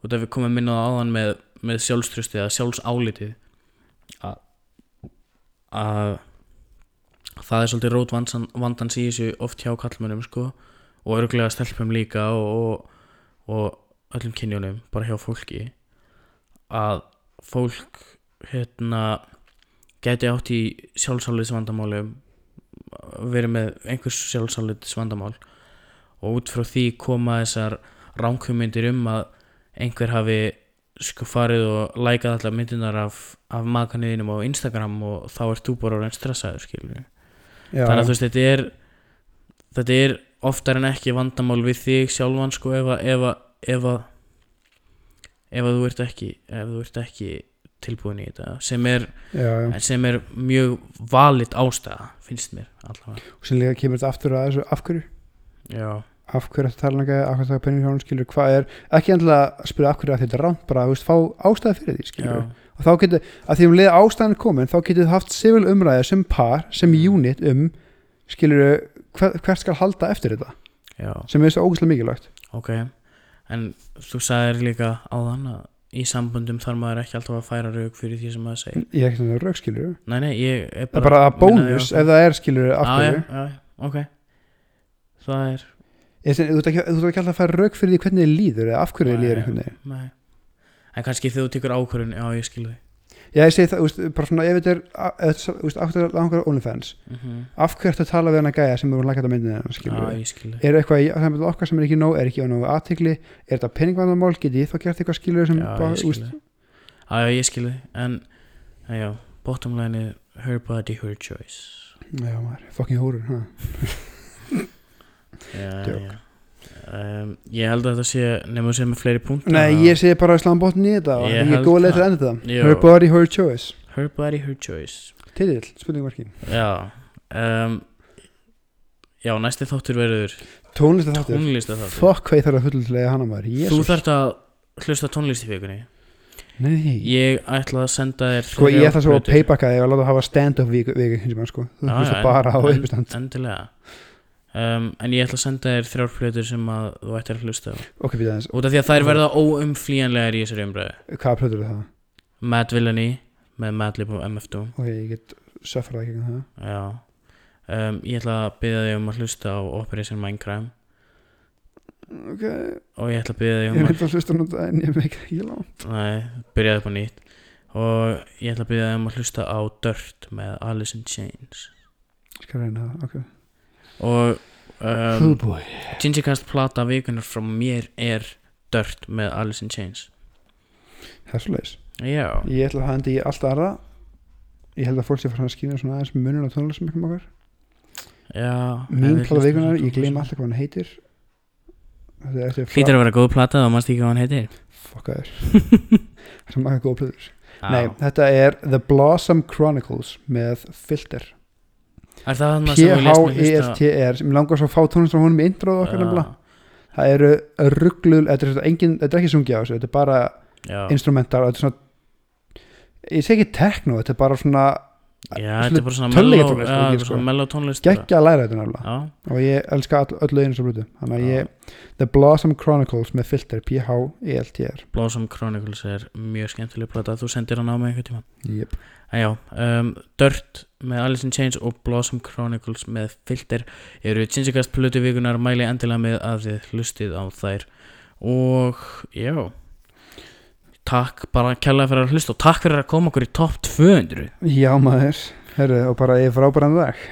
út af við komum inn á það áðan með, með sjálfströsti eða sjálfsálitið að, að það er svolítið rót vandan, vandans í þessu oft hjá kallmönnum sko og örglega stelpum líka og, og, og öllum kynjónum bara hjá fólki að fólk hérna geti átt í sjálfsáliðs vandamálum verið með einhvers sjálfsáliðs vandamál og út frá því koma þessar ránkumindir um að einhver hafi sko farið og lækað allar myndinar af, af makaniðinum á Instagram og þá ert þú bara orðin stressaður skilur já, þannig að þú veist þetta er þetta er oftar en ekki vandamál við þig sjálfan sko ef að ef að ef að, ef að þú ert ekki ef þú ert ekki tilbúin í þetta sem er, já, já. sem er mjög valit ástæða finnst mér allavega. Og líka kemur þetta aftur að þessu af hverju? Já, af hverju þetta tala ekki, af hverju það penning hjá hún skilur hvað er, ekki endilega að spyrja af hverju að þetta er rámt bara, þú veist, fá ástæði fyrir því skilur og þá getur, að því um leið ástæðan komin þá getur þið haft civil umræði sem par sem unit um skilur hver, hvert skal halda eftir þetta? Já. Sem er svo ógæslega mikilvægt. Ok, en þú sagðir líka áðan að í sambundum þarf maður ekki alltaf að færa rauk fyrir því sem maður segir. Ég er ekki svona rauk skilur Nei, nei, ég er það er bara að bónus ef það er skilur af Já, hverju. já, já, ok. Það er Ég segi, þú ert ekki, ekki alltaf að fara rauk fyrir því hvernig þið líður eða af hverju þið líður En kannski þegar þú tekur ákvörðun, já, ég skil þig já ég segi það, veist, bara svona ef þetta er að langar OnlyFans mm af hverju að tala við hana gæja sem eru myndinu skilur ég skil þig. Er eitthvað það með okkar sem er ekki nóg er ekki á nógu aðtegli er þetta peningvandamál, get ég þá gert eitthvað skilur sem Já, bara, ég Já, ég skil þig En, já, bottom line er her body, her choice. Já maður, fucking hórur ha. Já, já um, Ég held að þetta sé nefnum sem með fleiri punkt nei, ég segi bara að sláðan botn í þetta. Ég er góð það. að enda þetta. Jú. her body, her choice. Her body, her choice. Titill, spurningmarki Já. Um, Já, næsti þáttur verður tónlist að þáttur tónlist að þáttur fuck hvað ég þarf að fulllega hana maður. Þú Jesus. þarft að hlusta tónlist í vikunni nei, Ég ætla að senda þér sko ég ætla svo að paybacka þig og láta hafa stand-up viku, viku hins vegar sko. Þú hlusta bara á uppistand Endilega um, En ég ætla að senda þér þrjár plötur sem að þú ættir að hlusta á. Ok, býta aðeins, Út af því að þær verða óumflýjanlegar í þessari umræðu. Hvaða plötur er það? Mad Villainy með Madlib og MF2 ok, ég get söffrað ekki um það. Já. Um, Ég ætla að byrja þig um að hlusta á Operation Mindcrime ok, og ég ætla að byrja þig ég um að reyndi að hlusta nú en ég veit ekki langt Nei, byrjaði upp á nýtt. Og ég ætla að byrja þig um að hlusta á Dirt með Alice in Chains. Ég skal reyna það, ok og um, oh boy. Gingercast plata vikunar frá mér er Dirt með Alice in Chains. Það er svo leis Já, ég ætla að það endi í allt aðra. Ég held að fólk sé fara að skýna svona aðeins munur á tónlistum okkar. Já mín plata vikunar, ég gleyma alltaf hvað hann heitir. Þetta er Hlýtur að vera góð plata og mannst ekki hvað hann heitir. Fokkaður það sem maður góð plöður nei, þetta er The Blossom Chronicles með Filter P-H-E-F-T-R sem langar svo að fá tónlist frá honum í introð okkar nefnilega. Það eru rugglul, þetta er, þetta er ekki sungið á þessu þetta er bara Já, instrumental og þetta er svona ég segi ekki techno, þetta er bara svona Já, þetta er bara svona tölvuleikja mellow- tónlist, já, ekki, þetta er sko. svona mellow tónlist bara. geggja að læra þetta Já, og ég elska all, öll lögin sem blötu þannig að ég, The Blossom Chronicles með filter, P-H-E-L-T-R Blossom Chronicles er mjög skemmtileg plata. Þú sendir hann á mig einhvern tíma. Yep. Já, um, Dirt með Alice in Chains og Blossom Chronicles með Filter eru Tinsikast plötu vikunar mæli endilega með að þið hlustið á þær. Og já takk bara kærlega fyrir að hlusta og takk fyrir að koma okkur í topp 200 já maður, herru, og bara ég frábæran dag